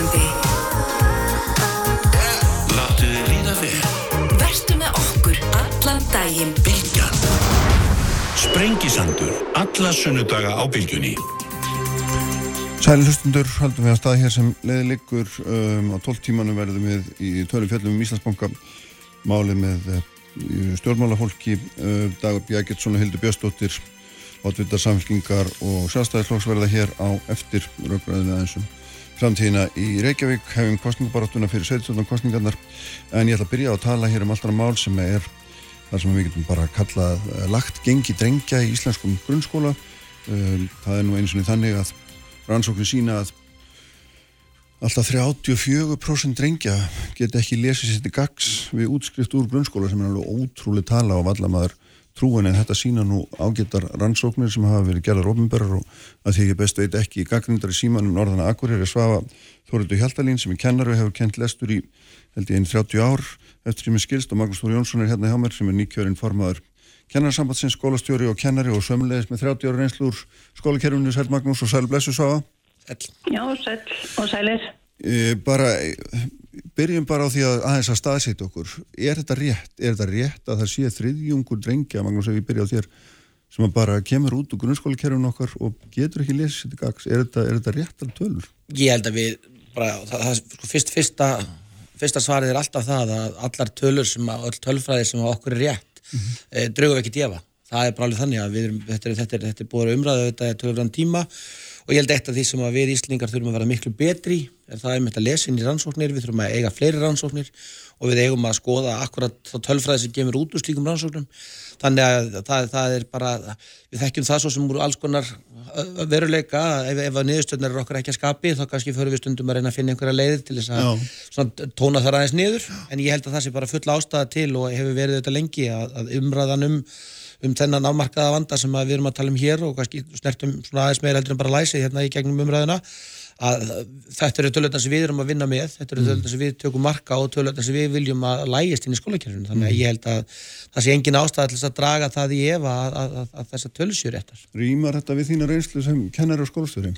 Sprengisandi Láttu þið líða vel. Vertu með okkur allan daginn. Bilgjan Sprengisandur Alla sunnudaga á Bilgjunni Sæli hlustundur, haldum við að stað hér sem leiði liggur um, á 12 tímanum verðum við í tölum fjallum um Íslandsbanka. Málið með uh, stjórnmálafólki uh, Dagur Bjækirtsson og Hildur Björnsdóttir átvitað samfélkingar og sjálfstæðisflóks verða hér á eftir raugraðinu aðeinsum framtíðina í Reykjavík. Hefum kostningabaráttuna fyrir 17. kostningarnar en ég ætla að byrja að tala hér um alltaf mál sem er þar sem við getum bara kallað uh, lagt gengi drengja í íslenskum grunnskóla. Um, það er nú eins og þannig að rannsóknir sína að alltaf 34% drengja get ekki lesið sér til gags við útskrift úr grunnskóla sem er alveg ótrúlega tala og vallamaður trúin en þetta sína nú ágættar rannsóknir sem hafa verið gerðar ofnbörjar og að því ekki best veit ekki gaggrindar í símanum Norðana Akureyri Svafa Þórildur Hjaltalín sem er kennar og hefur kent lestur í held ég einn 30 ár. Eftir sem er skilst og Magnús Þóri Jónsson er hérna hjá mér sem er nýkjörinn formaður kennarsambandsins, skólastjóri og kennari og sömulegis með 30 ára reynslu úr skólakerfunu Sæl Magnús og Sæl Blessu Svafa. Já, sæl og sælir. e, bara, byrjum bara á því að aðeins að staðsýta okkur er þetta rétt, er þetta rétt að það sé þriðjungur drengja, Magnús ef ég byrja á þér sem að bara kemur út úr grunnskólakerfunu okkar og getur ekki lesið til gags er þetta, er þetta réttar tölur? Ég held að við bara, það, það, sko, fyrst, fyrsta, fyrsta svarið er alltaf það að allar tölur sem að, öll tölfræði sem okkur er rétt mm -hmm. e, draugum ekki djefa. Það er bara alveg þannig að við erum, þetta er, þetta er, þetta er búið umræðu þetta er tíma og ég held eitt af því sem að við Íslingar þurfum að vera miklu betri er það er með þetta lesin í rannsóknir, við þurfum að eiga fleiri rannsóknir og við eigum að skoða akkurat þá tölfræði sem gemur út úr slíkum rannsóknum. Þannig að það, það er bara við þekkjum það svo sem úr alls konar veruleika, ef, ef að niðurstöndar er okkur ekki að skapi, þá kannski fyrir við stundum að reyna að finna einhverja leiðir til þess að svona, tóna þar aðeins niður, en ég held að það sé bara full ástæða til og hefur verið þetta lengi að, að umræðan um um þennan afmarkaða vanda sem við erum að tala um hér og kannski snertum svona aðeins meira heldur en bara læsið hérna í gegnum umræðina að þetta eru tölvöldar sem við erum að vinna með þetta eru tölvöldar sem við tökum marka og tölvöldar sem við viljum að lægist inn í skólakerfinu þannig að ég held að það sé engin ástæða til að draga það í efa að, að, að, að þessa tölvsjur réttar. Rýmar þetta við þína reynslu sem kennar á skólastjóri?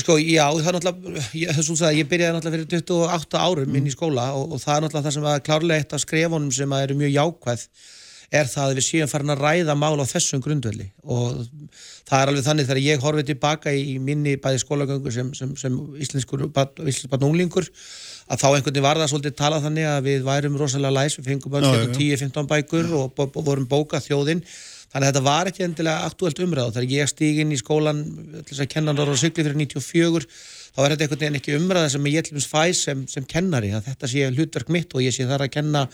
Sko, já, það er náttúrulega, ég, að, ég byrjaði náttúrulega fyrir 28 árum mm. inn í skóla og, og það er náttúrulega það sem var klárlega eitt af skrefunum sem eru mjög jákvæð er það að við séum farin að ræða mál á þessum grundvöldi og það er alveg þannig þegar ég horfið tilbaka í minni bæði skólagöngu sem, sem, sem íslenskur barn unglingur að þá einhvern veginn var það svolítið talað þannig að við værum rosalega læs, við fengum bara 10-15 bækur og, og, og vorum bókað þjóðinn þannig að þetta var ekki endilega aktuelt umræð þegar ég stíg inn í skólan til þess að kenna nára sykli fyrir 94 þá er þetta einhvern veginn ekki umræða sem ég til dæmis fæ sem, sem kennari að þetta sé hlutverk mitt og ég sé þar að kenna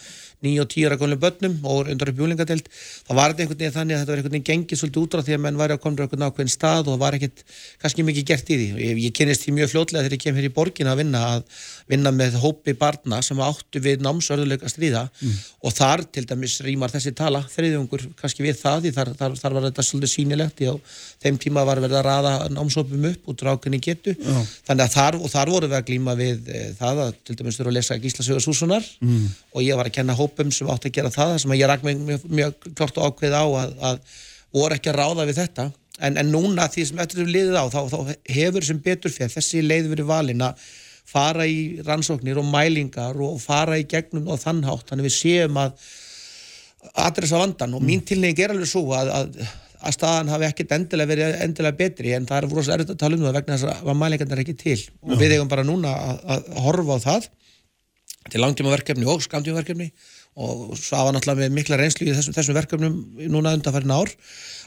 9 og 10 ára konlega börnum og undir upp júlingadelt þá var þetta einhvern veginn þannig að þetta var einhvern veginn gengið svolítið útráð því að menn væri að koma á einhvern ákveðin stað og það var ekkert kannski mikið gert í því ég, ég kynist því mjög fljótlega þegar ég kem hér í borgin að vinna að vinna með hópi barna sem áttu við námsörðuleika stríða mm. og þar til dæmis rýmar þessi tala þriðjungur kannski við það því þar, þar, þar var þetta svolítið sínilegt og þeim tíma var verið að raða námsópum upp út rákunni getu oh. Þannig að þar, þar voru við að glíma við e, það að til dæmis þurfa að lesa Gíslasögur Súsunar mm. og ég var að kenna hópum sem átti að gera það sem ég ræk mig mjög, mjög klart og ákveð á að, að voru ekki að ráða við þetta. En, en núna því sem eftir við liðið á þá, þá hefur sem betur fyrir þessi leið verið valin að fara í rannsóknir og mælingar og fara í gegnum og þannhátt þannig við séum að adressa vandan og mín tilnefing er alveg svo að, að, að staðan hafi ekkert endilega verið endilega betri en það er rosa erfitt að tala um það vegna þess að mælingarna er ekki til. Og við eigum bara núna að, að horfa á það. Til langtímaverkefni og skamtímaverkefni og svo var náttúrulega með mikla reynslu í þessum, þessum verkefnum núna undanfærin ár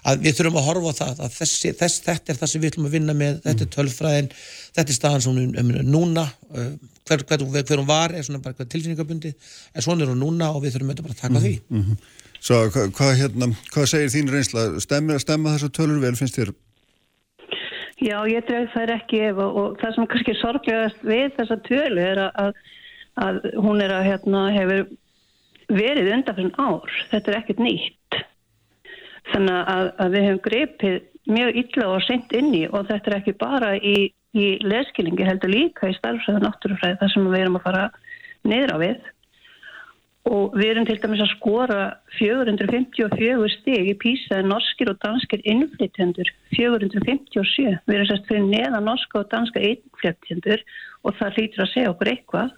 að við þurfum að horfa á það að þessi, þess, þetta er það sem við ætlum að vinna með þetta er tölfræðin, þetta er staðan sem er núna uh, hver, hver, hver hún var er svona bara hver tilfinningabundi en svona er hún núna og við þurfum að taka mm -hmm. því. Mm -hmm. Svo hvað hva, hérna, hvað segir þín reynsla? Stemmi að stemma þessu tölur vel finnst þér? Já, ég dreg það ekki ef og, og það sem kannski sorglegast við þessa tölu er að, að hún er að hérna hefur verið undanfyrir ár, þetta er ekkert nýtt. Þannig að, að við hefum greipið mjög illa og sendt inn í og þetta er ekki bara í, í leskilingi heldur líka í starfsæða náttúrufræði þar sem við erum að fara niður á við og við erum til dæmis að skora 454 stig í písa en norskir og danskir innflytjendur 457. Við erum sérst fyrir neða norska og danska innflytjendur og það hlýtur að segja okkur eitthvað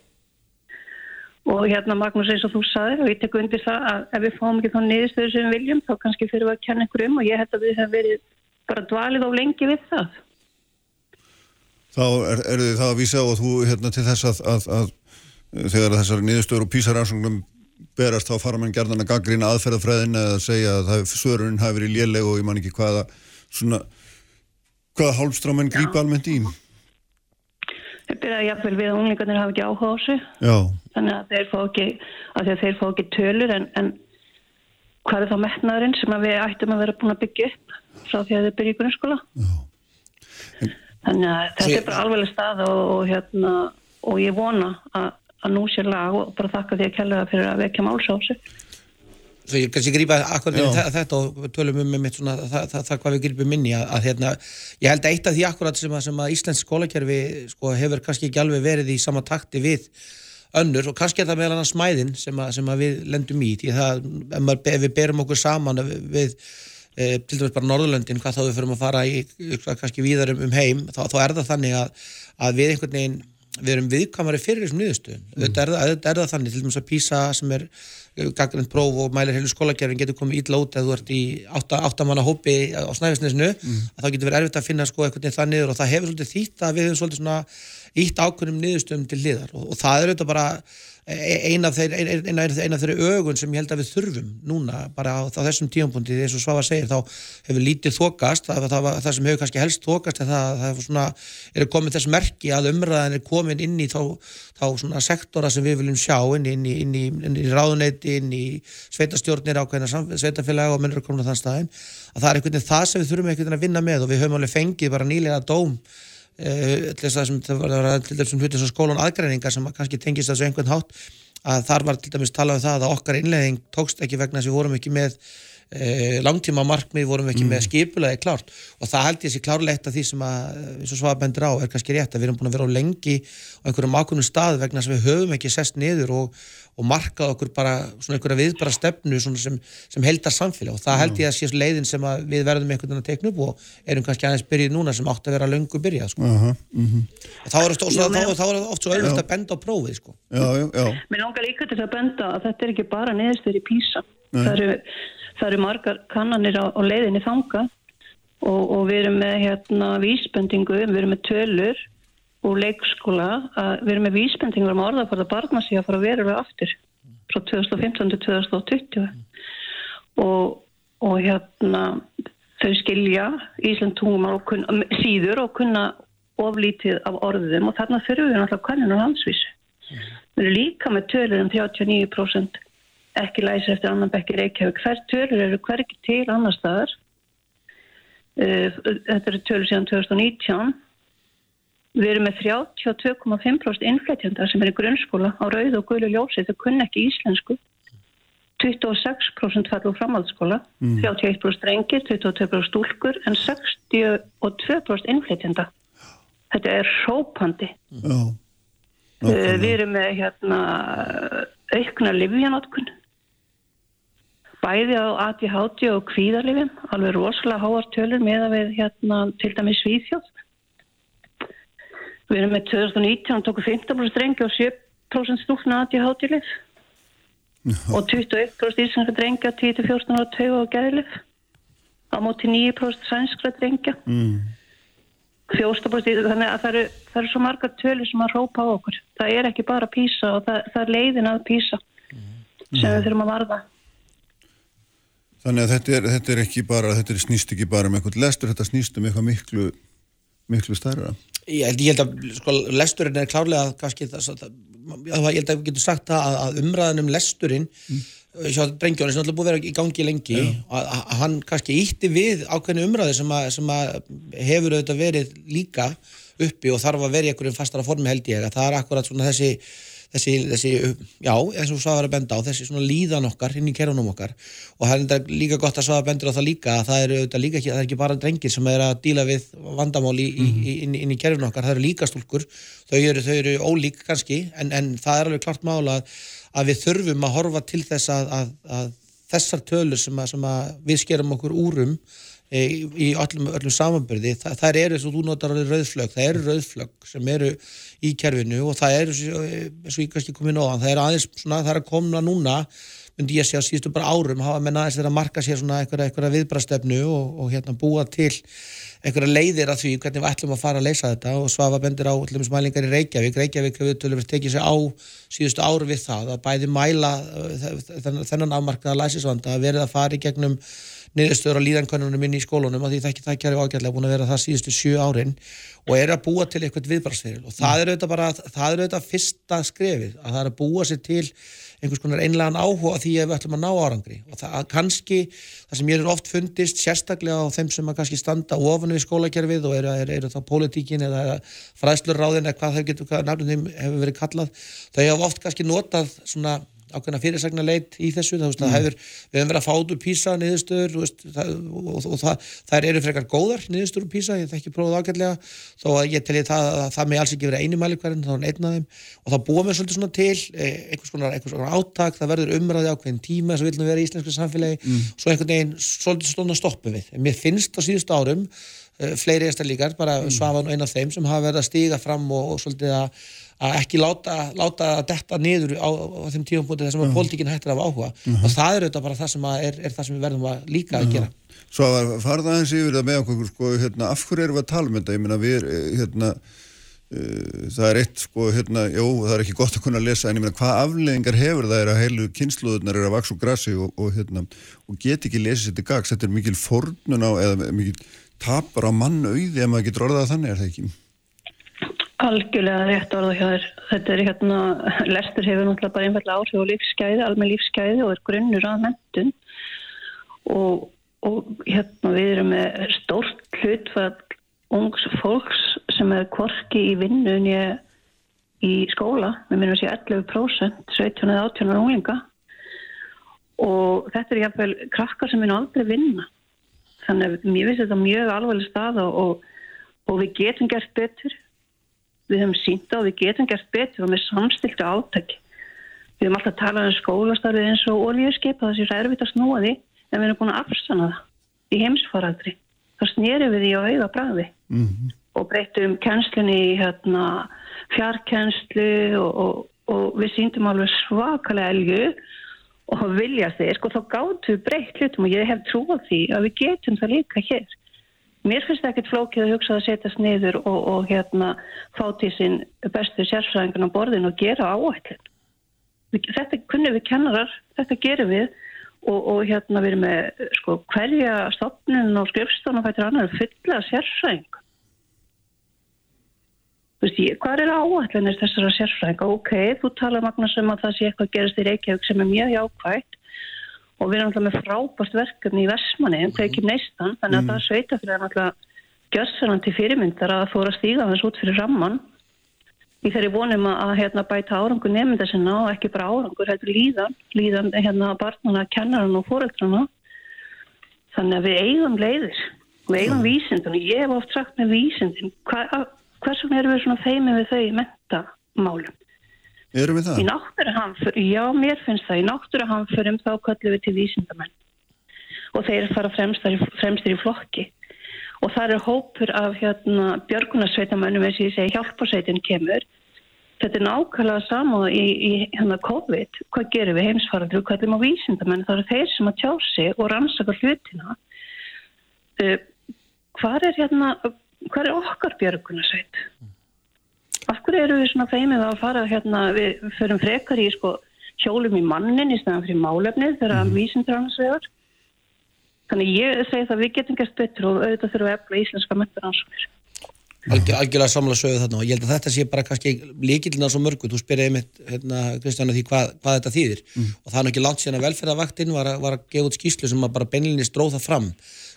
og hérna Magnús eins og þú saðir og ég tek undir það að ef við fáum ekki þá niðurstöðu sem við viljum þá kannski fyrir að kenna ykkur um og ég held að við hefum verið bara dvalið á lengi við það. Þá er, er þið það að vísa og þú hérna til þess að, að, að þegar þessar niðurstöður og písaransóknum berast þá fara mann gerðan að gaggrina aðferðafræðin eða segja að svörun hafi verið léleg og ég man ekki hvaða svona, hvaða hálfstrámenn grípa almennt í. Það byrjaði jáfnvel við að unglingarnir hafa ekki áhuga á þessu. Já. Þannig að þeir fá ekki, að þeir fá ekki tölur en, en hvað er þá metnaðurinn sem við ættum að vera búin að byggja upp frá því að þeir byrja í grunnskóla. Já. Þannig að þetta er bara alveg stað og, og, hérna, og ég vona að, að nú sé lag og bara þakka því að kella það fyrir að vekja máls á þessu. Svo ég kannski grípa akkurat inn í þetta og tölum um mitt svona það, það, það hvað við grípum inn í að, að hérna, ég held að eitt af því akkurat sem að, sem að Íslensk skólakerfi sko, hefur kannski ekki alveg verið í sama takti við önnur og kannski er það meðal annars smæðin sem, sem að við lendum í því það, ef, maður, ef við berum okkur saman við e, til dæmis bara Norðurlöndin hvað þá við fyrir að fara í kannski víðar um, um heim þá, þá er það þannig að, að við einhvern veginn við erum viðkamari fyrir þessum niðurstöðun mm. þetta er, er, er það þannig, til dæmis að PISA sem er gaggrind próf og mælir heilu skólagerfin getur komið ítla út eða þú ert í áttamanna hópi á snæfisnesinu mm. að þá getur verið erfitt að finna sko eitthvað það niður og það hefur svolítið þýtt að við hefum svolítið svona ítt ákveðnum niðurstöðum til liðar og, og það er auðvitað bara eina af þeirri ögun sem ég held að við þurfum núna bara á, á þessum tíumpunkti eins og Svafa segir þá hefur lítið þokast. Það, það, það, það sem hefur kannski helst þokast er það það svona, er komið þess merki að umræðan er komin inn í þá, þá sektora sem við viljum sjá inn í, inn í, inn í, ráðuneyti inn í sveitastjórnir ákveðina sveitafélag og minnur að koma þann staðin að það er einhvern veginn það sem við þurfum einhvern veginn að vinna með. Og við höfum alveg fengið bara nýlega dóm Að það var til þessum hluti sem skólan aðgræningar sem kannski tengist þessu einhvern hátt að þar var til dæmis talað um það að okkar innlegging tókst ekki vegna þess að við vorum ekki með uh, langtíma markmið, vorum ekki mm. með skipulaði klárt og það held ég sér klárlegt að því sem að, eins og svaðbendur á, er kannski rétt að við erum búin að vera á lengi á einhverjum ákveðnum stað vegna að við höfum ekki sest niður og, og markað okkur bara svona einhverja viðbara stefnu sem, sem heldar samfélag og það held ég að sé leiðin sem að við verðum einhvern veginn að tekna upp og erum kannski aðeins byrjið núna sem átt að vera löngu byrjað sko. uh -huh, uh -huh. þá er það oft svo auðvitað að benda á prófið sko. já, já, já. Mér langar líka til að benda að þetta er ekki bara neðstur í písa það eru, það eru margar kannanir á, á leiðinni þanga og, og við erum með hérna vísbendingu, við erum með tölur úr leikskóla að við erum með vísbendingur um orðaforða barna sig að fara vera aftur frá 2015 til 2020 og, og hérna þau skilja Ísland tungumál síður og kunna oflítið af orðum og þarna þurfum við náttúrulega kanninu hansvísu. Mm. Við erum líka með tölur um 39% ekki læsir eftir annan bekki reykjavík. Hver tölur eru hverki til annar staðar. Eh, þetta eru tölur síðan 2019 Við erum með 32,5% innflætjandar sem er í grunnskóla á rauð og gullu ljósi þau kunn ekki íslensku. 26% falla úr framhaldsskóla, mm. 31% rengir, 22% stúlkur en 62% innflætjanda. Þetta er rópandi. Mm. Uh, við erum með hérna, aukna livjanótkun. Bæði á ADHD og kvíðarlifin, alveg rosalega háartölur með að við hérna, til dæmis Svíþjóð. Við erum með 2019 tóku 15% drengi og 7% stúkna aðtíð hátilið og 21% íslenska drengi að 10-14 ára tauga og gæðilið á móti 9% sænskra drengi mm. 14% þannig að það eru, það eru svo marga tölu sem að rópa á okkur. Það er ekki bara písa og það, það er leiðin að písa sem mm. við þurfum að varða Þannig að þetta er, þetta er ekki bara, þetta er snýst ekki bara um eitthvað lestur, þetta snýst um eitthvað miklu miklu stærra Ég held, ég held að sko, lesturinn er klárlega kannski þess að ég held að við getum sagt að, að umræðan um lesturinn mm. Brengjóni sem alltaf búið að vera í gangi lengi yeah. að, að hann kannski ítti við ákveðinu umræði sem, að, sem hefur auðvitað verið líka uppi og þarf að vera í einhverjum fastara formi held ég að það er akkurat svona þessi þessi, þessi, já, eins og Svavar að benda á þessi svona líðan okkar inn í kerunum okkar og það er líka gott að Svavar bendur á það líka að það eru auðvitað líka ekki, það er ekki bara drengir sem er að díla við vandamál í, mm -hmm. inn, inn í kerunum okkar, það eru líka stúlkur þau eru, þau eru ólík kannski en, en það er alveg klart mála að, að við þurfum að horfa til þess að, að, að þessar tölur sem, sem við skerum okkur úrum í öllum, öllum samanbyrði, Þa, það eru eins og þú notar rauðflögg, það eru rauðflögg sem eru í kerfinu og það eru eins og ég kannski komið nóðan, það er aðeins svona, það er að komna núna myndi ég að sé að síðustu bara árum hafa menn aðeins að marka sér svona eitthvað, eitthvað viðbrastefnu og, og hérna búa til eitthvað leiðir að því hvernig við ætlum að fara að leysa þetta og svafa bendir á mælingar í Reykjavík, Reykjavík hefur tölur tekið sér á síðustu áru við það að bæði mæla þennan afmarkaða læsisvanda að verið að fara í gegnum niðurstöður á líðankonunum inn í skólunum og því það ekki það kjæri ágæðlega búin að vera það síðustu sjö árin og er að búa til eitthvað viðbrastferil og það er auðvitað bara, það er auðvitað fyrsta skrefið að það er að búa sér til einhvers konar einlegan áhuga því að við ætlum að ná árangri. Og það kannski, það sem ég er oft fundist sérstaklega á þeim sem að kannski standa ofan við skólakerfið og eru, eru, eru þá pólitíkin eða fræðslurráðin eða hvað þau getur, hvað nafnum þeim hefur verið kallað, þau hafa oft kannski notað svona ákveðna fyrirsagna leit í þessu það, mm. hefur, við hefum verið að fátu písa niðurstöður veist, það, og, og, og það, það eru frekar góðar niðurstöður písa, ég þekki prófið ágætlega þó að ég telli það að það með alls ekki verið einu mæli hverjum, þá er einn af þeim og þá búum við svolítið svona til eh, einhvers konar, einhvers konar áttak, það verður umræði ákveðin tíma sem vilja vera í íslensku samfélagi mm. svo einhvern veginn svolítið stóna stoppum við en mér finnst á síðustu árum eh, fleiri einstaklingar, bara mm. Svavan og einn af þeim sem hafa verið að stíga fram og, og svolítið að að ekki láta, láta detta niður á, á þeim tíum punktu þessum að uh. pólitíkinn hættir af áhuga. Uh -huh. og það er auðvitað bara það sem er, er það sem við verðum að líka að gera. Svo að farða aðeins yfir það með okkur sko, hérna, af hverju erum við að tala um þetta? Ég meina við hérna, uh, það er eitt sko, hérna, jú, það er ekki gott að kunna lesa en ég meina hvað afleggingar hefur það er að heilu kynsluðunar er að vaks og grassi og, og, hérna, og get ekki lesið þetta gags? Þetta er mikil fornun á eða mikil tapar á mannauði ef maður getur orðað þannig er það ekki Algjörlega rétt orða hjá þér. Þetta er hérna, lestur hefur náttúrulega bara einfallega áhrif og lífsgæði, almenn lífsgæði og er grunnur að mentun og, og hérna við erum með stórt hlutfall ungs fólks sem er korki í vinnunni í skóla, við minnum að sé 11%, 17 eða 18 unglinga og þetta er jáfnveil krakkar sem minna aldrei vinna. Þannig að mér finnst þetta mjög alveg stað og, og við getum gert betur við höfum sínt á, við getum gert betur og með samstiltu átæki. Við höfum alltaf talað um skólastarfið eins og það sé ræðurvitt að snúa því en við höfum búin að afsanna það í heimsfaraldri. Það snýri við því á auða bræði mm -hmm. og breytum kennslunni í hérna, fjarkennslu og, og, og við síndum alveg svakalega elgu og vilja þeir, sko þá gáttu breytt hlutum og ég hef trúið því að við getum það líka hér. Mér finnst það ekkert flókið að hugsa að setjast niður og, og hérna fáti sín bestu sérfræðingun á borðin og gera áætlin. Þetta kunnum við kennarar, þetta gerum við og, og hérna við erum með sko hverja stopnun og skrifstofn og fættir annar fulla sérfræðing. Þú veist ég, hvað er áætlinir þessara sérfræðinga? Ok, þú tala Magnús um að það sé eitthvað gerist í Reykjavík sem er mjög jákvægt og við erum alltaf með frábært verkefni í Vestmanni um kveikjum neistan þannig að mm. það er sveita fyrir að alltaf gjössanandi fyrirmyndar að þóra stíga þess út fyrir ramman í þeirri vonum að hérna, bæta árangur nefnda sinna og ekki bara árangur, er líðan líðan hérna barnana, kennaran og fóröldrana þannig að við eigum leiðir, við eigum mm. vísindun og ég hef oft sagt með vísindin hvers vegna erum við svona feimið við þau í mentamálum Erum við það? Í náttúruhamfur, já, mér finnst það. Í náttúruhamfurum þá kallum við til vísindamenn og þeir fara fremstir fremstir í flokki og það er hópur af hérna, björgunarsveitamönnum eins og ég segi hjálparsveitin kemur. Þetta er nákvæmlega saman í, í hérna, COVID. Hvað gerum við heimsfaraður? Hvað er á vísindamenn? Það eru þeir sem að tjá sig og rannsaka hlutina. Uh, hvað er, hérna, er okkar björgunarsveit? Af hverju eru við svona feimið að fara hérna, við förum frekar í sko hjólum í mannin í snæðan fyrir málefnið þegar mm. vísindur annars vegar? Þannig ég segi það við getum gert betur og auðvitað þurfum að efla íslenska mentur ansvöður Algjör, algjörlega samla sögðu þarna og ég held að þetta sé bara kannski líkilina svo mörgu, þú spyrjaði mitt hérna, Kristjana því hvað, hvað þetta þýðir. Mm. og það er ekki langt síðan að velferðavaktinn var, var að gefa út skýslu sem bara beinlinni stróða fram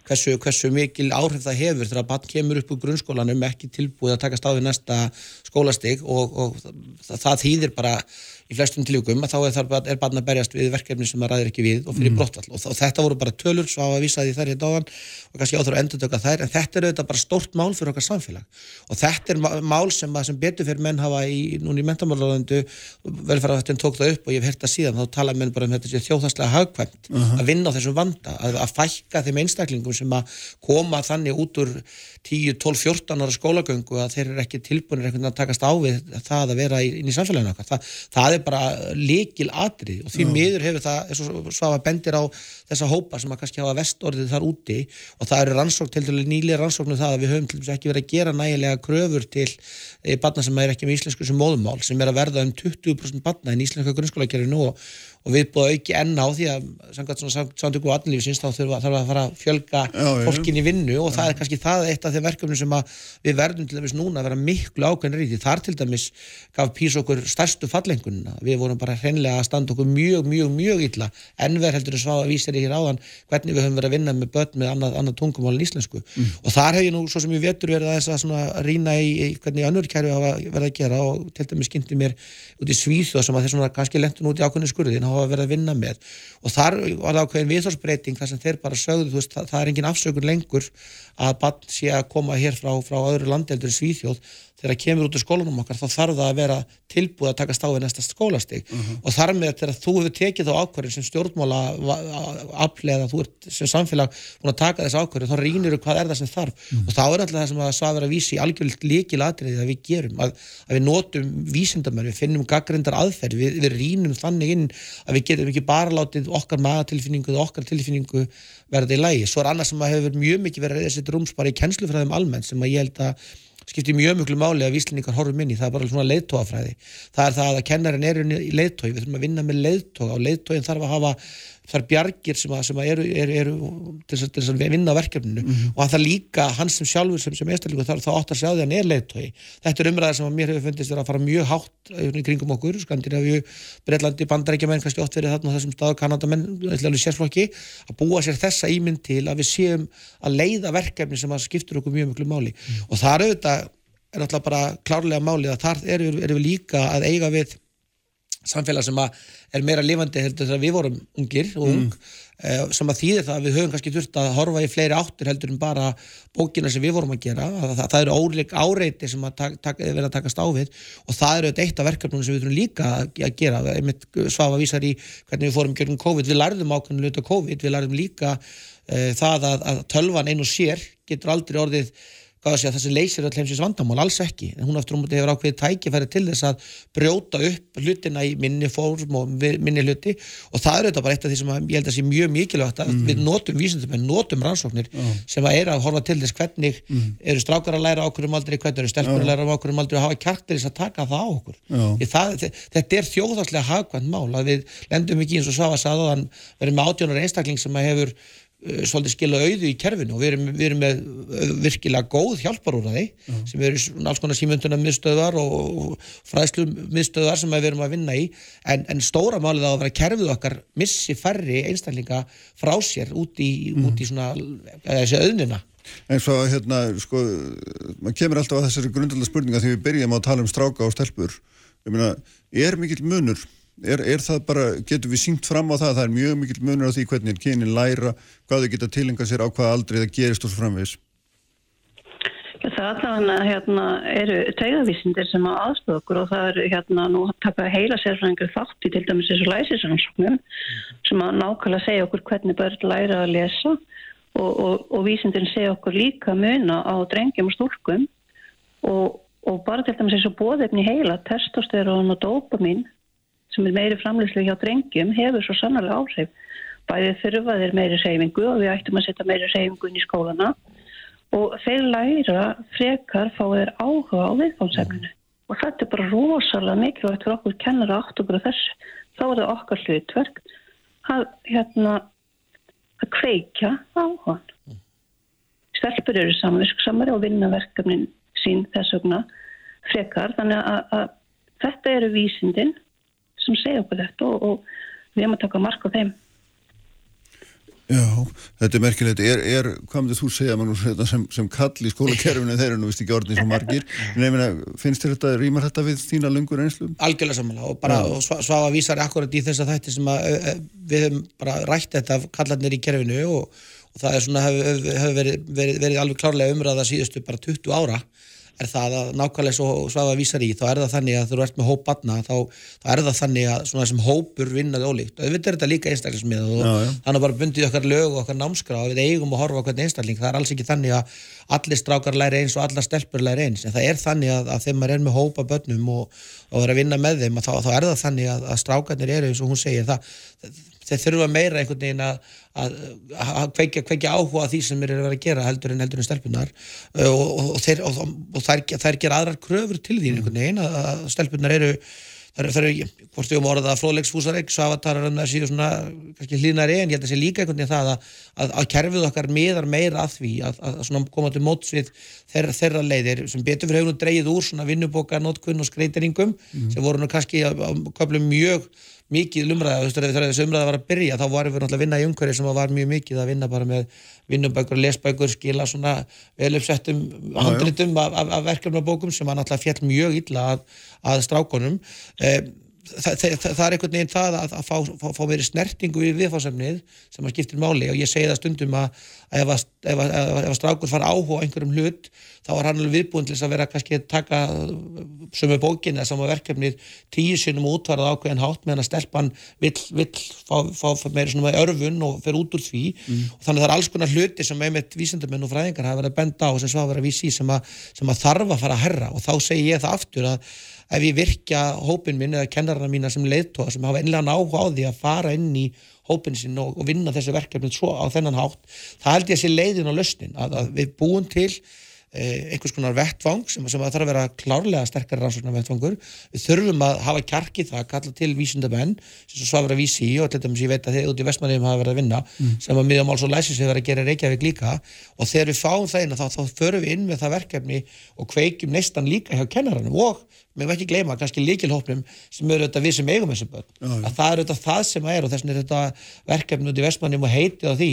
hversu, hversu mikil áhrif það hefur þegar bann kemur upp úr grunnskólanum ekki tilbúið að taka stáði næsta skólastig og, og það, það þýðir bara í flestum tilvíkum að þá er, þar, er barn að berjast við verkefni sem það ræðir ekki við og fyrir mm. brottvall og, og þetta voru bara tölur svo á að vísa því þær hérna áðan og kannski áþur að endur tökka þær en þetta er auðvitað bara stórt mál fyrir okkar samfélag og þetta er mál sem, sem betur fyrir menn hafa í, núna í mentamálalandu velferðarfættin tók það upp og ég hef hirt það síðan þá tala menn bara um þetta þjóðhanslega hagkvæmt uh -huh. að vinna á þessum vanda að, að fækka þeim einstaklingum sem að koma þannig út úr 10, 12, 14 ára skólagöngu að þeir eru ekki tilbúinir að takast á við það að vera inn í samfélaginu okkar. Það, það er bara líkil atrið og því Já. miður hefur það, svafa bendir á þessa hópa sem að kannski hafa vestorðið þar úti og það eru rannsókn til dælu nýlega rannsóknum það að við höfum til dæmis ekki verið að gera nægilega kröfur til e, barna sem er ekki með íslensku sem móðumál sem er að verða um 20% barna í íslenska grunnskólakerfinu og og við búum auki enná því að samtöku og atnlífsins þá þurfa að fara að fjölga já, fólkin í vinnu og já. það er kannski það eitt af þeim verkefni sem við verðum til dæmis núna að vera miklu ákveðnir í því. Þar til dæmis gaf Pís okkur stærstu fallengununa við vorum bara hreinlega að standa okkur mjög, mjög, mjög illa. Enver heldur að svá að vísa þér hér áðan hvernig við höfum verið að vinna með börn með annað, annað tungumál en íslensku. Mm. og þar hef ég nú svo sem ég vetur verið að, að rýna í, í hvernig önnur kæru hafa verið að gera og til dæmis kynnti mér út í Svíþjóð sem að svona kannski lendun út í ákveðinu skurðin hafa verið að vinna með. Og þar var það ákveðin viðhórsbreyting þar sem þeir bara sögðu, þú veist, það, það er engin afsökun lengur að bann sé að koma hér frá, frá öðru landeldur í Svíþjóð þegar það kemur út úr skólanum okkar þá þarf það að vera tilbúið að taka stáði næsta skólastig uh mhm. -huh. og þar með þegar þú hefur tekið þá ákvarðin sem stjórnmála aflega þú ert sem samfélag búin að taka þess ákvarðin þá rínir þú hvað er það sem þarf uh mhm. -huh. og þá er alltaf það sem að svað vera að vísi algjörlega líkil atriði að við gerum að, að við notum vísindamær, við finnum gaggrindar aðferð, við, við rínum þannig inn að við getum ekki bara látið okkar magatilfinningu og okkar tilfinningu verða í lægi. Svo er annað sem að hefur mjög mikið verið að setja rúmspari í kennslufræðum almennt sem að ég held að skiptir mjög mjög mjög máli að víslinningar horfum inn í, það er bara svona leiðtóafræði það er það að kennarin er í leiðtói við þurfum að vinna með leiðtói og leiðtóin þarf að hafa þar bjargir sem, að, sem að eru, eru, eru til þess að vinna verkefninu mm -hmm. og hann það líka, hann sem sjálfur sem, sem einstaklega þarf þá átt að sjá því að hann er leiðtói þetta er umræðar sem að mér hefur fundist að fara mjög hátt í kringum okkur, Skandinavíu Breitlandi, Bandarækjamenn, kannski oft verið þarna þessum stað, Kanadamenn, eitthvað sérflokki að búa sér þessa ímynd til að við séum að leiða verkefni sem að skiptur okkur mjög mjög máli mm. og það er auðvitað er alltaf bara klárlega máli að þar erum er við líka að eiga við samfélag sem er meira lifandi heldur þegar við vorum ungir og ung mm. eh, sem að þýðir það að við höfum kannski þurft að horfa í fleiri áttur heldur en bara bókina sem við vorum að gera. Það, það, það eru óleik áreiti sem að vera að taka stáfið og það eru eitt af verkefnum sem við þurfum líka að gera. Einmitt svafa vísar í hvernig við fórum gegn COVID, við lærðum ákveðinu luta COVID, við lærðum líka uh, það að, að tölvan einu sér getur aldrei orðið Sé, þessi leysir öll heimsins vandamál, alls ekki en hún aftur um þetta hefur ákveðið tækifæri til þess að brjóta upp hlutina í minni fórm og minni hluti og það er þetta bara eitt af því sem ég held að sé mjög mikilvægt að mm. við notum vísindum en notum rannsóknir oh. sem að er að horfa til þess hvernig mm. eru strákar að læra okkur um aldrei, hvernig eru stelpur oh. að læra okkur um aldrei og hafa kjartirins að taka það á okkur oh. það, þetta er þjóðhalslega hagkvæmt mál að við lendum ekki eins og Svafa Eh, svolítið skila auðu í kerfinu og við erum, við erum með eh, virkilega góð hjálparúraði uh -huh. sem eru alls konar símjönduna miðstöðar og fræðslu miðstöðar sem við erum að vinna í en, en stóra málið á að vera kerfið okkar missi færri einstaklinga frá sér út í, uh -huh. út í svona þessi auðnina En svo hérna, sko, maður kemur alltaf að þessari grundalega spurninga þegar við byrjum að tala um stráka og stelpur ég meina, er mikill munur Er, er það bara, getur við syngt fram á það það er mjög mikil munur á því hvernig kynin læra, hvað þau geta tilenga sér á hvað aldrei það gerist úr framvegs ja, Það allavega hérna, eru tegðavísindir sem að aðstofa okkur og það er hérna nú að taka heila sérfræðingur þátt í til dæmis þessu læsisansóknum sem að nákvæmlega segja okkur hvernig börn læra að lesa og, og, og vísindir segja okkur líka muna á drengjum og stúrkum og, og bara til dæmis þessu bóðefni heila, testosterón og dopamin sem er meiri framleyslu hjá drengjum hefur svo sannarlega áhrif. Bæðið þurfa þeir meiri reyfingu og við ættum að setja meiri reyfingu inn í skólana og þeir læra frekar fá þeir áhuga á viðfánsefninu. Og þetta er bara rosalega mikilvægt fyrir okkur kennara átt okkur af þessu. Þá er það okkar hlutverk að, hérna, að kveikja áhugan. Stelpur eru samverksamari og vinna verkefnin sín þess vegna frekar. Þannig að, að þetta eru vísindin sem segja okkur þetta og, og við erum að taka mark á þeim. Já, þetta er merkilegt. Er, er hvað myndir þú segja Magnús, hérna, sem, sem kall í skólakerfinu þeir eru nú vist ekki orðin svo margir meina, finnst þér þetta, rýmar þetta við þína lungur einslu? algjörlega samanlega og bara og sva- svafa vísar akkurat í þess að þætti sem að við höfum bara rætt þetta kallarnir í kerfinu og, og það er svona hefur hef, hef verið, verið, verið alveg klárlega umræða síðustu bara 20 ára er það að nákvæmlega svo svafa vísar í þá er það þannig að þú ert með hóp batna þá, þá er það þannig að svona sem hópur vinnaði ólíkt. Og við er þetta líka einstaklismið og Já, já. þannig bara bundið okkar lög og okkar námskrá og við eigum að horfa hvern einstakling. Það er alls ekki þannig að allir strákar læri eins og allar stelpur læri eins. En það er þannig að, að þegar maður er með hópa börnum og, og er að vinna með þeim að þá, þá er það þannig að, að strákarnir eru eins og hún segir það, þeir þurfa meira einhvern veginn að, að, að kveikja, kveikja áhuga því sem þeir eru að vera að gera heldur en heldur en stelpunar og, og, og, þeir, þær, þær gera aðrar kröfur til því einhvern veginn að, að stelpunar eru það eru, það eru, hvort við um orða það fróðleiksfúsareik, svavatarar um það síðu svona kannski hlýnari en ég held að sé líka einhvern veginn það að, að, að kerfið okkar miðar meira að því að, að svona koma til móts við þeirra, þeirra leiðir sem betur fyrir hefur nú dreigið úr svona vinnubóka, notkun og skreiteringum sem voru nú kannski á köflum mjög mikið lumræða, þú veist, þegar þessi umræða var að byrja þá varum við náttúrulega að vinna í umhverju sem var mjög mikið að vinna bara með vinnubækur, lesbækur, skila svona vel uppsettum handritum af, af, af verkefnabókum sem var náttúrulega fjall mjög illa að, að strákonum eh, það, það, það er einhvern veginn það að, að fá, fá, fá meiri snertingu við viðfáðsefnið sem að skiptir máli. Og ég segi það stundum að ef að, ef ef að strákur fara áhuga einhverjum hlut þá er hann alveg viðbúin til þess að vera kannski að taka sömu bókin eða sama verkefnið tíu sinnum og útvarað ákveðin hátt meðan að stelpan vill, vill fá, fá, meiri svona með örfun og fer út úr því. Og þannig að það er alls konar hluti sem einmitt vísindamenn og fræðingar hafa verið að benda á sem svo hafa verið að vísi sem að, sem að þarf að fara að herra. Og þá segi ég það aftur að ef ég virkja hópin minn eða kennarana mína sem leiðtóa sem hafa ennilega áhuga á því að fara inn í hópin sinn og, og vinna þessu verkefni svo á þennan hátt, það held ég að sé leiðin og löstin að, að við búum til eh, einhvers konar vettvang sem, sem að þarf að vera klárlega sterkari rannsóknar vettvangur við þurfum að hafa kjarki það að kalla til vísindamenn sem svo svafra vísi og til dæmis ég veit að þið út í Vestmanniðum hafa verið að vinna sem að miðamáls og læsis hefur verið að gera Reykjavík líka. Og þegar við fáum það inn þá, þá förum við inn með það verkefni og kveikjum neistan líka hjá kennaranum og með ekki gleyma kannski líkilhópnum sem eru þetta við sem eigum þessu börn. Að það er þetta það sem er og þess vegna er þetta verkefni út í Vestmannum og heitið á því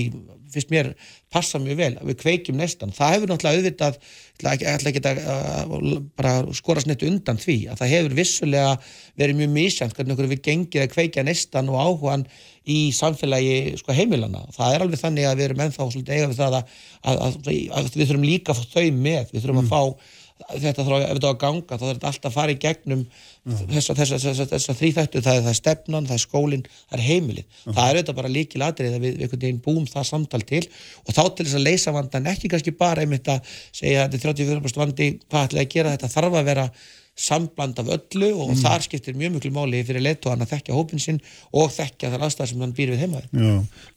finnst mér passa mjög vel að við kveikjum nestan það hefur náttúrulega auðvitað ég ætla ekki- að uh, bara skora snitt undan því að það hefur vissulega verið mjög misjant hvernig okkur við gengið að kveikja nestan og áhugan í samfélagi sko, heimilana það er alveg þannig að við erum ennþá eiga við það að, að, að, að við þurfum líka að fá þau með við þurfum að fá þetta þarf að, ef þetta á að ganga þá þarf þetta alltaf að fara í gegnum þessa, þessa, þessa, þessa þrýþættu, það er, það er stefnan, það er skólinn, það er heimilið. Það er auðvitað bara líkil atrið að við, einhvern veginn búum það samtal til. Og þá til þess að leysa vandan ekki kannski bara einmitt að segja þetta er 34% vandi hvað ætlaði að gera? Þetta þarf að vera sambland af öllu og þar skiptir mjög miklu máli fyrir leittóðan að þekkja hópin sinn og þekkja þar aðstæðar sem hann býr við heimaður Já,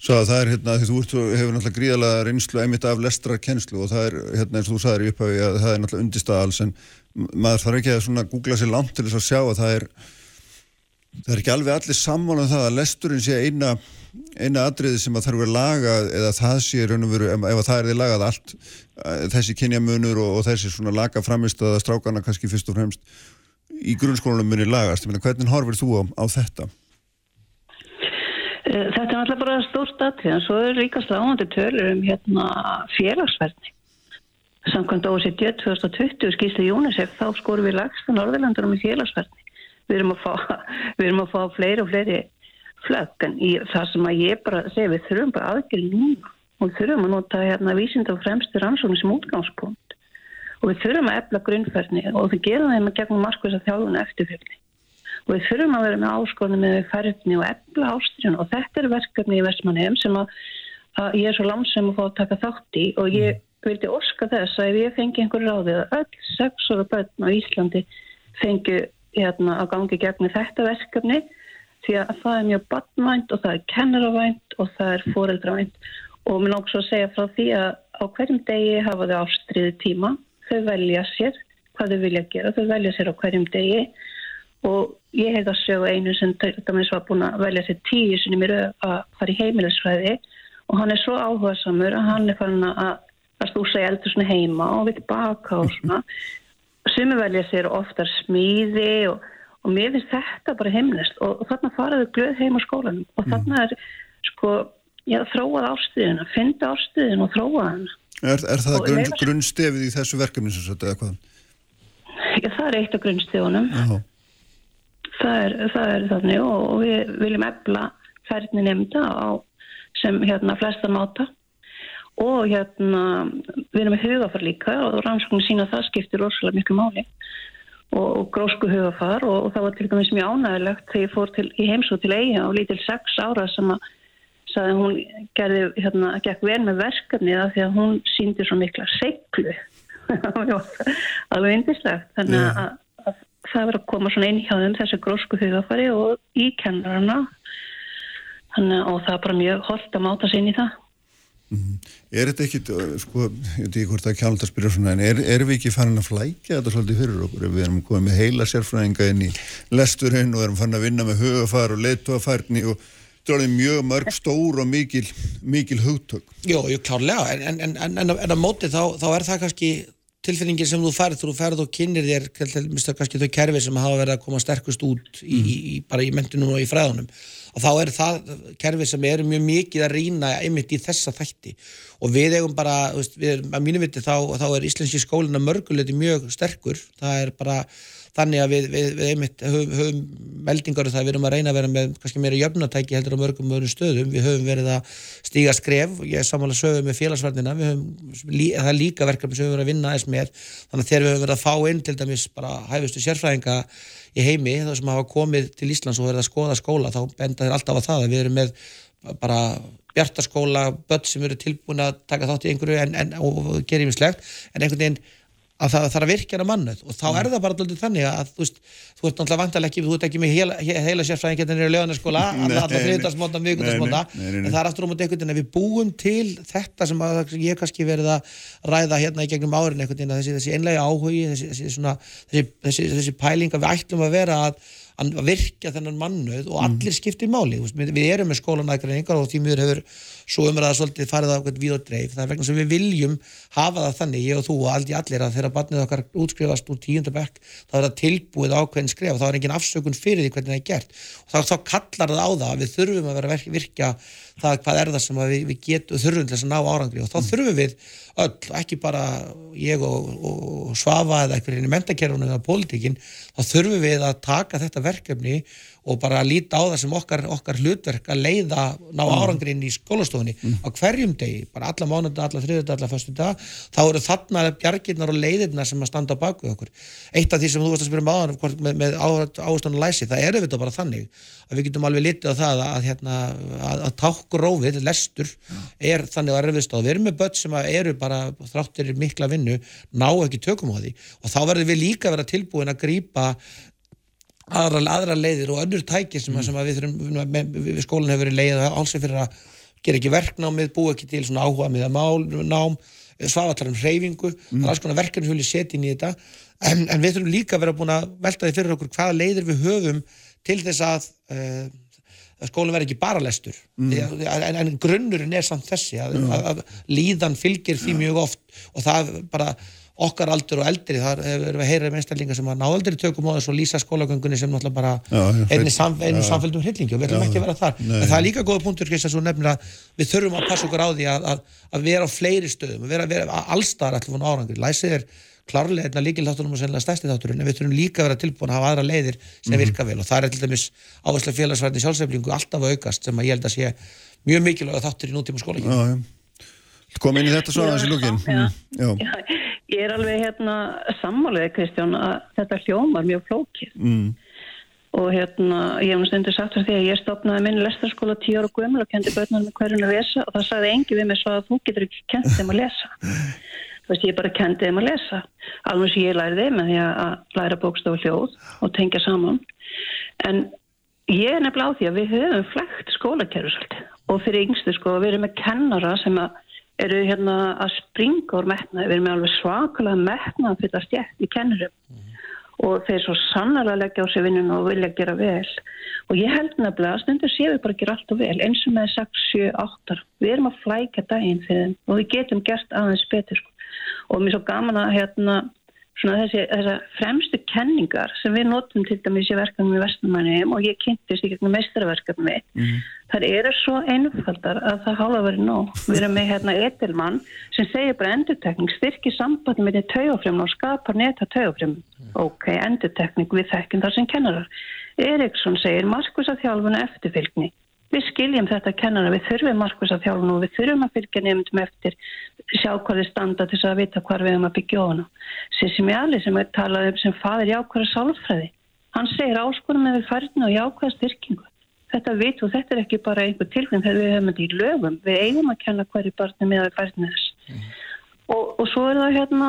svo að það er hérna, því þú ert, hefur náttúrulega gríðalega reynslu einmitt af lestra kennslu og það er, hérna eins og þú sagðir í upphafi að það er náttúrulega undistað alls en maður þarf ekki að svona googla sér langt til þess að sjá að það er það er ekki alveg allir sammála um það að lesturinn sé eina, eina atriði sem að þarf að laga eða það sé raun og veru, ef, ef að það er því lagað allt þessi kynjamunur og, og þessi svona laga framist að strákana kannski fyrst og fremst í grunnskólanum muni lagast, Ég meina, hvernig horfir þú á, á þetta? Eh, Þetta er alltaf bara stórt atrið en svo er líka sláandi tölur um hérna félagsverðni. Samkvæmt OECD 2020 skýrstu UNICEF þá skorum við lagst á Norðurlandurum í félagsverðni. Við erum að fá, erum að fá fleiri og fleiri flögg en í það sem að ég bara segi við þurfum bara aðgjörð núna. Og við þurfum að nota hérna vísinda og fremstu rannsóknir sem útgangspunkt. Og við þurfum að efla grunnferðni og við gerum þeim að gegnum markvisa þjálfuna eftirfylgni. Og við þurfum að vera með áskonum með færðni og efla ástriðun og þetta er verkefni í Vestmannheim sem að, að ég er svo langsam að fá að taka þátt í. Og ég vildi orska þess að ef ég fengi einhver ráðið að öll sex ára börn á Íslandi fengi hérna að gangi gegn þetta verkefni því að það er mjög badmænt og það er kennaravænt og það er foreldravænt. Og mér langt svo að segja frá því að á hverjum degi hafa þau ástriði tíma. Þau velja sér hvað þau vilja gera, þau velja sér á hverjum degi. Og ég hef að sögu einu sem til dæmis var búin að velja sér tíu sinni mér að fara í heimilisfræði. Og hann er svo áhugasamur að hann er farin að, að stúsa í eldur svona heima og við tilbaka og svona. Sumi velja sér oftar smíði og, og mér finnst þetta bara heimlist og, og þarna faraðu glöð heim á skólanum og þarna er sko já, þróað ástuðina, finna ástuðin og þróa hana. Er, er það grunn, grunnstefið í þessu verkefni sem sagt, eða hvað? Já, það er eitt af grunnstíðunum. Já, Það er, það er þannig og, og við viljum efla færni nefnda á sem hérna flesta máta og hérna við erum með hugafar líka og rannsóknir sína að það skiptir rosalega miklu máli og, og grósku hugafar og, og það var til dæmis mjög ánægilegt þegar ég fór til, í heimsóð til eiga og lítil sex ára sem að sagði að hún gerði, hérna, gekk vel með verkefnið af því að hún síndi svo mikla seglu alveg indislegt þannig Já. að, að það verður að koma svona inn hjá þeim þessi grósku hugafari og í kennarana. Þannig að og það er bara mjög holdt að máta sig inn í það Er þetta ekkit, uh, sko, ég veit ekki hvort það er kjáld að spyrja svona, en er, erum við ekki farin að flækja þetta svolítið fyrir okkur? Við erum komið með heila sérfræðinga inn í lesturinn og erum farin að vinna með hugafar og leituafærni og þetta er mjög mörg stór og mikil, mikil hugtök. Jú, jú, klárlega, en, en, en, en, á móti þá, þá er það kannski tilfinningin sem þú færð, þú færð og kynir þér kannski þau kerfi sem hafa verið að koma sterkust út í, í, í, bara í mentunum og í fræðunum og þá er það kerfi sem er mjög mikið að rýna einmitt í þessa þætti. Og við eigum bara, veist, við, að mínu viti þá, þá er íslenski skólinn að mörguleiti mjög sterkur, það er bara þannig að við, við, við einmitt höfum, höfum meldingar um það, við erum að reyna að vera með kannski meira jöfnatæki heldur á mörgum mörgum stöðum, við höfum verið að stíga skref, ég er samanlega sögum með félagsvarnina, við höfum, það er líka verkefni sem við höfum verið að vinna aðeins með, þannig að þegar við höfum verið að fá inn til dæmis bara hæfustu sérfræðinga í heimi, þá sem hafa komið til Íslands og verið að skoða skóla, þá benda þeir alltaf á það að við erum með bara bjartaskóla, börn sem eru tilbúin að taka þátt í einhverju en, en, og, og gera yfirslegt, en einhvern veginn að það þarf að virkja hana mannuð og þá er það bara alltaf þannig að þú veist, þú ert náttúrulega vantarlega ekki, þú ert ekki með heila, heila sérfræðing hérna í löðanarskóla, alla þriðdagsmóta, nei. en það er aftur á veginn að við búum til þetta sem að ég kannski verið að ræða hérna í gegnum árin einhvern veginn að þessi, þessi einlega áhugi, þessi, þessi, svona, þessi, þessi, þessi pæling að við ætlum að vera að, að virkja þennan mannuð og allir skiptir máli, við, erum með skólanækringar og því miður hefur svo umræða svolítið farið á eitthvað við og dreif, það er vegna sem við viljum hafa það þannig, ég og þú og allt í allir að þegar barnið okkar útskrifast úr tíundabekk þá er það tilbúið ákveðin skref og þá er engin afsökun fyrir því hvernig það er gert. Og þá, þá kallar það á það að við þurfum að vera að virkja það hvað er það sem við, við getum þurfum til þess að ná árangri. Og þá þurfum við öll, ekki bara ég og, og Svafa eða einhverjum í mentakerfunum eða pólitíkin, þá þurfum við að taka þetta verkefni og bara líta á það sem okkar, okkar hlutverk að leiða, ná árangri inn í skólastofunni á hverjum degi, bara alla mánuða, alla þriðuða, alla föstu dag, þá eru þarna bjargirnar og leiðirnar sem að standa á baku okkur. Eitt af því sem þú varst að spyrja um áðan með, með áherslan læsi, það er auðvitað bara þannig að við getum alveg litið á það að, hérna, að, að tákrófið, lestur, er þannig að erfist á. Við erum með börn sem að eru bara þráttir mikla vinnu, ná ekki tökum á því og þá verðum við líka að vera tilbúin að grípa aðra, aðra leiðir og önnur tæki sem, mm. sem við, þurfum, við skólan hefur verið leið álsið fyrir að gera ekki verknámið, búa ekki til svona áhuga með að mál, nám, svafatar um hreyfingu, það er alls konar verkefni setja inn í þetta, en, en við þurfum líka að vera búin að velta því fyrir okkur hvaða leiðir við höfum til þess að uh, að skólinn verði ekki bara lestur. Mm. en, en grunnurinn er samt þessi að, að, að líðan fylgir því mjög oft og það bara okkar aldur og eldri, þar hefur við heyrið með einstaklingar sem að ná aldrei tökum á þess og lýsa skólagöngunni sem náttúrulega bara já. samfélgum hryllingi og við ætlum ekki að vera þar Nei. en það er líka góða punktur Kristján, svo nefnir að við þurfum að passa okkur á því að, að, að vera á fleiri stöðum, að vera, vera að allstar allir von árangri, læsið er klárlega einna líkil þáttunum og sennilega stærsti þátturinn en við þurfum líka að vera tilbúin að hafa aðra leiðir sem Mhm. virka vel og það er til dæmis áhersla félagsverðin sjálfseflingu alltaf að aukast sem að ég held að sé mjög mikilvæg þáttur í nútíma skóla Já, já. Kom inn í þetta svo aðeins í lúkin. Ég er alveg hérna sammálega Kristján að þetta hljómar mjög flókið. Mm. og hérna ég hef stundur sagt fyrir því að ég stopnaði minn lestarskóla tíu ára gömul og kendi börnunum með hverjum að lesa og það sagði engi við mig svo að þú getur ekki kent þeim að lesa. Þú veist ég bara kendi þeim að lesa. Alveg sem ég læri þeim með því að læra bókstofu hljóð og tengja saman. En ég er nefnilega á því að við höfum flekt skólakerfi svolítið. Og fyrir yngstu sko við erum með kennara sem að eru hérna að springa úr metnaði, við erum alveg svakalega metnað fyrir að stjætt í kennurum. Og þeir svo sannarlega leggja á sig vinnun og vilja gera vel. Og ég held nefnilega að stundur séu við bara að gera allt og vel eins og með 6, 7, 8 við erum að flæka daginn fyrir þeim og við getum gert aðeins betur sko. og mér er svo gaman að hérna svona þessi, þessa fremstu kenningar sem við notum til dæmis í verkefnum í Vestmanniðum og ég kynntist í gegnum meistarverkefni mm. þar eru svo einfaldar að það hála verið nóg. Við erum með hérna Edelmann sem segir bara endurtekning styrkir sambandi með því taugafremn og skapar netta taugafremn. Mm. Ok, endurtekning við þekkjum þar sem kennarar. Eriksson segir markvisa þjálfuna eftirfylgni Við skiljum þetta kennara, við þurfum markvisa þjálfun og við þurfum að fylgja nefndum eftir, sjá hvað þið standa til þess að vita hvað við erum að byggja ofan á. Mjali sem er talað um sem fadir jákvæða sálfræði, hann segir áskonum með færðinu og jákvæða styrkingu. Þetta veit og þetta er ekki bara einhver tilfinn þegar við höfum þetta í lögum, við eigum að kenna hverju barni með færðinu þess. Mm. Og, og svo er það hérna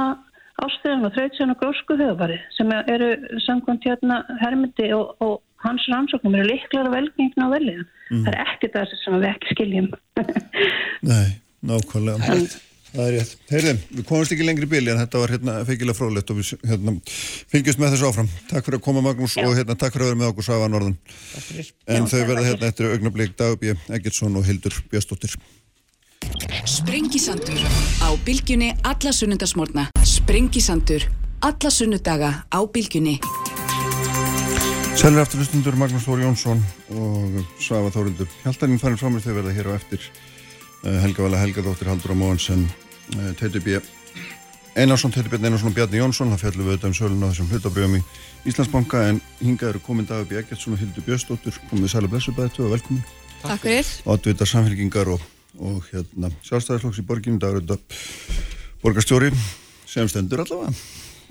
ástöðum og þrautsjön og grósku höfabari sem eru samkvæmt hérna hermyndi og, og hans rannsóknum eru liklar og velgengna og velja. Mm. Það er ekkert það sem við ekki skiljum. Nei, nákvæmlega. En, það er rétt. Heyrðum, við komumst ekki lengri í bíli en þetta var hérna feikilega frólitt og við hérna, fylgjumst með þessu áfram. Takk fyrir að koma Magnús Já. og hérna takk fyrir að vera með okkur Sava Norðan. En Já, þau verða hérna eftir augnablík Dagbjö Eggertsson og Hildur Björnsdóttir. Sprengisandur á bylgjunni alla sunnundasmórna. Sprengisandur alla sunnudaga á bylgjunni. Selur aftur hlustundur Magnús Þóri Jónsson og Sava Þórildur Hjaltarinn farin fram með þau verða hér á eftir. Uh, Helga Vala Helgadóttir, Haldur á Móansen uh, Teitur B. Einarsson Teitur B. Einarsson og Bjarni Jónsson. Það fjallum við auðvitað um sölun á þessum hlutabrjöfum í Íslandsbanka en hingað eru komin Dagur B. Eggertsson og Hildur Björnsdóttir. Komið við sælu blessubæðið og velkomin. Takk fyrir. Átvitar samfélgingar og, og hérna, sjálfstæðarslokks í borginu Dagur borgarstjóri sem stendur allavega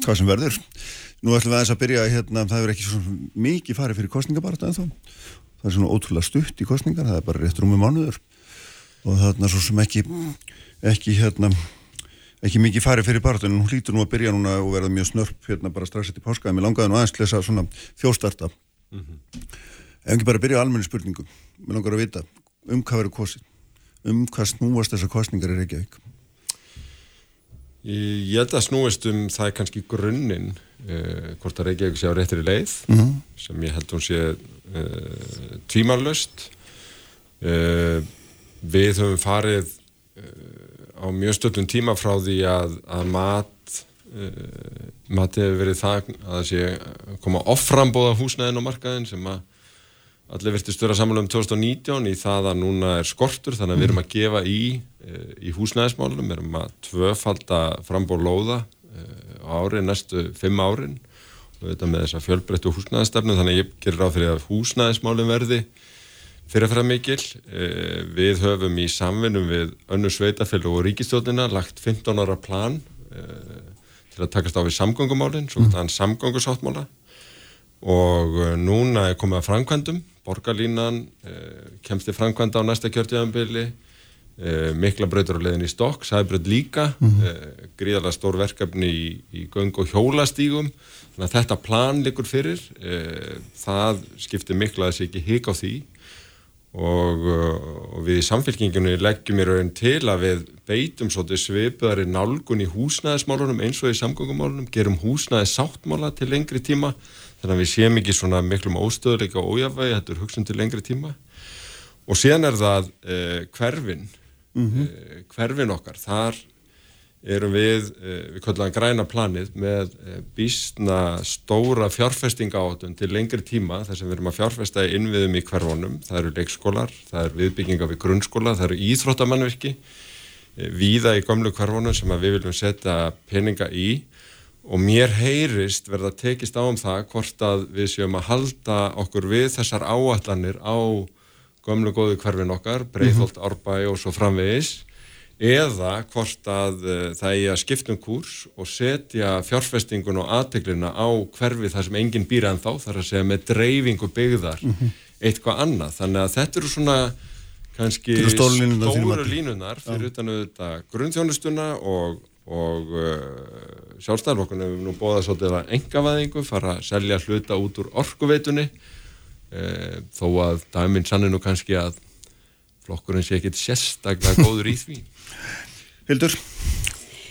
hvað sem verður Nú ætlum við aðeins að byrja hérna, það er ekki svo mikið farið fyrir kostningabarta en þá. Það er svona ótrúlega stutt í kostningar, það er bara rétt rúmi mánuður og það er svo sem ekki, ekki, hérna, ekki mikið farið fyrir barta en hún hlýtur nú að byrja núna og verða mjög snörp hérna bara strax eftir páskaði. Mér langaði nú aðeins til þess að svona þjóstarta. Mm -hmm. Ef ekki bara byrja á almenni spurningu, mér langar að vita um hvað verður kostið, um hvað snúast þessar kostningar er ekki ekki. Ég held að snúist um það er kannski grunninn uh, hvort að Reykjavík sé á réttir í leið mm -hmm. sem ég held að hún sé uh, tvímarlöst uh, við höfum farið á mjög stöldum tíma frá því að, að mat matið hefur verið það að það sé koma offrambóða húsnæðin á markaðin sem að allir virti störa samanlega um 2019 í það að núna er skortur þannig að við erum að gefa í í húsnæðismálunum, við erum að tvöfalda frambóð lóða ári, næstu fimm árin. Og þetta með þessa fjölbreyttu húsnæðistefnu þannig að ég gerir á fyrir að húsnæðismálum verði fyrirfæra mikil. Eh, við höfum í samvinnum við önnu sveitafélag og ríkistjóðina lagt 15 ára plan eh, til að takast á við samgöngumálinn svo þann samgöngusáttmála og eh, núna er komið að framkvæmdum. Borgarlínan kemst í framkvæmda á næsta kjörtíðanbili Uh, mikla breytur á leðin í stokk, sæbröð líka. Mm -hmm. gríðarlega stór verkefni í, í göng og hjólastígum. Þannig að þetta plan likur fyrir. Það skiptir mikla að þessi ekki hika á því. Og, og við í samfélkingunni leggjum í raun til að við beitum svipuðari nálgun í húsnæðismálunum eins og í samgöngumálunum gerum húsnæðis sáttmála til lengri tíma þannig að við séum ekki svona miklum óstöðuleika og ójafvægi, þetta er hugsun til lengri tíma. Og síðan er það hverfinn mm -hmm. uh, hverfin okkar, þar erum við, uh, við kallum græna planið með uh, býstna stóra fjárfestinga átun til lengri tíma þar sem við erum að fjárfesta í innviðum í hverfónum, það eru leikskólar, það eru viðbygginga við grunnskóla, það eru íþróttamannverki víða í gamlu hverfónum sem við viljum setja peninga í og mér heyrist verða tekist á um það hvort að við séum að halda okkur við þessar áallanir á gömlu góðu hverfin okkar, Breitholt, mm -hmm. Árbæ og svo framvegis eða hvort að uh, það er að skiptum kurs og setja fjárfestingun og aðteglina á hverfi þar sem enginn býra en þá, þar að segja með dreifingu byggðar mm -hmm. eitthvað annað. Þannig að þetta eru svona kannski stóru línunar fyrir utan auðvitað grunnþjónustuna og, og uh, sjálfstæðarflokkunum hefur nú bóðað svolítið að engavæðingu, fara að selja hluta út úr orkuveitunni e, þó að dæminn sannir nú kannski að flokkurinn sé ekkit sérstaklega góður í því Hildur?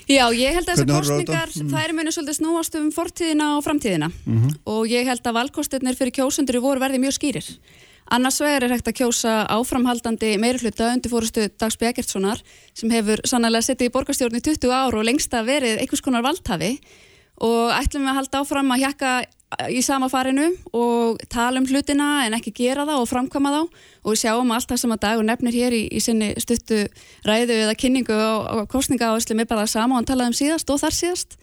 Já, ég held að þessar kostningar mm. það er mjög svolítið snúast um fortíðina og framtíðina mm -hmm. og ég held að valkostirnir fyrir kjósundur í voru verði mjög skýrir annars vegar er hægt að kjósa áframhaldandi meirfluta undir fórustu Dags Bjækertssonar sem hefur sannlega settið í borgarstjórn í 20 ár og lengsta verið einhvers konar valdhafi. Og ætlum við að halda áfram að hjekka í sama farinu og tala um hlutina en ekki gera það og framkama þá. Og við sjáum allt það sem að dagur nefnir hér í, í sinni stuttu ræðu eða kynningu og kostninga áherslu með bara það sama og hann talaði um síðast og þar síðast.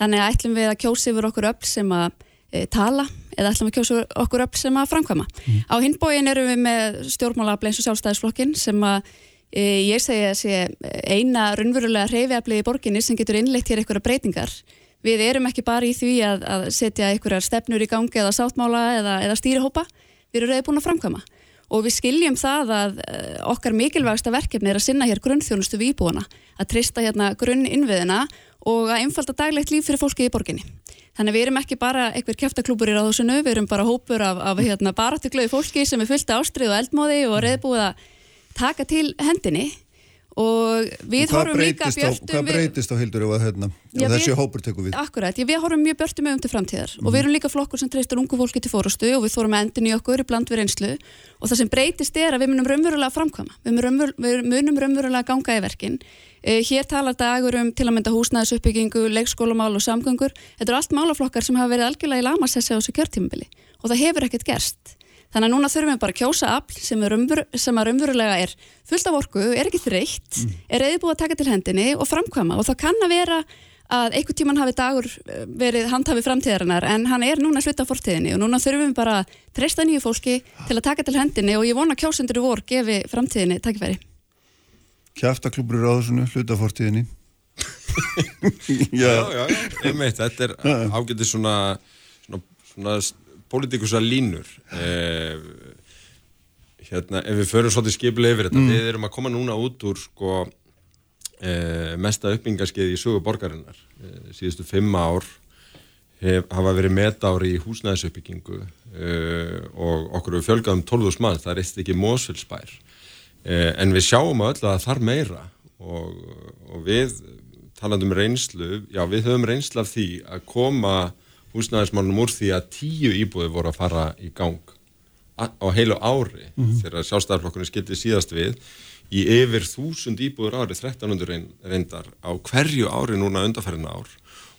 Þannig að ætlum við að kjósi yfir okkur öll sem að e, tala eða ætlum að kjósi okkur öll sem að framkama mm. á hinbóin erum við með stjórnmála bleins og sjálfstæðisflokkin sem að e, ég segja að sé eina runverulega reyfiaflið í borginni sem getur innleitt hér einhverja breytingar við erum ekki bara í því að, að setja einhverjar stefnur í gangi eða sáttmála eða, eða stýrihópa, við erum reyði búin að framkvæma og við skiljum það að uh, okkar mikilvægsta verkefni er að sinna hér grunnþjónustu við íbúana, að trista hérna grunn innviðina og að einfalda daglegt líf fyrir fólki í borginni. Þannig við erum ekki bara einhver kæftaklúpur í ráðhúsinu, við erum bara hópur af, af hérna, baratuglaði fólki sem er fyllt ástrið og eldmóði og reyðbúið að taka til hendinni og við horfum líka björnum hvað breytist á hildur að hérna, þessi hópur tekur við? Akkurat, já, við horfum mjög björnum um til framtíðar. Mm. og við mhm. erum líka flokkur sem treystur ungu fólki til fórustu og við þórum endin í okkur í bland við reynslu. Og það sem breytist er að við munum raunverulega framkvæma. Við munum, við raunverulega ganga í verkin. Eh, hér talar dagur um til að mynda húsnæðisuppbyggingu, leikskólamál og samgöngur. Þetta eru allt málaflokkar sem hafa verið algjörlega í lamasessi á þessu kjörtímabili. Og það hefur ekkert gerst Þannig að núna þurfum við bara að kjósa afl sem, umver, sem að umverulega er fullt af orku, er ekki þreytt, mm. er eða búið að taka til hendinni og framkvæma og það kann að vera að einhver tíman hafi dagur eh, verið handhafi framtíðarinnar en hann er núna hluta á fortíðinni og núna þurfum við bara að treysta nýju fólki til að taka til hendinni og ég vona kjósendur í vor gefi framtíðinni takkifæri. Kjæftaklubur á þessunu hluta á fortíðinni. já, já, já, meit, þetta er ágætið svona, svona, svona pólitíkusa línur. Eh, hérna, ef við förum svolítið skipilega yfir þetta, mm. við erum að koma núna út úr sko eh, mesta uppbyggingarskeið í sögu borgarinnar. Eh, síðustu fimm ár hef, hafa verið metári í húsnæðisuppbyggingu eh, og okkur við fjölgaðum 12.000 mann, það er eitt ekki mósfylsbær eh, en við sjáum öll að þarf meira og, og við talandum reynslu, já við höfum reynslu af því að koma húsnæðismálunum úr því að tíu íbúði voru að fara í gang á heilu ári mm -hmm. þegar sjálfstæðarflokkurinn skildi síðast við í yfir þúsund íbúður ári 1300 reyndar á hverju ári núna undarferðina ár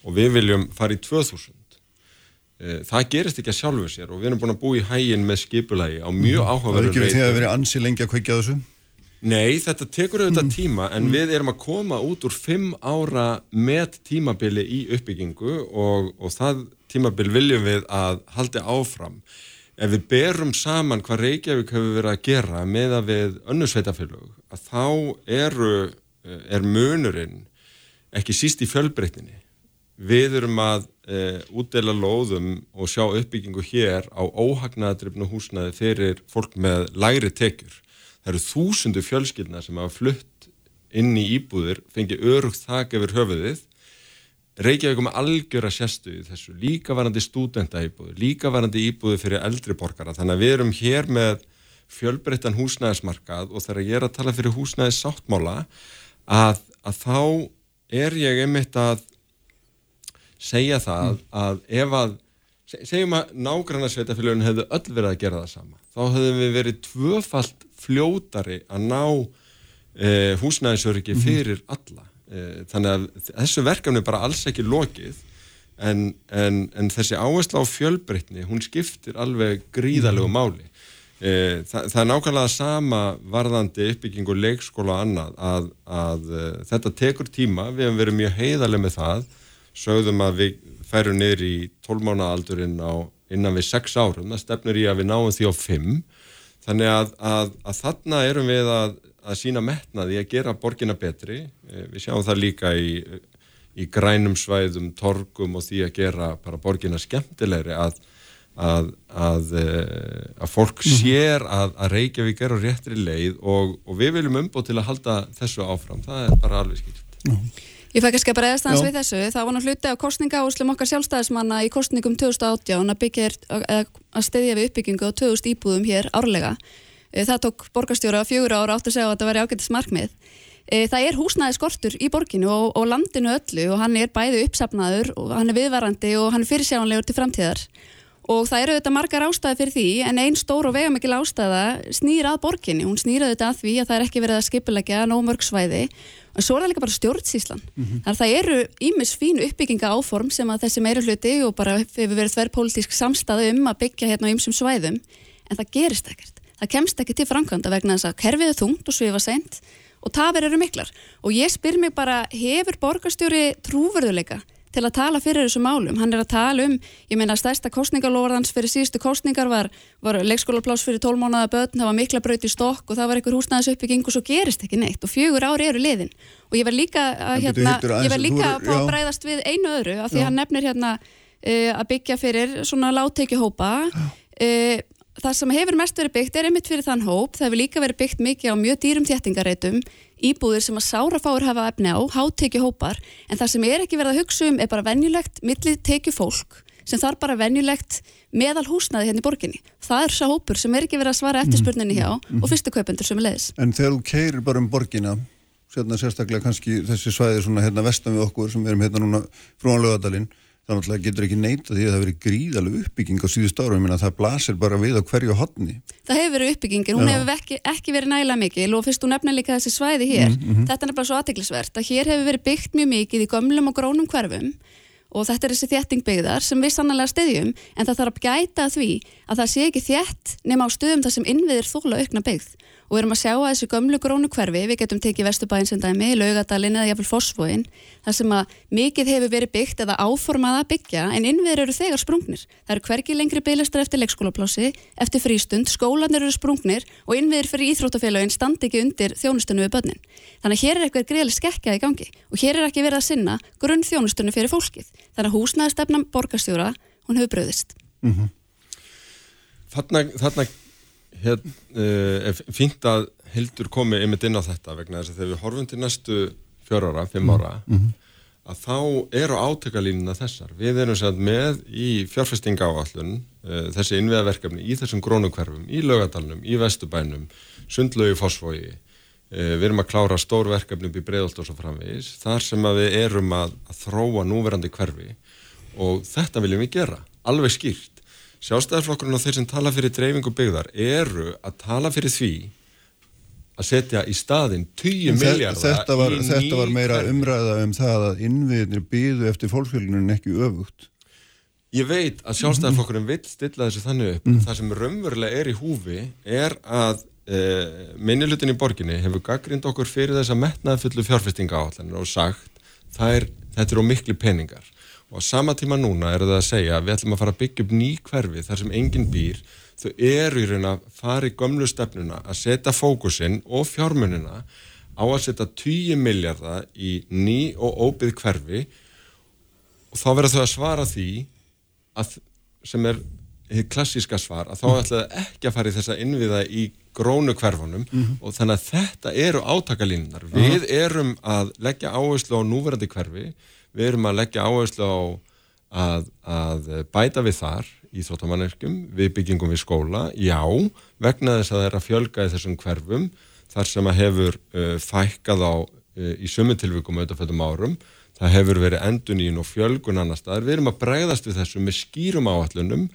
og við viljum fara í 2000 e, það gerist ekki að sjálfu sér og við erum búin að búa í hægin með skipulagi á mjög áhugaverður reynd Það er ekki því að verið ansi lengi að kveikja þessu? Nei, þetta tekur auðvitað mm. tíma en mm. við erum að koma út úr fimm ára með tímabili í uppbyggingu og, og það tímabil viljum við að haldi áfram. Ef við berum saman hvað Reykjavík hefur verið að gera með að við önnu sveitafélög, að þá eru, eh, er munurinn ekki síst í fjölbreytninni. Við erum að e, útdela lóðum og sjá uppbyggingu hér á óhagnaðadrifnu húsnaði fyrir fólk með læri tekjur það eru þúsundu fjölskyldna sem hafa flutt inn í íbúðir, fengið örugt þak yfir höfuðið Reykjavík með algjöra sérstu í þessu, líka varandi stúdenta íbúður, líka varandi íbúður fyrir eldri borgara, þannig að við erum hér með fjölbreyttan húsnæðismarkað og þegar ég er að tala fyrir húsnæðis sáttmála að, að þá er ég einmitt að segja það mm. að ef að segjum að nágrannarsveitafélagin hefðu öll verið að gera það sama þá hefðum við verið tvöfalt fljótari að ná e, húsnæðisöryggi mhm. fyrir alla e, þannig að þessu verkefni er bara alls ekki lokið en, en, en þessi áherslu á fjölbreytni hún skiptir alveg gríðalegu mhm. máli e, það, það er nákvæmlega sama varðandi uppbyggingu leikskóla og annað að, að e, þetta tekur tíma, við hefum verið mjög heiðarlega með það sögðum að við færum niður í 12 mánu aldurinn á innan við 6 árum, það stefnur í að við náum því á 5 Þannig að, að, að þarna erum við að, að sína metnaði að gera borgina betri. Eh, við sjáum það líka í, í grænum svæðum, torgum og því að gera bara borgina skemmtilegri að, að eh, fólk mhm. sér að Reykjavík er á réttri leið og, og við viljum umbúið til að halda þessu áfram. Það er bara alveg skilt. Ég fæ ekki að bregðast aðeins við þessu. Það var náttúrulega hluti á kostninga áslum okkar sjálfstæðismanna í kostningum 2018 að byggja að stedja við uppbyggingu á 2000 íbúðum hér árlega. Eh, það tók borgarstjóra fjögur ára átt að segja að þetta væri ágættis markmið. Eh, það er húsnæði skortur í borginu og, og landinu öllu og hann er bæði uppsafnaður og hann er viðvarandi og hann er fyrirsjánlegur til framtíðar. Og það eru auðvitað margar ástæði fyrir því en einn stór og vegamikil ástæða snýr að borginni, hún snýr auðvitað að því að það er ekki verið að skipilegja nómörgsvæði en svo er það líka bara stjórnsíslan mm -hmm. þannig að það eru ímis fínu uppbygginga áform sem að þessi meira hluti og bara hefur verið þverrpolítisk samstæðu um að byggja hérna á ýmsum svæðum. En það gerist ekkert, það kemst ekki til framkvæmda vegna þess að kerfið er þungt og svifa seint og tafir eru miklar og ég spyr mig bara, hefur borgarstjóri trúverðuleika til að tala fyrir þessu málum. Hann er að tala um, ég meina stærsta kostningalóðans fyrir síðustu kostningar var, var leikskólaplás fyrir tólmánaða börn, það var mikla braut í stokk og það var einhver húsnæðis uppbygging og svo gerist ekki neitt og fjögur ári eru liðin. Og ég verð líka að, hérna, ég verð líka að að bræðast við einu öðru af því já. hann nefnir hérna uh, að byggja fyrir svona látteikihópa. Uh, það sem hefur mest verið byggt er einmitt fyrir þann hóp, það hefur líka verið byggt mikið á mjög dýrum þéttingareitum íbúðir sem að sárafáur hafa efni á, háttekju hópar, en það sem er ekki verið að hugsa um er bara venjulegt millið tekju fólk sem þarf bara venjulegt meðal húsnaði hérna í borginni. Það er svo hópur sem er ekki verið að svara eftirspurninni hjá mm. og fyrstu kaupendur sem er leiðis. En þegar þú keirir bara um borginna, sérstaklega kannski þessi svæði svona hérna vestan við okkur sem erum hérna núna frá lögadalinn, það getur ekki neyta því að það veri gríðalega uppbygging á síðust ára, ég meina það blasir bara við á hverju hodni. Það hefur verið uppbyggingin, hún Já. hefur ekki, ekki verið næla mikil og fyrst þú nefna líka þessi svæði hér, mm -hmm. þetta er bara svo aðteglisvert að hér hefur verið byggt mjög mikið í gömlum og grónum hverfum og þetta er þessi þéttingbyggðar sem við sannlega stiðjum en það þarf að gæta því að það sé ekki þétt nema á stöðum þar sem innviðir þóla aukna byggð og erum að sjá að þessu gömlu grónu hverfi, við getum tekið Vesturbæinn sem dæmi, Laugadalinn eða jáfnvel Fossvóinn, þar sem að mikið hefur verið byggt eða áformað að byggja en innviður eru þegar sprungnir. Það eru hverki lengri byggastar eftir leikskólaplási, eftir frístund, skólanir eru sprungnir og innviður fyrir íþróttafélagin standi ekki undir þjónustunum við börnin. Þannig að hér er eitthvað greiðlega skekkjað í gangi og hér er ekki verið að sinna grunn þjónustunum fyrir fólkið. Þannig að húsnæðistefnam borgarstjóra, hún hefur bröðist. Mm -hmm. Þarna, þarna hér, uh, er fínt að Hildur komi einmitt inn á þetta vegna þess að þegar við horfum til næstu fjör ára, fimm mm, ára mm. -hmm. að þá eru átökalínuna þessar. Við erum sér með í fjárfestinga áallun uh, þessi innviðaverkefni í þessum grónukverfum, í lögadalunum í vestubænum, sundlögu fósfói uh, við erum að klára stórverkefni upp í bregðalt og svo framvegis þar sem við erum að, að þróa núverandi hverfi og þetta viljum við gera, alveg skýrt Sjálfstæðarflokkurinn og þeir sem tala fyrir dreifingu byggðar eru að tala fyrir því að setja í staðin 10 miljardar þetta, þetta var meira hverfi. umræða um það að innviðinir byðu eftir fólksfjölunum ekki öfugt. Ég veit að sjálfstæðarflokkurinn vil stilla þessu þannig upp mm. það sem raunverulega er í húfi er að e, minnilutin í borginni hefur gaggrind okkur fyrir þess að metnaði fullu fjárfestinga áallanir og sagt er, þetta eru miklu peningar og á sama tíma núna er það að segja að við ætlum að fara að byggja upp ný hverfi þar sem enginn býr þau eru í raun að fara í gömlu stefnuna að setja fókusinn og fjármunina á að setja 10 miljardar í ný og óbyggð hverfi og þá verður þau að svara því að, sem er klassíska svar að þá mm. ætlaði ekki að fara í þessa innviða í grónu hverfunum mm -hmm. og þannig að þetta eru átakalínunar. Við erum að leggja áherslu á núverandi hverfi við erum að leggja áherslu á að, að bæta við þar í þóttamannerkjum, við byggingum við skóla, já, vegna þess að það er að fjölga í þessum hverfum þar sem að hefur uh, fækkað á uh, í sumu tilvíkum auðvitaðfættum árum, það hefur verið endunín og fjölgun annar staðar, við erum að bregðast við þessu með skýrum áallunum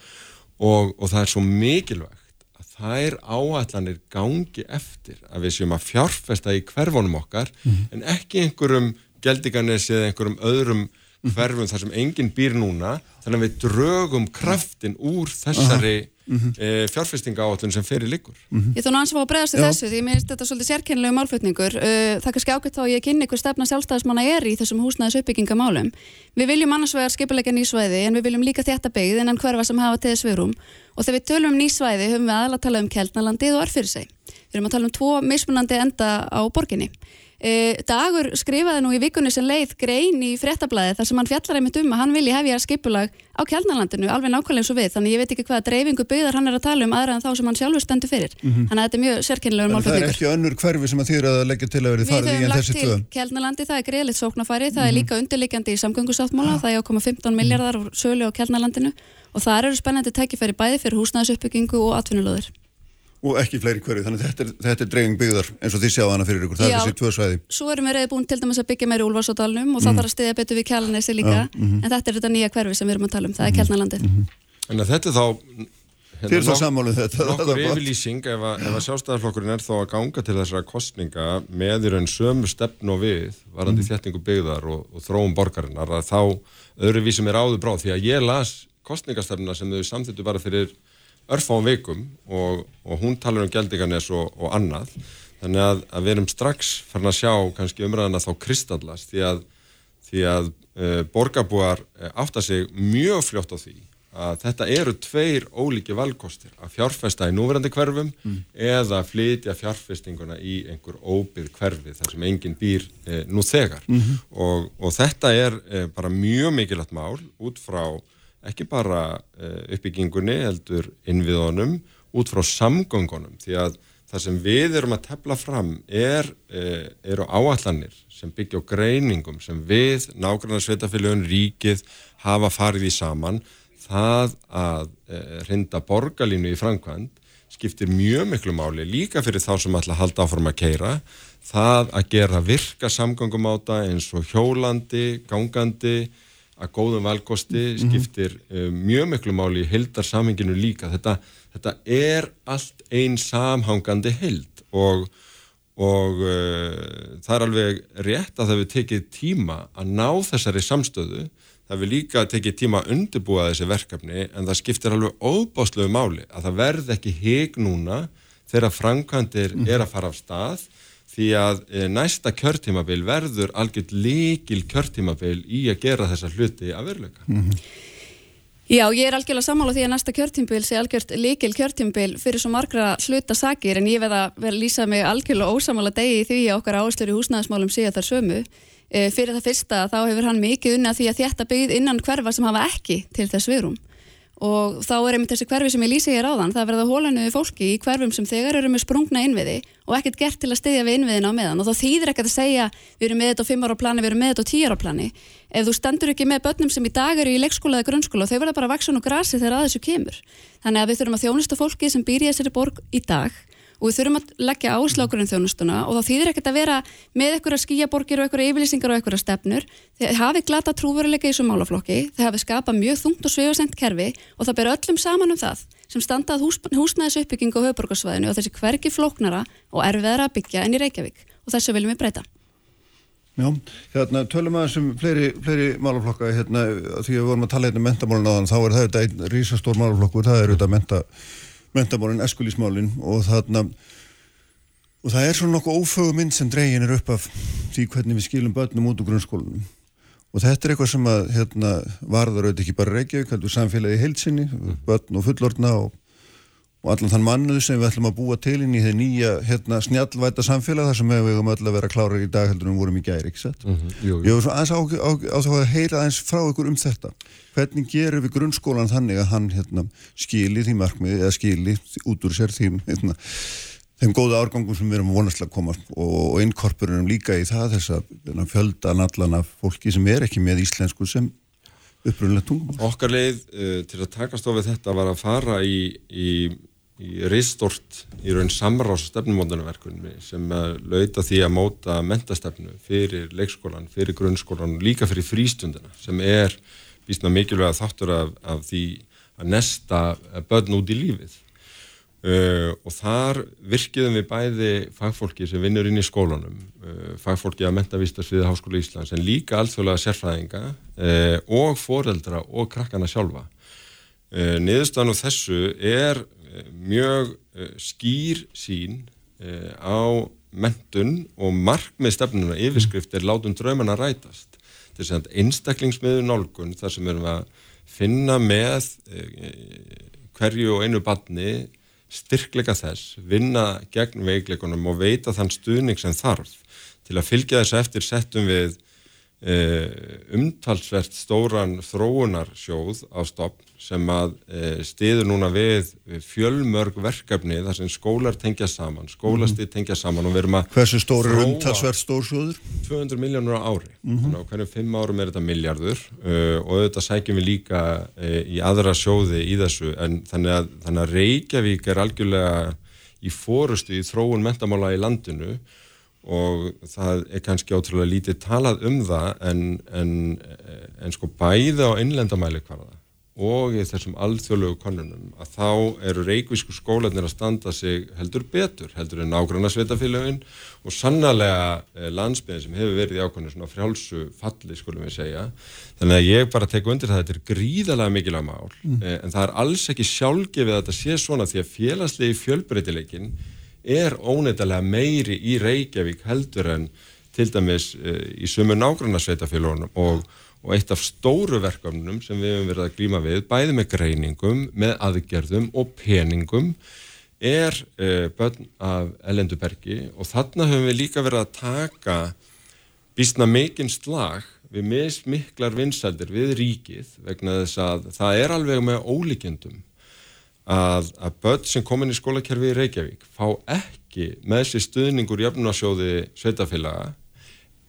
og, og það er svo mikilvægt að er áallanir gangi eftir að við séum að fjárfesta í hverfunum okkar mm -hmm. en ekki einhverjum Geldinganessi eða einhverjum öðrum hverfum þar sem enginn býr núna þannig að við drögum kraftin úr þessari mm -hmm. e, fjárfestinga áallun sem fer í líkur mm -hmm. Ég þó náttúrulega að bregðast til þessu því ég minnst þetta svolítið sérkennilegu málflutningur. Uh, það er kannski ákveðt þá að ég kynni hver stefna sjálfstæðismanna er í þessum húsnæðis uppbyggingamálum Við viljum annars vegar skipulega nýsvæði en við viljum líka þetta byggð innan hverfa sem hafa til þess viðrum og þegar við tölum um nýsvæði höfum við aðla að tala um E, Dagur skrifaði nú í vikunni sem leið grein í frettablaði þar sem hann fjallar einmitt um að hann vilji hefja skipulag á kjálnalandinu alveg nákvæmlega eins og við þannig ég veit ekki hvaða dreifingu byggðar hann er að tala um aðra en þá sem hann sjálfur stendur fyrir mm -hmm. þannig að þetta er mjög sérkynlegur málflutningur Það er ekki önnur hverfi sem að þýra að leggja til að verið farið í en þessi tvö Við höfum lagt til kjálnalandi, það er greiðlitt sóknarfæri það mm -hmm. er mhm. líka undirleikandi í samgöngusáttmála það er ákoma 15 miljardar sölu á kjálnalandinu og það eru spennandi tækifæri bæði fyrir húsnæðisuppbyggingu og atvinnulóður og ekki fleiri hverju, þannig þetta er, þetta er dreifing byggðar eins og þið sjáðu hana fyrir ykkur, það Já, er þessi tvö svæði. Svo erum við reyði búin til dæmis að byggja meiri úlvarsódalunum og mm. það þarf að stiðja betur við kjælnesi líka, mm -hmm. en þetta er þetta nýja hverfi sem við erum að tala um, það er mhm. kjælnalandið. Mm -hmm. En þetta er þá Hérna, Þið er það sammálið þetta. Nokkur yfirlýsing ef að, að sjálfstæðarflokkurinn er þá að ganga til þessara kostninga með í raun sömu stefn og við, varandi mm. þéttingu byggðar og, og þróum að að örfáum veikum og, og hún talar um gældingarnes og, og annað. Þannig að, að við erum strax farin að sjá kannski umræðana þá kristallast því að, því að e, borgarbúar eh, átta sig mjög fljótt á því að þetta eru tveir ólíki valkostir að fjárfesta í núverandi hverfum mm. eða flytja fjárfestinguna í einhver óbyggð hverfi þar sem enginn býr e, nú þegar mm -hmm. og, og þetta er e, bara mjög mikilvægt mál út frá ekki bara e, uppbyggingunni heldur innviðunum út frá samgöngunum því að það sem við erum að tefla fram er, eru áallanir sem byggja á greiningum sem við, nákvæmlega sveitafélagun, ríkið hafa farið í saman. Það að e, rinda borgarlínu í framkvæmt skiptir mjög miklu máli líka fyrir þá sem ætla að halda áfram að keira það að gera virka samgangum á það eins og hjólandi, gangandi að góðum valkosti mhm. skiptir mm -hmm. uh, mjög miklu máli í hildarsamhenginu líka. Þetta, þetta er allt einn samhangandi hild og, og uh, það er alveg rétt að það við tekið tíma að ná þessari samstöðu það vil líka tekið tíma að undirbúa þessi verkefni en það skiptir alveg óbáslegu máli að það verð ekki heg núna þegar framkvæmdir mm. er að fara af stað því að e, næsta kjörtímabil verður algjört líkil kjörtímabil í að gera þessa hluti að veruleika. Mm -hmm. Já, ég er algjörlega sammála því að næsta kjörtímabil sé algjört líkil kjörtímabil fyrir svo margra hluta sakir en ég veð að vera lýsa mig algjörlega ósamála degi því að okkar áslur í húsnæðismálum sé að það er sömu Eh, fyrir það fyrsta þá hefur hann mikið unna því að þetta byggð innan hverfa sem hafa ekki til þess viðrum og þá er einmitt þessi hverfi sem ég lýsi hér áðan það verða hólanuði fólki í hverfum sem þegar eru með sprungna innviði og ekkert gert til að styðja við innviðina á meðan. Og þá þýðir ekkert að segja við erum með þetta á 5 ára plani, við erum með þetta á 10 ára plani. Ef þú standur ekki með börnum sem í dag eru í leikskóla eða grunnskóla þau verða bara að vaksa nú grasi þegar að þessu kemur. Þannig að við þurfum að þjónusta fólki sem býr í þessari borg í dag og við þurfum að leggja áslákurinn þjónustuna og þá þýðir ekkert að vera með einhverja skíaborgir og einhverja yfirlýsingar og einhverja stefnur. Þeir hafi glata trúveruleika í þessum málaflokki þeir hafi skapað mjög þungt og sveifasent kerfi og það ber öllum saman um það sem standað hús, húsnæðis uppbygging á höfuborgarsvæðinu og þessi hverki flóknara og erfiðara að byggja enn í Reykjavík. Og þessu viljum við breyta. Já, hérna tölum aðeins um fleiri, fleiri málaflokka hérna því að við vorum að tala hérna um mentamálun á þann þá er það þetta einn rísastór málaflokkur, það er auðvitað menta mentamálinn, eskulísmálinn og þarna og það er svona nokkuð ófögu mynd sem dregin er upp af því hvernig við skilum börnum út úr grunnskólanum. Og þetta er eitthvað sem að hérna, varður auðvitað ekki bara Reykjavík, heldur samfélagi heilsinni, börn og fullorna og og allan þann mannuð sem við ætlum að búa til inn í þeir nýja hérna, snjallvæta samfélag þar sem við höfum öll að vera klárar í dag heldur en við vorum í gæri, ekki sett? Mm -hmm, jú, jú. Ég var svo aðeins á, á, á þá að heyra aðeins frá ykkur um þetta. Hvernig gerum við grunnskólan þannig að hann hérna, skili því markmiði eða skili út úr sér því hérna, þeim góða árgangum sem við erum vonastlega að koma og, og innkorpurum líka í það þess að hérna, fjöldan allan af fólki sem er ekki með íslensku sem upprunlega tungum. Okkar leið uh, til að takast á við þetta var að fara í, í í reystort í raun samráðs stefnumóndunarverkunni sem lauta því að móta mentastefnu fyrir leikskólan, fyrir grunnskólan og líka fyrir frístundina sem er vísna mikilvæg þáttur af, af því að nesta börn út í lífið. Uh, og þar virkiðum við bæði fagfólki sem vinnur inn í skólanum uh, fagfólki að mentavistas við Háskóla Íslands en líka alþjóðlega sérfræðinga uh, og foreldra og krakkana sjálfa. Niðurstaðan og þessu er mjög eh, skýr sín eh, á mentun og markmið stefnuna yfirskrift er látun draumana rætast. Þess að einstaklingsmiður nálgun þar sem erum að finna með eh, hverju og einu badni styrkleika þess, vinna gegn veikleikunum og veita þann stuðning sem þarf til að fylgja þess eftir settum við umtalsvert stóran þróunarsjóð á stopp sem að e, stiður núna við fjölmörg verkefni þar sem skólar tengja saman, skólastið tengja saman og við erum að Hversu stór er umtalsverð stórsjóður? 200 miljónur á ári mm -hmm. þannig að hverjum fimm árum er þetta miljardur uh, og auðvitað sækjum við líka uh, í aðra sjóði í þessu en þannig að, þannig að Reykjavík er algjörlega í fórustu í þróun mentamála í landinu og það er kannski átrúlega lítið talað um það en, en, en sko bæði á innlendamæli hvaða og í þessum alþjóðlegu konunum að þá eru reikvísku skólanir að standa sig heldur betur, heldur en nágranna sveitafélagin og sannlega eh, landsbyðin sem hefur verið í ákvæmlega svona frjálsu falli skulum við segja. Þannig að ég bara tek undir það að þetta er gríðalega mikilvæg mál mm. eh, en það er alls ekki sjálfgefið að þetta sé svona því að félagslegi fjölbreytileikin er óneitalega meiri í Reykjavík heldur en til dæmis eh, í sumu nágranna sveitafélagunum og og eitt af stóru verkefnum sem við hefum verið að glýma við, bæði með greiningum, með aðgerðum og peningum, er uh, börn af Ellendubergi og þarna höfum við líka verið að taka bísna mikinn slag við mismiklar vinsældir við ríkið vegna þess að það er alveg með ólíkjendum að, að börn sem komin í skólakerfi í Reykjavík fá ekki með sér stuðningur í öfnunarsjóði sveitafélaga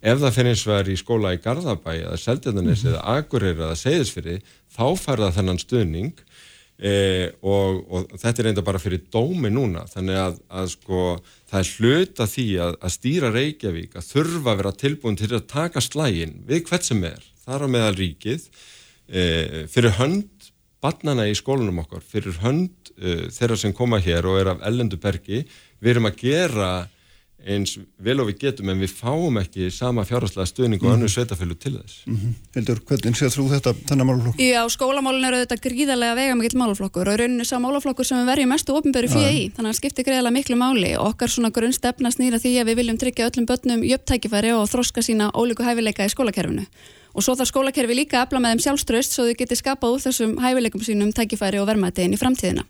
ef það finnst verið í skóla í Garðabæ eða Seldjarnanes mm -hmm. eða Akureyri eða Seyðisfyrri þá fær það þennan stuðning e, og, og þetta er reynda bara fyrir dómi núna þannig að, að sko það er hluta því að, að stýra Reykjavík að þurfa að vera tilbúin til að taka slægin við hvert sem er þar á meðal ríkið e, fyrir hönd barnana í skólunum okkar, fyrir hönd e, þeirra sem koma hér og er af ellendu bergi við erum að gera eins vel og við getum en við fáum ekki sama fjárhastlega stuðning og mm. önnu sveitafölu til þess. Mm -hmm. Hildur, hvernig séð þú þetta, þennan máluflokk? Já, skólamálun eru þetta gríðarlega vegamikill máluflokkur og í rauninu sá máluflokkur sem við verjum mestu ofinböru fyrir í, þannig að það skiptir greiðarlega miklu máli og okkar svona grunnstefna snýra því að við viljum tryggja öllum börnum jöfntækifæri og þroska sína ólíku hæfileika í skólakerfinu. Og svo þarf skólakerfi líka að afla með þeim sjálfströst svo þau geti skapað úr þessum hæfileikum sínum tækifæri og vermaðtegin í framtíðina.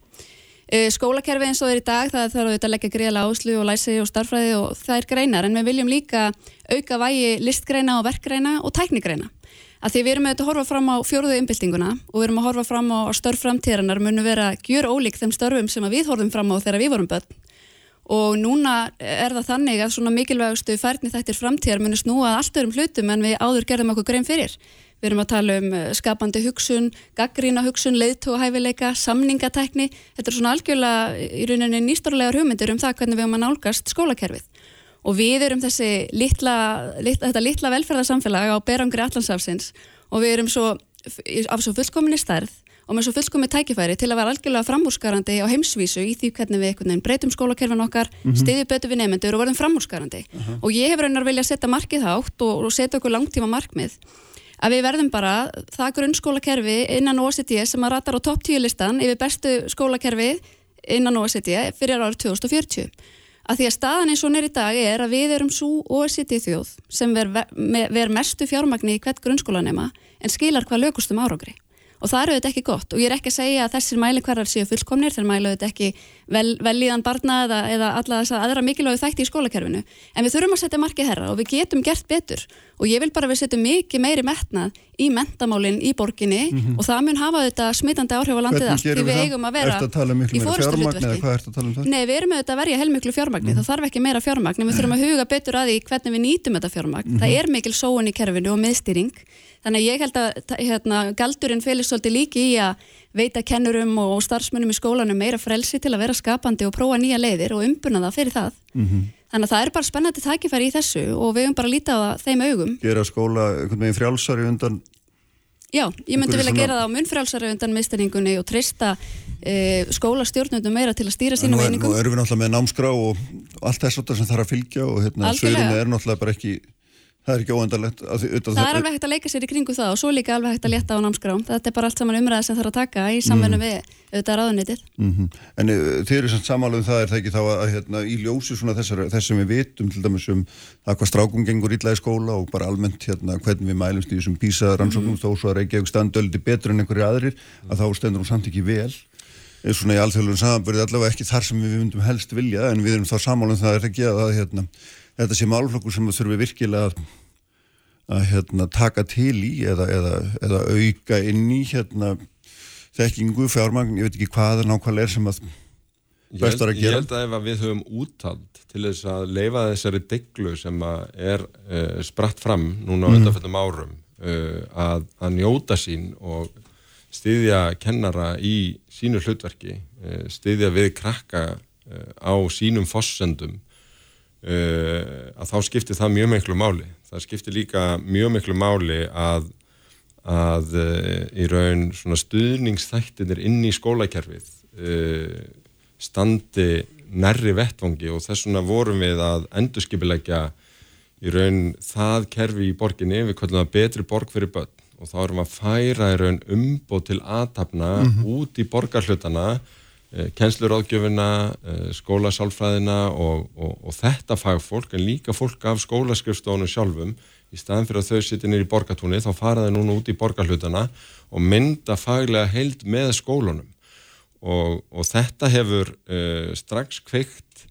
Eh, skólakerfi eins og þeir í dag, það þarf auðvitað að leggja greiðlega áslu og læsi og starfræði og það er greinar en við viljum líka auka vægi listgreina og verkgreina og tæknigreina. Að því við erum auðvitað að horfa fram á fjóruðu umbyltinguna og við erum að horfa fram á störf framtíðarinnar munu vera gjur ólík þeim störfum sem við horfum fram á þegar við vorum börn. Og núna er það þannig að svona mikilvægustu færni þættir framtíðar munu snúa allt öðrum hlutum en við áður gerðum okkur grein fyrir. Við erum að tala um eh, skapandi hugsun, gaggrína hugsun, leiðtóhæfileika, samningatekni. Þetta er svona algjörlega í rauninni nýstorlegar hugmyndir um það hvernig við erum að nálgast skólakerfið. Og við erum þessi litla, litla, þetta litla velferðarsamfélag á berangri allansafsins og við erum svo, af svo fullkominni stærð og með svo fullkominni tækifæri til að vera algjörlega framhúsgarandi á heimsvísu í því hvernig við breytum skólakerfin okkar, mm -hmm. stiðjum betur við nefnendur og verðum framhúsgarandi. Uh -huh. Og ég hef raunar vilja setja markið hátt og, og setja okkur langtíma markmið að við verðum bara það grunnskólakerfi innan OECD sem að ratar á topp 10 listan yfir bestu skólakerfi innan OECD fyrir árið 2040. Að því að staðan eins og neyri dag er að við erum svo OECD þjóð sem ver, ver mestu fjármagni í hvert grunnskólanema en skilar hvað lögustum árangri og það eru auðvitað ekki gott. Og ég er ekki að segja að þessir mælikvarðar séu fullkomnir, þeir mælu auðvitað ekki vel, velíðan barna eða, eða alla þess að aðra mikilvægu þætti í skólakerfinu. En við þurfum að setja markið herra og við getum gert betur. Og ég vil bara við setjum mikið meiri metnað í mentamálinn í borginni mm -hmm. og það mun hafa þetta smitandi áhrif á landið allt. Því við eigum að vera um í fórstu hlutverki um Nei, við erum auðvitað að verja heilmiklu fjármagni. Mm -hmm. það þarf ekki meira fjármagni, við þurfum að huga betur að því hvernig við nýtum þetta fjármagn. Mm -hmm. það er mikil sóun í kerfinu og miðstýring. Þannig að ég held að hérna, galdurinn félist svolítið líki í að veita kennurum og starfsmunum í skólanum meira frelsi til að vera skapandi og prófa nýja leiðir og umbuna það fyrir það. Mm -hmm. Þannig að það er bara spennandi tækifæri í þessu og við höfum bara að líta á það þeim augum. Gera skóla einhvern veginn frjálsari undan? Já, ég myndi vilja svona... gera það á munfrjálsari undan mistenningunni og trista e, skólastjórnundum meira til að stýra sínum einingum. Nú erum við náttúrulega með námskrá og allt þess að sem þarf að fylgja og hérna, sögurinn er náttúrulega bara ekki Það er ekki óendalegt. Það er alveg hægt að leika sér í kringu það og svo líka alveg hægt að leta á námskrám. Þetta er bara allt saman umræðið sem þarf að taka í samvennu mm. við auðvitað ráðunitið. Mm -hmm. En uh, þeir eru samt samáluðum það er það ekki þá að, að hérna, í ljósi þessar, þessum við vitum til dæmis um það hvað strákum gengur illa í skóla og bara almennt hérna, hvernig við mælumst í þessum písa rannsóknum mm. þó svo að Reykjavík standöldi betur en einhverju aðrir að þá stendur hún samt ekki vel svona í alþjóðlunum samanbörði allavega ekki þar sem við myndum helst vilja en við erum þá samáluðum það er ekki að hérna, þetta sé málflokkur sem það þurfi virkilega að, að hérna, taka til í eða, eða, eða auka inn í hérna, þekkingu, fjármagn, ég veit ekki hvað er nákvæmlega er sem að bestar að gera. Ég held að ef við höfum úttald til þess að leifa þessari deglu sem er uh, spratt fram núna á mm. undanfjöldum árum uh, að, að njóta sín og styðja kennara í sínu hlutverki, uh, styðja við krakka á sínum fossendum að þá skiptir það mjög miklu máli. Það skiptir líka mjög miklu máli að, að uh, í raun svona stuðningsþættinir inn í skólakerfið uh, standi nærri vettvangi og þess vegna vorum við að endurskipilegja í raun það kerfi í borginni, við kallum það betri borg fyrir börn. Og þá erum við að færa í raun umbóð til aðtapna mm -hmm. út í borgarhlutana eh, kennsluráðgjöfina, eh, skólasálfræðina og, og, og þetta fagfólk en líka fólk af skólaskrifstofunum sjálfum í staðan fyrir að þau sittir nýri í borgartúni þá fara þau núna út í borgarhlutana og mynda faglega heild með skólunum og, og þetta hefur uh, strax kveikt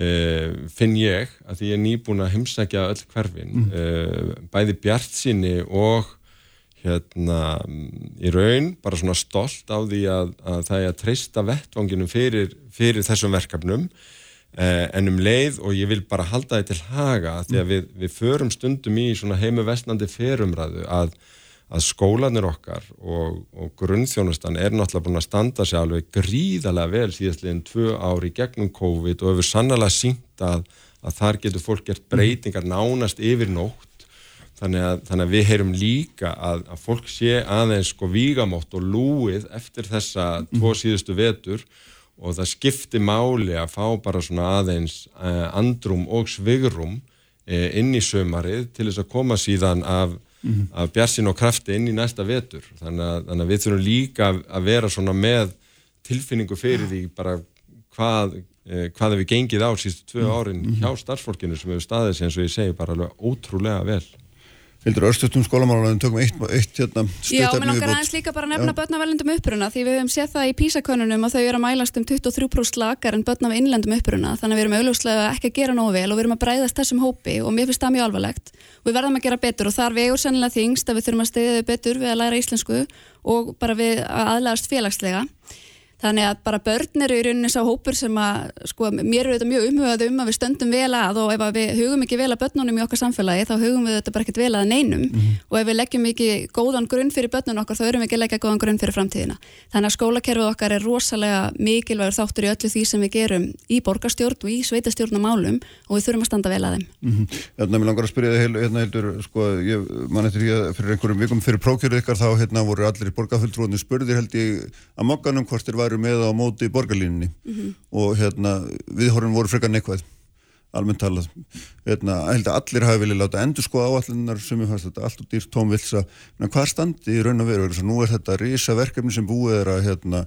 uh, finn ég að því ég er nýbúin að heimsækja öll hverfin mm. uh, bæði bjart sinni og hérna í raun bara svona stolt á því að, að það er að treysta vettvanginum fyrir, fyrir þessum verkefnum en um leið og ég vil bara halda þetta til haga því að við, við förum stundum í svona heimu vestnandi ferumræðu að að skólanir okkar og, og grunnþjónustan er náttúrulega búin að standa sér alveg gríðarlega vel síðastliðin tvö ári gegnum COVID og hefur sannlega sínt að, að þar getur fólk gert mm. breytingar nánast yfir nótt þannig að, þannig að við heyrum líka að, að fólk sé aðeins sko vígamótt og lúið eftir þessa mm. tvo síðustu vetur og það skipti máli að fá bara svona aðeins eh, andrum og svigrum eh, inn í sömarið til þess að koma síðan af mm -hmm. af bjassin og krafti inn í næsta vetur þannig að, þannig að við þurfum líka að vera svona með tilfinningu fyrir því bara hvað eh, hvað við gengið á sístu tvö mhm. árin mm -hmm. hjá starfsfólkinu sem hefur staðið sem ég segi bara alveg ótrúlega vel Hildur Örstöftum skólamálaðin tökum eitt, eitt hérna Já, mér langar aðeins líka bara að nefna börnavelendum uppruna því við hefum séð það í písakonunum og þau eru að mælast um 23% lakar en börna af innlendum uppruna þannig að við erum auðvuslega ekki að gera nógu vel og við erum að breyðast þessum hópi og mér finnst það mjög alvarlegt. Og við verðum að gera betur og þar vegur sennilega þingst að við þurfum að stegja betur við að læra íslensku og bara við að aðlæðast félagslega Þannig að bara börn eru í rauninni sá hópur sem að, sko, mér er þetta mjög umhugað um að við stöndum vel að og ef við hugum ekki vel að börnunum í okkar samfélagi þá hugum við þetta bara ekkert vel að neinum mm -hmm. og ef við leggjum ekki góðan grunn fyrir börnunum okkar þá erum við ekki að leggja góðan grunn fyrir framtíðina. Þannig að skólakerfið okkar er rosalega mikilvægur þáttur í öllu því sem við gerum í borgarstjórn og í sveitastjórnumálum og við þurfum að standa vel að þeim. Mm -hmm. Hérna, mér langar að spyrja í væru með á móti borgarlínunni. Mm -hmm. og hérna, viðhorfum voru frekar neikvæð almennt talað. Hérna, allir hafi viljað láta endur sko áallinnar sem ég fannst þetta allt og dýrt tómvilsa hvað standi í raun og veru? Nú er þetta risa verkefni sem búið er að hérna,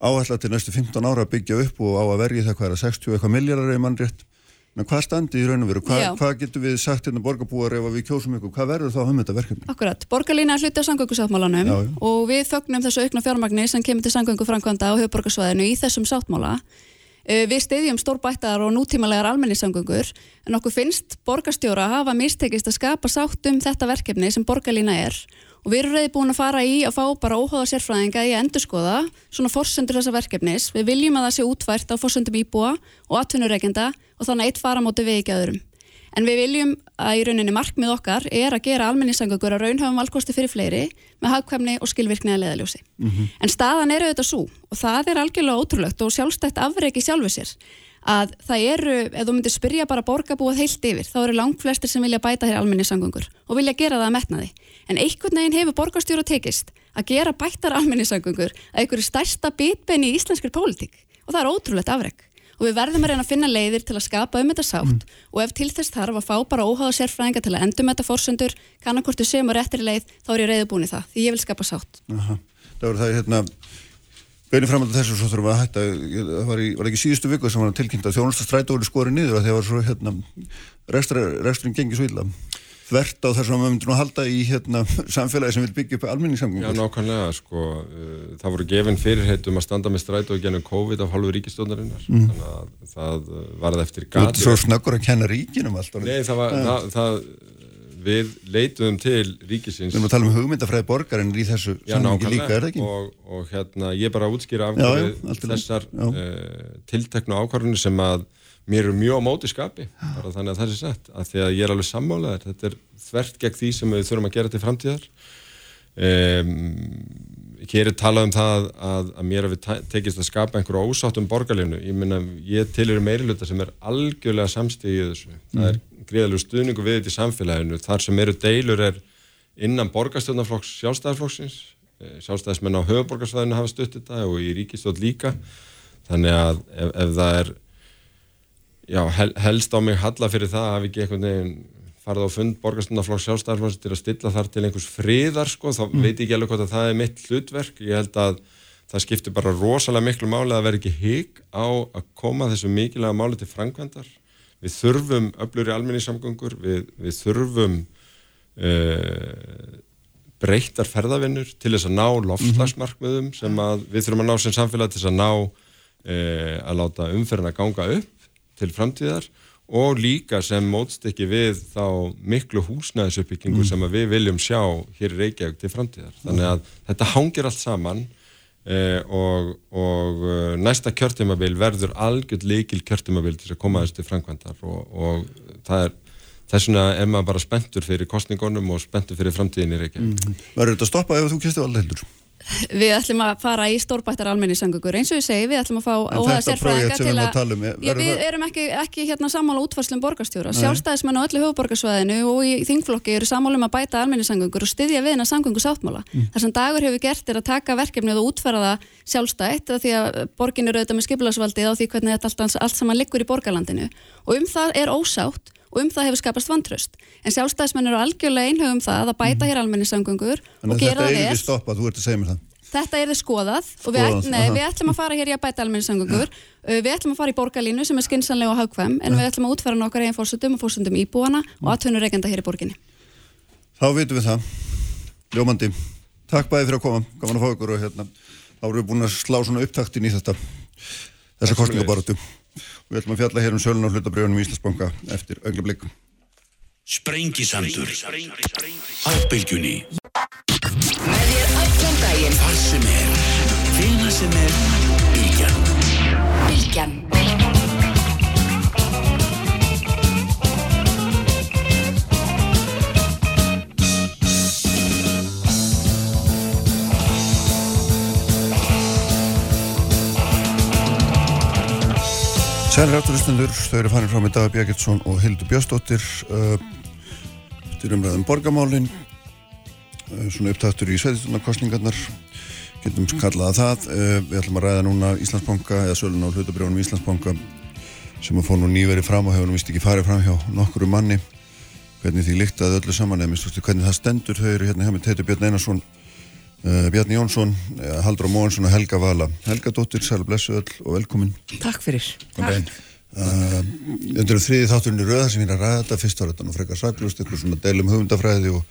áallar til næstu 15 ára byggja upp og á að vergi það hvað er að 60 eitthvað miljardar er mann Men hvað standi í raun og veru? Hva, hvað getur við sagt hérna borgarbúar ef við kjósum ykkur? Hvað verður þá um þetta verkefni? Akkurat, borgarlína er hluti á sangöngusáttmálanum og við fögnum þessu aukna fjármagni sem kemur til sangöngufrankvanda á höfuborgarsvæðinu í þessum sáttmála. Eh, við stiðjum stórbættar og nútímalegar almenningssangöngur en okkur finnst borgarstjóra hafa mistekist að skapa sátt um þetta verkefni sem borgarlína er og við erum reyði búin að fara í að fá bara óháða sérfræðinga í að endurskoða svona fórsendur þessa verkefnis. Við viljum að það sé útvært á fórsendum íbúa og atvinnureikenda og þannig eitt fara móti við ekki öðrum. En við viljum að í rauninni markmið okkar er að gera almenningssangökur að raunhafum valkosti fyrir fleiri með hagkvæmni og skilvirkni að leðaljósi. Mm -hmm. En staðan er auðvitað svo og það er algjörlega ótrúlegt og sjálfstætt afreiki sjálfu sér að það eru, ef þú myndir spyrja bara borgarbúið heilt yfir, þá eru langt flestir sem vilja bæta þér almenningssangöngur og vilja gera það að metnaði. En einhvern veginn hefur borgarstjóra tekist að gera bættar almenningssangöngur að einhverju stærsta bitbenni í íslenskri pólitík og það er ótrúlegt afreg og við verðum að reyna að finna leiðir til að skapa um þetta sátt mm. og ef til þess þarf að fá bara óháða sérfræðinga til að endum þetta fórsöndur kannankortu sem og réttir leið þá er ég reyðubúin í það því ég vil skapa sátt Aha. Það voru það hérna beinu framönda þessu svo þurfum við að hætta það var, í, var ekki síðustu viku sem var tilkynnt að þjónustastrætóri skori niður að það var svo hérna resturinn gengið svo illa þvert á þess að maður myndir nú að halda í hérna, samfélagi sem vil byggja upp almenningssamgöngur. Já, nákvæmlega, sko, uh, það voru gefin fyrirheitum að standa með strætu og genið COVID af halvu ríkistjónarinnar, mm. þannig að það uh, varði eftir gati. Þú ert svo snöggur að kenna ríkinum alltaf. Nei, það var, það, það, við leituðum til ríkisins. Við erum að tala um hugmyndafræði borgarinn í þessu samlingi líka, er það ekki? Og, og hérna, ég bara útskýra af hverju þessar uh, tilteknu ákvarðinu sem að mér eru mjög á móti skapi bara þannig að það er sett, að því að ég er alveg sammálaður, þetta er þvert gegn því sem við þurfum að gera til framtíðar. Um, hér er talað um það að, að mér hefur tekist að skapa einhverju ósátt um borgarlefnu, ég minna ég til eru meiriluta sem er algjörlega samstíð í þessu, mm. það er greiðalegu stuðningu við þetta í samfélaginu, þar sem eru deilur er, innan borgarstjórnarflokks sjálfstæðarflokksins eh, sjálfstæðismenn á höfuborgarsvæðinu hafa stutt þetta og í ríkistótt líka. Þannig að ef, ef það er já, hel, helst á mig halla fyrir það að hafi ekki einhvern veginn farið á fund borgarstjórnarflokks sjálfstæðarflokks til að stilla þar til einhvers friðar sko, þá mm. veit ég ekki alveg hvort að það er mitt hlutverk. Ég held að það skiptir bara rosalega miklu máli að vera ekki hík á að koma þessu mikilvæga máli til framkvæmdar. Við þurfum öflur í alminnisamgöngur við, við þurfum uh, breyttar ferðavinnur til þess að ná loftslagsmarkmiðum sem við þurfum að ná sem samfélag til þess að ná uh, að láta umferðin að ganga upp til framtíðar og líka sem mótstekki við þá miklu húsnæðisuppbyggingu mm. sem við viljum sjá hér í Reykjavík til framtíðar. Þannig að þetta hangir allt saman Eh, og, og eh, næsta kjörtumabil verður algjörð leikil kjörtumabil til að koma þessu til framkvæmdar og, og það er þess vegna er maður bara spenntur fyrir kostningunum og spenntur fyrir framtíðinni mm -hmm. Verður þetta að stoppa ef þú kýrstu alveg heldur? Við ætlum að fara í stórbættar almenningssöngugur eins og ég segi, við ætlum að fá óhaða sérfræðinga til að, um, já, við erum ekki, ekki hérna sammála útfarslum borgarstjóra, sjálfstæðismenn á öllu höfuborgarsvæðinu og í þingflokki eru sammála um að bæta almenningssöngugur og styðja við hennar samgöngu sáttmála. Mm. Það sem dagur hefur gert er að taka verkefnið og útfæra það sjálfstætt því að borgin eru auðvitað með skipilagsvaldið á því hvernig þetta allt, allt saman liggur í borgarlandinu og um það er ósátt og um það hefur skapast vantraust. En sjálfstæðismenn eru algjörlega einhugum það að bæta mhm. hér almenningssamgöngur og gera það. Stoppað, þetta er þið skoðað og við, Skoðað, nei, við ætlum að fara hér í að bæta almenningssamgöngur. Uh, við ætlum að fara í borgarlínu sem er skinsanlega og hagkvæm en við ætlum að útfæra nokkar eigin fórsöndum og fórsöndum íbúana og aðtönu reygenda hér í borginni. Þá vitum við það. Ljómandi, takk bæði fyrir að koma. Gaman að fá ykkur og hérna, þá erum við búin að slá svona upptaktin í þetta, þessa kostningabaratu við ætlum að fjalla hér um sölun og hlutabrjónum í Íslandsbanka eftir augnablik. Sprengisandur. Á bylgjunni Með þér allan daginn. Hvar sem er, hvena sem er. Bylgjan. Bylgjan Sælir afturlistendur, þau eru farin frá með Dagar Bjarketsson og Hildur Björnsdóttir uh, til umræðum borgamálin uh, svona upptættur í sveitistunarkostningarnar getum kallaða það uh, við ætlum að ræða núna Íslandsbanka eða sölun á hlutabrjónum Íslandsbanka sem að fór nú nýverið fram og hefur nú vist ekki farið fram hjá nokkuru manni. Hvernig því líktaði öllu saman eða minnst hvernig það stendur þau eru hérna hjá með Teitur Björn Einarsson Bjarni Jónsson, uh, Haldur Móhansson og Helga Vala. Helga Dóttir, sæl og blessu öll og velkomin. Takk fyrir. Takk. Uh, undir þriði þátturinn í rauða sem ég er að ræða þetta, fyrst var þetta nú frekar saglust, eitthvað svona deilum hugundafræði og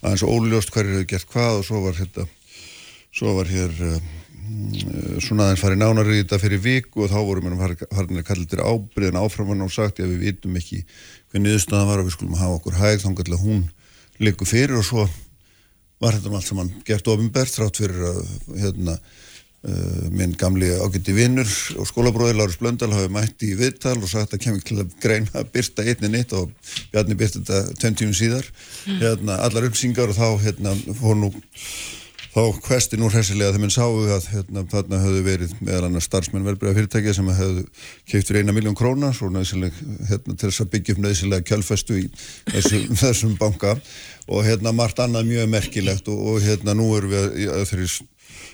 aðeins óljóst hverju hefur gert hvað og svo var hérna, svo var hér svona aðeins farið nánari í þetta fyrir viku og þá vorum við farin að kalla þetta ábriðin áframan og sagt að við vitum ekki hvernig niðurstaðan var og við skulum hafa okkur hæg þá var þetta allt saman gert ofinbært þrátt fyrir að hérna, uh, minn gamli ágætti vinnur og skólabróði Lárus Blöndal hafi mætti í viðtal og sagt að kemur til að greina að byrsta einni nýtt og Bjarni byrsta þetta tveim tímum síðar mm. hérna, allar uppsingar og þá hérna, fór nú þá hvesti nú hressilega þegar minn sáu að hérna, þarna höfðu verið meðal annars starfsmenn velbreið fyrirtækja sem höfðu keiftur eina miljón króna svo nöðsileg hérna, til þess að byggja upp nöðsilega kjálfestu í þessum, þessum banka. Og hérna margt annað mjög merkilegt og, og hérna nú erum við að þeirri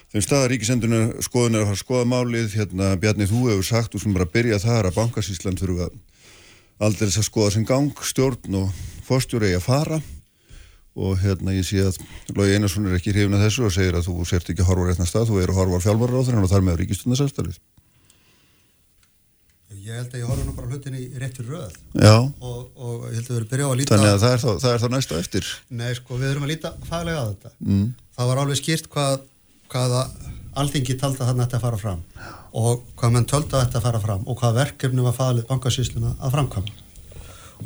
þeim staðar ríkisendunum skoðun er að fara að skoða málið hérna Bjarni þú hefur sagt og sem bara byrja þar að bankasísland þurfu að aldrei þess að skoða sem gang stjórn og fórstjóri að fara og hérna ég sé að Lói Einarsson er ekki hrifin að þessu og segir að þú sért ekki að horfa réttan stað, þú er að horfa á fjálfarráður og þar með ríkistundarsælstarfið Ég held að ég horfa nú bara hlutin í réttir röð. Og, og ég held að við erum byrjað að líta Þannig að það er þá, það er þá næsta eftir. Nei sko, við erum að líta faglega að þetta. Mm. Það var alveg skýrt hvað hvaða alþingi talda þarna þetta að fara fram og hvað menn tölda þetta að fara fram og hvað verkefni var falið bankasýsluna að framkvæma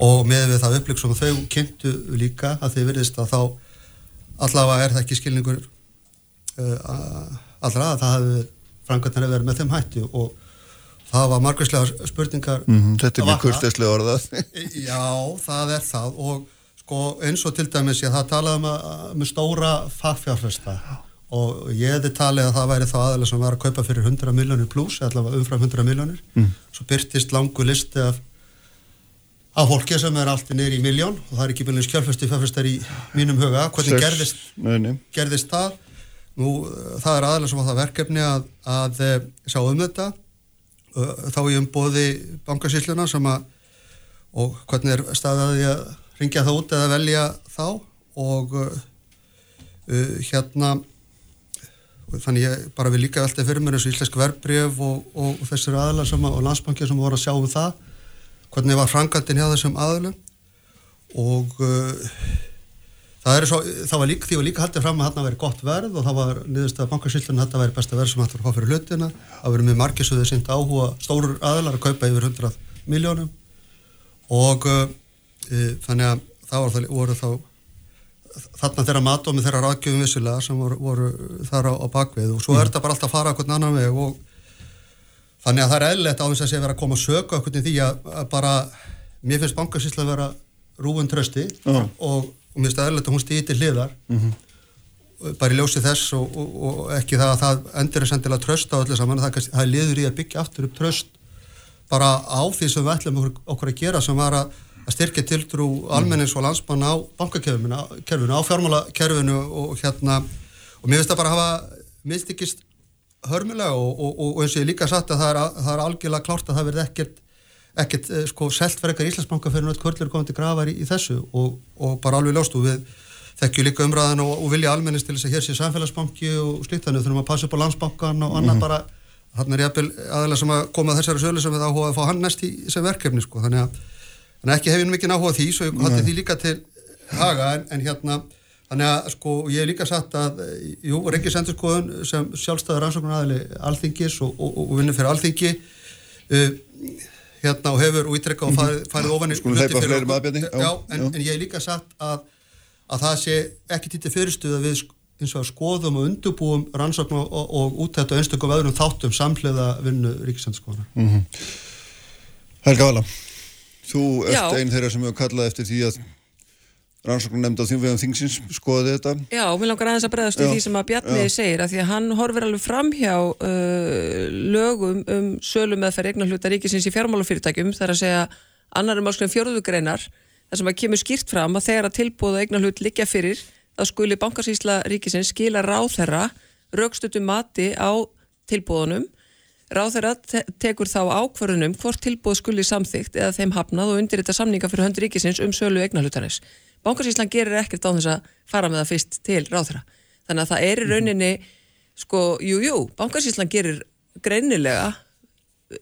og með við það upplýk sem þau kynntu líka að þau verðist að þá allavega er það ekki skilningur uh, allra að það hefði framkvæmlega verið með þeim hætti. Og það var margærslega spurningar mm -hmm, Þetta er mjög kurtislega orðað. Já, það er það. Og sko eins og til dæmis ég það talaði um að, með stóra fagfjárfesta. Og ég hefði talið að það væri þá aðalega sem var að kaupa fyrir 100 miljónir pluss, allavega umfram 100 miljónir mm. svo byrtist langu listi af af fólki sem er alltaf neyri í miljón og það er ekki byrjum skjálfesti fjárfestar í mínum huga. Hvernig Sex, gerðist, gerðist það? Nú það er aðalega sem var það verkefni að, að eh, sjá um þetta. Þá er ég um bóði bankasýlluna sem að og hvernig er staðaði að ringja það út eða velja þá. Og uh, hérna þannig ég bara vil líka velta fyrir mér eins og íslensk verbreyf og, og, og þessir aðalega sem að, og landsbankið sem voru að sjá um það hvernig var frangandin hjá þessum aðlum og uh, það svo, það var líka, því var líka haldið fram að þarna veri gott verð og það var niðurst að bankarsýllun að þetta veri besta verð sem hættur að fá fyrir hlutina. Það verið með margisöðu sýnt áhuga stórur aðlar að kaupa yfir 100 miljónum og uh, þannig að það voru, voru þá þarna þeirra matómi þeirra ráðgjöfum vissilega sem voru, voru þar á, á bakvið og svo mm. er þetta bara alltaf að fara okkur annan veg og Þannig að það er eðlilegt á þess að sé að vera að koma að söka okkur til því að, að bara, mér finnst bankarsýsla að vera rúin trösti uh -huh. og, og mér finnst það eðlilegt að hún stýði til hliðar, uh mhm. -huh. bara í ljósi þess og, og, og ekki það að það endur er sendilega tröst á öllu saman, það, það er liður í að byggja aftur upp tröst bara á því sem við ætlum okkur, okkur að gera sem var að, að styrkja tiltrú almennins og landsmann á bankakerfinu, á fjármálakerfinu og hérna, og mér finnst það bara að hafa mistikist hörmulega og, og, og eins og ég líka satt að það er, það er algjörlega klárt að það verði ekkert, ekkert eh, sko selt fyrir ekkert Íslandsbanka fyrir náttúrulega kvörlur komandi grafar í, í þessu og, og bara alveg ljóstu við þekkju líka umræðan og vilja almennist til þess að hér sé samfélagsbanki og slíkt þannig þurfum að passa upp á landsbankan og annað mm -hmm. bara hann er jæfnvel aðeins sem að koma þessari sölu sem við áhuga að fá hann næst í sem verkefni sko þannig að, þannig að ekki hefum mikið áhuga því svo ég haldi Þannig að sko ég hef líka sagt að jú, Rengis Endurskoðun sem sjálfstæður rannsóknar aðli alþingis og, og, og vinnur fyrir alþingi uh, hérna og hefur útrekka og farið, farið ofan í Já, en, en ég hef líka sagt að, að það sé ekki títið fyrirstuð að við eins og skoðum og undubúum rannsóknar og, og útættu einstaklega öðrum þáttum samhliða vinnu Rengis Endurskoðuna mm -hmm. Helga Vala, þú ert einn þeirra sem hefur kallað eftir því að rannsóknar nefnd á þjóðvegum þingsins skoðið þetta. Já, mér langar aðeins að bregðast í því sem að Bjarni já. segir að því að hann horfir alveg fram hjá uh, lögum um sölu meðferð eignar hluta ríkisins í fjármálufyrirtækjum þar að segja annarum áskilum fjörðugreinar þar sem að kemur skýrt fram að þegar að tilbúða eignar hlut liggja fyrir þá skuli bankarsýsla ríkisins skila ráð þeirra raukstötu mati á tilbúðunum ráð þeirra te tekur þá ákvarðunum hvort tilbúð skuli samþygt eða þeim hafnað og undir þetta samninga fyrir hönd ríkisins um sölu eignar hlutarins Bankarsýslan gerir ekkert á þess að fara með það fyrst til ráðra. Þannig að það er í mhm. rauninni, sko, jú, jú, Bankarsýslan gerir greinilega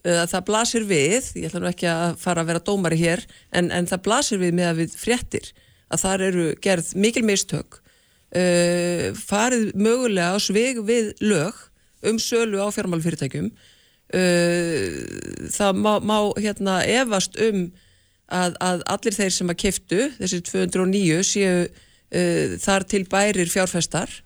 að það blasir við, ég ætla nú ekki að fara að vera dómari hér, en, en það blasir við með að við fréttir að þar eru gerð mikil mistök, uh, farið mögulega á sveg við lög um sölu á fjármálfyrirtækjum, uh, það má, má hérna efast um að, að allir þeir sem að kiftu, þessi 209 séu uh, þar til bærir fjárfestar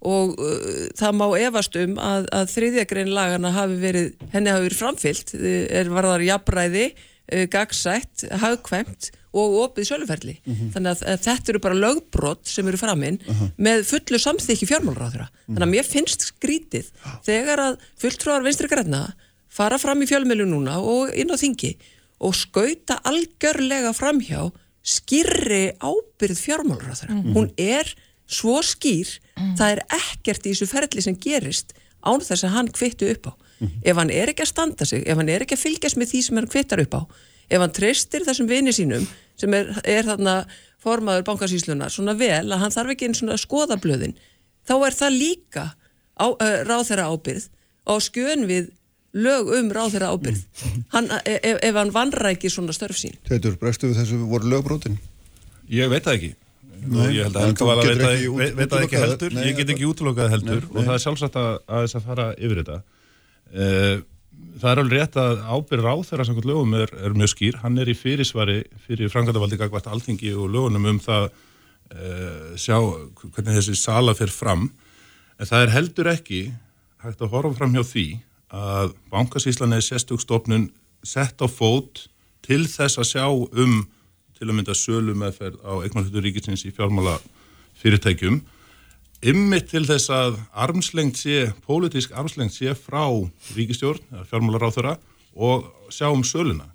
og uh, það má efast um að, að þriðjagrein lagana hafi verið, henni hafi verið framfyllt, uh, er varðar jafnræði, uh, gagsætt, hagkvæmt og opið söluferli. Mm -hmm. Þannig að, að þetta eru bara lögbrott sem eru framinn uh -huh. með fullu samþykki fjármálráðura. Mm -hmm. Þannig að mér finnst skrítið þegar að fulltróðar vinstri græna fara fram í fjölmjölu núna og inn á þingi og skauta algjörlega framhjá skýrri ábyrð fjármálurraður. Mm. Hún er svo skýr, mm. það er ekkert í þessu ferli sem gerist án þess að hann kvittu upp á. Mm. Ef hann er ekki að standa sig, ef hann er ekki að fylgjast með því sem hann kvittar upp á, ef hann treystir þessum vini sínum sem er, er þarna formaður bankasíslunar svona vel að hann þarf ekki einn svona skoðablöðin, þá er það líka á, uh, ráð þeirra ábyrð og skjön við lög um ráð þeirra ábyrð mm. hann, e, ef, ef hann vanrækir svona störf sín. Teitur, bregstu við þessu voru lögbrótin? Ég veit það ekki. Nei, ég held að Helga var að veit, ekki, veit, veit það ekki heldur. Nei, ég get ekki útlokað heldur. Nei, og það er sjálfsagt að, að þess að fara yfir þetta. Uh, það er alveg rétt að ábyrð ráð þeirra samkvæmt lögum er, er mjög skýr, hann er í fyrirsvari fyrir frangandavaldi gagvært alþingi og lögunum um það uh, sjá hvernig þessi sala fer fram. En það er heldur ekki hægt að horfa fram hjá því að bankasíslan er sérstugstofnun sett á fót til þess að sjá um til að mynda sölu meðferð á eignarhundur ríkisins í fjármála fyrirtækjum ymmið til þess að armslengt sé, pólitísk armslengt sé frá ríkistjórn, fjármála ráþöra og sjá um söluna.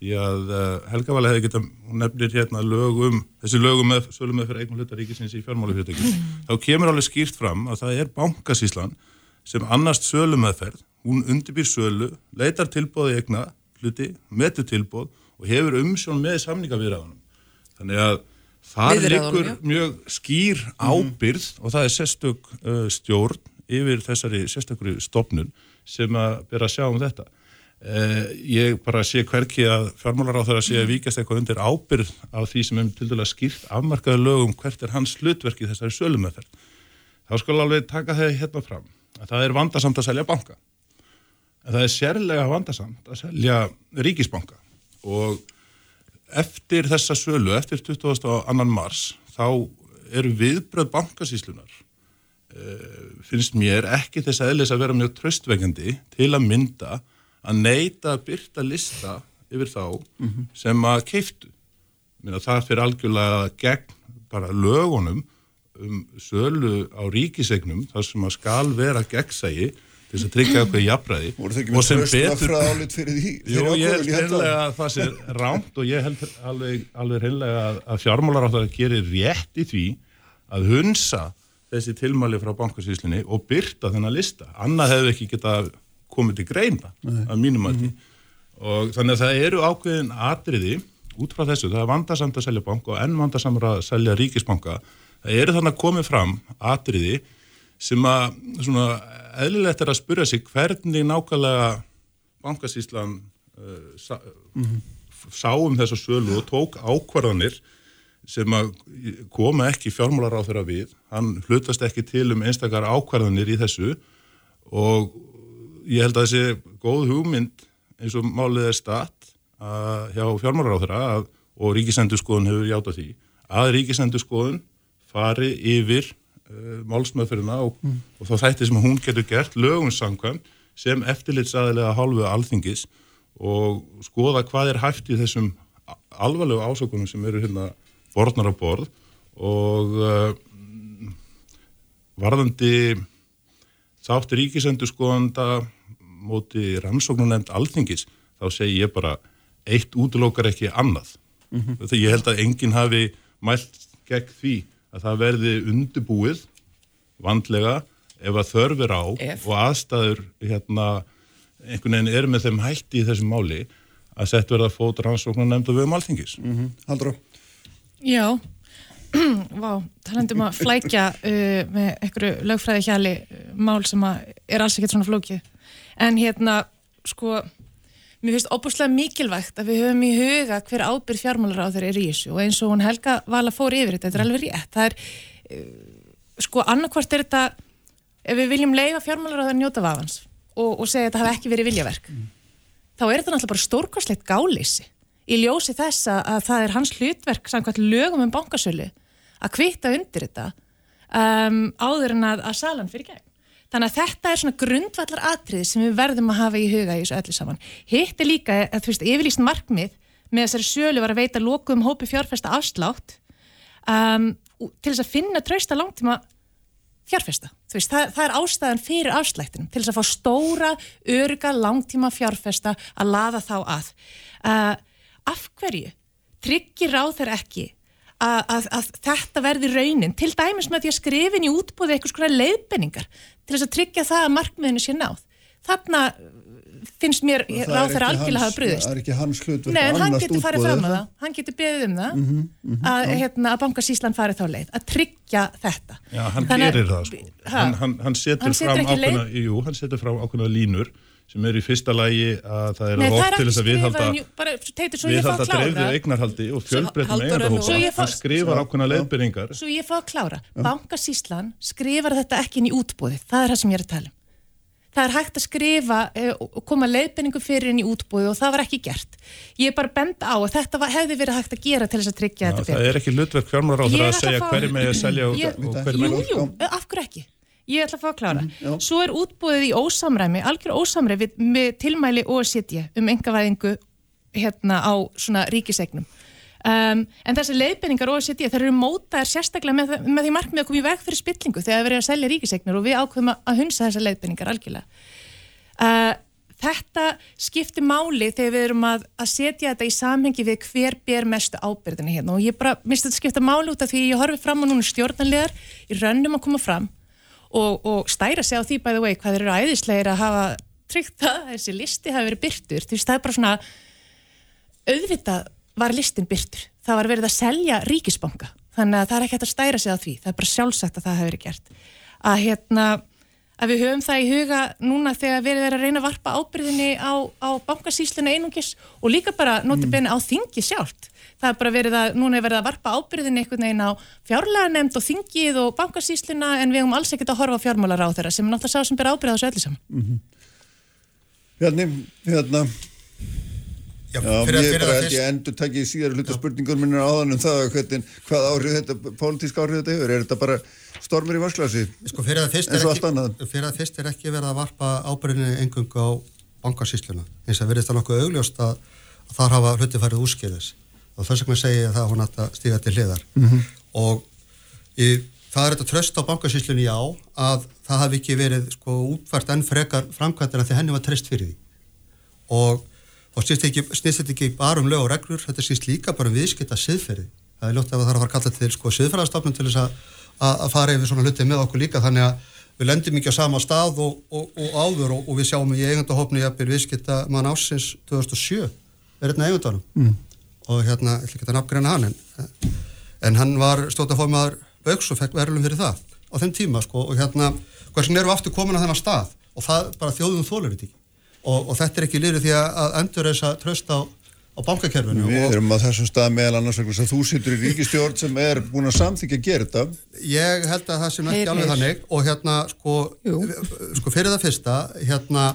því að uh, Helga Vala hefði geta, nefnir hérna lögum, þessi lögum með, sölum með fyrir eignum hluta ríkisins í fjármálafyrirtækjum, mm. þá kemur alveg skýrt fram að það er bankasíslan sem annast sölum meðferð, hún undirbýr sölu, leitar tilbóði eigna hluti, metur tilbóð og hefur umsjón með samningavirðaðunum. Þannig að það liggur mjög skýr mhm. ábyrð mm. og það er sérstök uh, stjórn yfir þessari sérstökri stofnun sem að byrja að sjá um þetta. Uh, ég bara sé hverki að fjármálar á það að sé að vikast eitthvað undir ábyrð á því sem er til dæla skýrt afmarkaði lögum hvert er hans hlutverk í þessari sölumöðferð. Þá skal alveg taka það hérna fram að það er vandasamt að selja banka. Það er sérlega vandasamt að selja ríkisbanka og eftir þessa sölu, eftir 22. mars, þá eru viðbröð bankasíslunar uh, finnst mér ekki þess aðeins að vera mjög tröstvegjandi til að mynda að neyta að byrta lista yfir þá mm -hmm. sem að keiftu. Það fyrir algjörlega gegn bara lögunum um sölu á ríkisegnum þar sem að skal vera gegnsægi til þess að tryggja okkur jafnræði og sem betur Jú, ég held heimlega að það sé rámt og ég held alveg, alveg heimlega að fjármálar á það að gera rétt í því að hunsa þessi tilmæli frá bankasvíslinni og byrta þennan lista. Annað hefur ekki geta komið til greina að mínum að því mm -hmm. og þannig að það eru ákveðin atriði út frá þessu, það er vandarsamt að selja banka og enn vandarsamt að selja ríkisbanka. Það eru þannig að komið fram atriði sem að svona eðlilegt er að spyrja sig hvernig nákvæmlega bankasíslan uh, sá, mm -hmm. sá um þessu sölu og tók ákvarðanir sem að koma ekki fjármálar á þeirra við hann hlutast ekki til um einstakar ákvarðanir í þessu og ég held að þessi góð hugmynd eins og málið er statt að hjá fjármálar á þeirra og ríkisendurskoðun hefur hjátt á því að ríkisendurskoðun fari yfir uh, málsmöðferðina og, mm. og þá þætti sem hún getur gert lögumsangkvæm sem eftirlitsaðilega hálfu alþingis og skoða hvað er hægt í þessum alvarlegu ásökunum sem eru hérna borðnar á borð og uh, varðandi þátt ríkisendur skoðanda móti rannsóknunemnd alþingis þá segi ég bara eitt útlókar ekki annað mm -hmm. þegar ég held að enginn hafi mælt gegn því að það verði undibúið vandlega ef að þörfir á ef. og aðstæður hérna, einhvern veginn er með þeim hætti í þessum máli að sett verða fót rannsóknar nefnda við um alþingis. Mm -hmm. Haldró? Já, Vá, talandum að flækja uh, með einhverju lögfræði hjali uh, mál sem er alls ekkert svona flókið. En hérna, sko, mér finnst óbúslega mikilvægt að við höfum í huga hver ábyrð fjármálar á þeirra er í þessu og eins og hún Helga vala fór yfir þetta, þetta er alveg rétt það er, uh, sko annarkvort er þetta ef við viljum leifa fjármálar á þeirra njóta vafans og, og segja að þetta hafi ekki verið viljaverk mm. þá er þetta náttúrulega bara stórkosleitt gáleysi í ljósi þessa að það er hans hlutverk samkvæmt lögum um bankasölu að kvita undir þetta um, áður en að, að salan fyrir gegn Þannig að þetta er svona grundvallar atrið sem við verðum að hafa í huga í þessu öllu saman. Hitt er líka að þú veist, yfirlýst markmið með þessari sjölu var að veita lokum hópi fjárfesta afslátt um, til þess að finna trausta langtíma fjárfesta. Veist, það, það er ástæðan fyrir afslættinum til þess að fá stóra, örga, langtíma fjárfesta að laða þá að. Uh, af hverju tryggir á þeir ekki að, að, að þetta verði raunin, til dæmis með því að skrifin í útbúði eitthvað svona leiðbenningar til þess að tryggja það að markmiðinu sé náð. Þarna finnst mér ráð þeirra algjörlega hafa bröðist. Það er ekki hans hlutverk Nei, hann getur farið fram að það, hann getur beðið um það mm -hmm, mm -hmm, að, hérna, að bankasíslan farið þá leið, að tryggja þetta. Já, hann Þannig, gerir það sko. Hann, hann, hann setur hann fram ákveðna, jú, sem er í fyrsta lægi að það er að hótt til þess að viðhalda viðhalda dreifðu eignarhaldi og fjölbreytum eignarhópa hann skrifar ákveðna leiðbyrningar Svo ég fá að klára, bankasíslan skrifar þetta ekki inn í útbúði það er það sem ég er að tala um. Það er hægt að skrifa eh, og koma leiðbyrningu fyrir inn í útbúði og það var ekki gert. Ég er bara bend á að þetta var, hefði verið hægt að gera til þess að tryggja Já, þetta fyrir Það er ekki hlutverk fjármálar á það að segja hverju með að og að Ég ætla að fá að klára. Mm, Svo er útbúið í ósamræmi, algjör ósamræmi með tilmæli OECD um engavæðingu hérna á svona ríkisegnum. Um, en þessi leiðbynningar OECD þær eru mótaðar sérstaklega með, með því markmið að koma í veg fyrir spillingu þegar það verið að selja ríkisegnur og við ákveðum að hunsa þessa leiðbynningar algjörlega. Uh, þetta skiptir máli þegar við erum að, að setja þetta í samhengi við hver ber mestu ábyrðinu hérna og ég bara minnst þetta skipta máli út af því ég horfi fram á núna stjórnanlegar í rönnum að koma fram og, og stæra sig á því by the way hvað eru æðislegir að hafa tryggt að þessi listi hafi verið byrtur því það er bara svona auðvitað var listin byrtur það var verið að selja ríkisbanka. Þannig að það er ekki hægt að stæra sig á því. Það er bara sjálfsagt að það hafi verið gert. Að hérna að við höfum það í huga núna þegar við erum að reyna að varpa ábyrðinni á, á bankasísluna einungis og líka bara notabene á þingi sjálft. Það er bara verið að, núna er verið að varpa ábyrðinni einhvern veginn á fjárlega nefnd og þingið og bankasísluna en við höfum alls ekkert að horfa á fjármálar á þeirra sem er náttúrulega sá sem ber ábyrða þessu öllu saman. Mm -hmm. Hérna, hérna, Já, Já fyrir, ég er bara held ég endur takkið síðar hluta spurningur minnir áðan um það hvernig, hvað áhrif þetta, pólitísk áhrif þetta hefur, er þetta bara stormur í varsklasi sko, fyrir að fyrst er ekki, fyrir að fyrst er ekki verið að varpa ábyrðinu engung á bankasísluna eins og verðist það nokkuð augljóst að, að þar hafa hluti færið úrskýðis og þess vegna segi ég að hún ætti að stíga til hliðar. Mm -hmm. og í, það er þetta tröst á bankasíslunni já að það hafi ekki verið sko útvært enn frekar framkvæmdina því henni var tröst fyrir því. Og þá snýst þetta ekki bara um lög og reglur þetta snýst líka bara um viðskipta siðferði. Það er ljótt að það þarf að fara að kalla til sko siðferðarstofnum til þess að að fara yfir svona hluti með okkur líka. Þannig að við lendum ekki á sama stað og, og, og áður og, og við sjáum í eigandahopni jafnvel viðskipta mann ásins 2007 er hérna eigandanum mm. Og hérna, ég ætla ekki að nafngreina hann en, en hann var stótafómaður auks og fekk verðlum fyrir það á þeim tíma sko. Og hérna hversin við aftur komin á þennan stað? Og það bara þjóðum þólur þetta ekki. Og þetta er ekki lirið því að endur þess að trösta á á bankakerfinu. Við erum á þessum stað meðal annars vegna sem þú sittur í ríkistjórn sem er búin að samþykja að gera þetta. Ég held að það sem ekki alveg þannig. Og hérna sko, sko fyrir það fyrsta hérna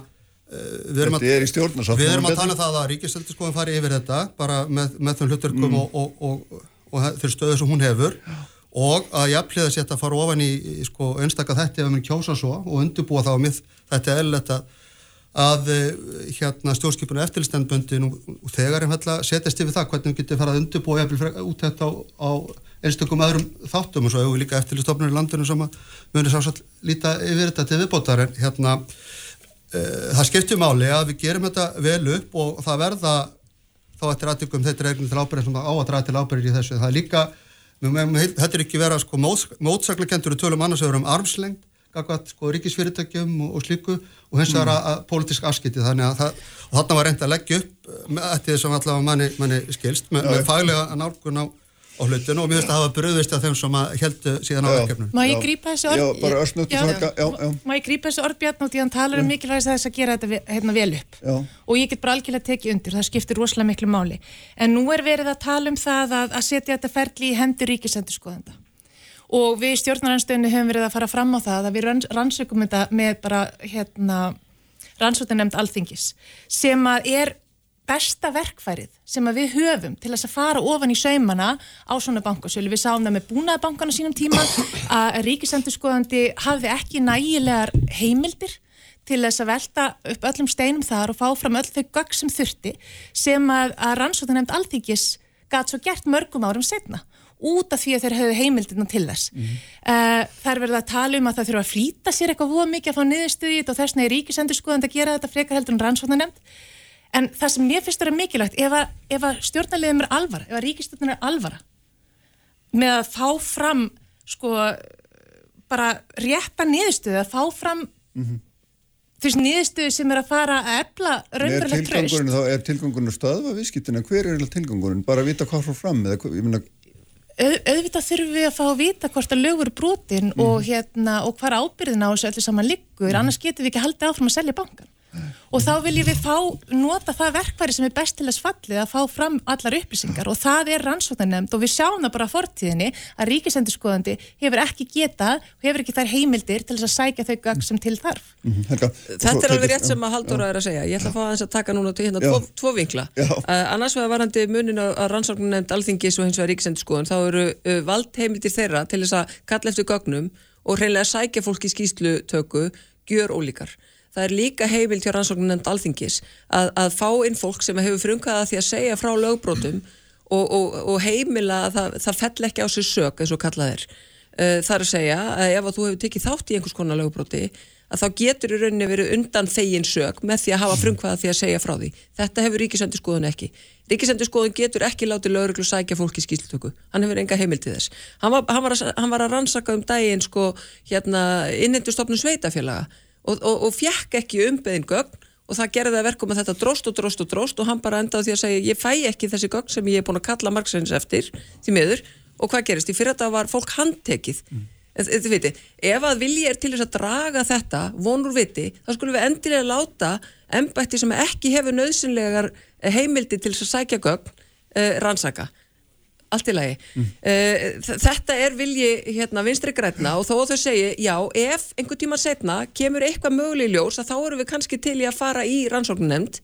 við erum, að, við erum að tala um það að ríkistjórn fari yfir þetta bara með, með þeim hluturkum mm. og, og, og, og þeir stöðu sem hún hefur. Og að jafnlega setja að fara ofan í, í sko, einstakka þetta ef við kjósa svo og undirbúa þá að þetta er eðlert að að eh, hérna, stjórnskipinu eftirlistendböndin og þegar setjast yfir það hvernig við getum farað undirbúið út þetta á, á einstökum öðrum þáttum. Og svo hefur við líka eftirlistofnur í landinu sem að munir sásall líta yfir þetta til viðbótar. En hérna það skiptir máli að við gerum þetta vel upp og það verða þá eftir aðtökum þetta er eignum til ábyrgir sem á að draða til ábyrgir í þessu. Það er líka, þetta er ekki vera sko, mótsaklekendur og tölum annars öðrum armslengt gagvat sko ríkisfyrirtækjum og, og slíku og hins vegar mm. að pólitísk afskipti. Þannig að það, og þarna var reynd að leggja upp með þetta sem allavega manni, manni skilst með, með faglega nálgun á, á hlutinu og mér finnst að hafa bröðist af þeim sem heldu síðan á verkefnum. Má ég grípa þessu orð? Má ég grípa þessu orð Bjarn og því hann talar um mikilvægis að þess að gera þetta hérna vel upp? Já. og ég get bara algjörlega tekið undir, það skiptir rosalega miklu máli. En nú er verið að tala um það að, að setja þetta ferli í hendur ríkisendurskoðanda. Og við stjórnarhanstöðinu höfum verið að fara fram á það að við rannsökum þetta með bara hérna rannsóttinemnd alþingis sem að er besta verkfærið sem við höfum til þess að fara ofan í saumana á svona bankasölu. Við sáum það með búnaðabankana sínum tíma að ríkisendurskoðandi hafði ekki nægilegar heimildir til þess að velta upp öllum steinum þar og fá fram öll þau gögg sem þurfti sem að, að rannsóttinemnd alþingis gæti svo gert mörgum árum setna út af því að þeir hefðu heimildina til þess. Mm -hmm. uh, það er verið að tala um að það þurfa að flýta sér eitthvað voða mikið að fá niðurstuðið og þess vegna er ríkisendur skoðand að gera þetta frekar heldur en rannsóna nefnd. En það sem mér finnst að vera mikilvægt, ef að, að stjórnarliðum er alvara, ef að ríkistjórnarliðum er alvara, með að fá fram, sko, bara rétta niðurstuðið, að fá fram mm -hmm. þú veist, niðurstuðið sem er að fara að efla raunverulegt tröst. Er tilgangurinn að stöðva viðskiptina? Hver er tilgangurinn? Bara að vita hvað frá fram? Eða, ég minna, auðvitað þurfum við að fá að vita hvort að lögur brotin mm. og, hérna, og hvar ábyrðin á þessu öllu saman liggur, mm. annars getum við ekki haldið áfram að selja bankan og þá viljum við fá, nota það verkværi sem er best til þess fallið að fá fram allar upplýsingar. Og það er rannsóknarnemnd og við sjáum það bara á fortíðinni að ríkisendurskoðandi hefur ekki getað og hefur ekki þær heimildir til þess að sækja þau gögg sem til þarf. -hmm. Helga, Þetta er alveg rétt sem að Halldóra er að segja. Ég ætla að fá að, að taka núna til hérna tvo, tvo vinkla. Uh, annars vegar varandi munin á rannsóknarnemnd alþingis og hins vegar ríkisendurskoðan þá eru uh, valdheimildir þeirra til þess að kalla eftir gögnum og hreinlega sækja fólk í skýslutöku gjör ólíkar það er líka heimil til rannsóknum nefnd alþingis að, að fá inn fólk sem hefur frungaða því að segja frá lögbrótum og, og, og heimila að það, það fell ekki á sig sök eins og kallað er. Uh, það er að segja að ef að þú hefur tekið þátt í einhvers konar lögbróti að þá getur í rauninni verið undan þegin sög með því að hafa frumkvæða því að segja frá því. Þetta hefur ríkisendurskoðun ekki. Ríkisendurskoðun getur ekki látið lögreglu sækja fólki í skýrlutöku. Hann hefur enga heimil til þess. Hann var, hann var, að, hann var að rannsaka um daginn sko hérna innendurstofnun sveitafélaga og, og, og fjekk ekki umbeðin gögn og það gerði það verkum að þetta dróst og dróst og dróst og hann bara endaði því að segja ég fæ ekki þessi gögn sem ég er búin að kalla margsæðins eftir því miður og hvað gerist? Í fyrir þetta var fólk handtekið mm. Þið viti, ef að vilji er til þess að draga þetta vonur viti, þá skulum við endilega láta ennbætti sem ekki hefur nöðsynlegar heimildi til þess að sækja gögn uh, rannsaka allt í lagi. Mm. Uh, þetta er vilji hérna vinstri græna og þó þau segi, já, ef einhver tíma setna kemur eitthvað möguleg ljós að þá eru við kannski til í að fara í rannsóknunemnd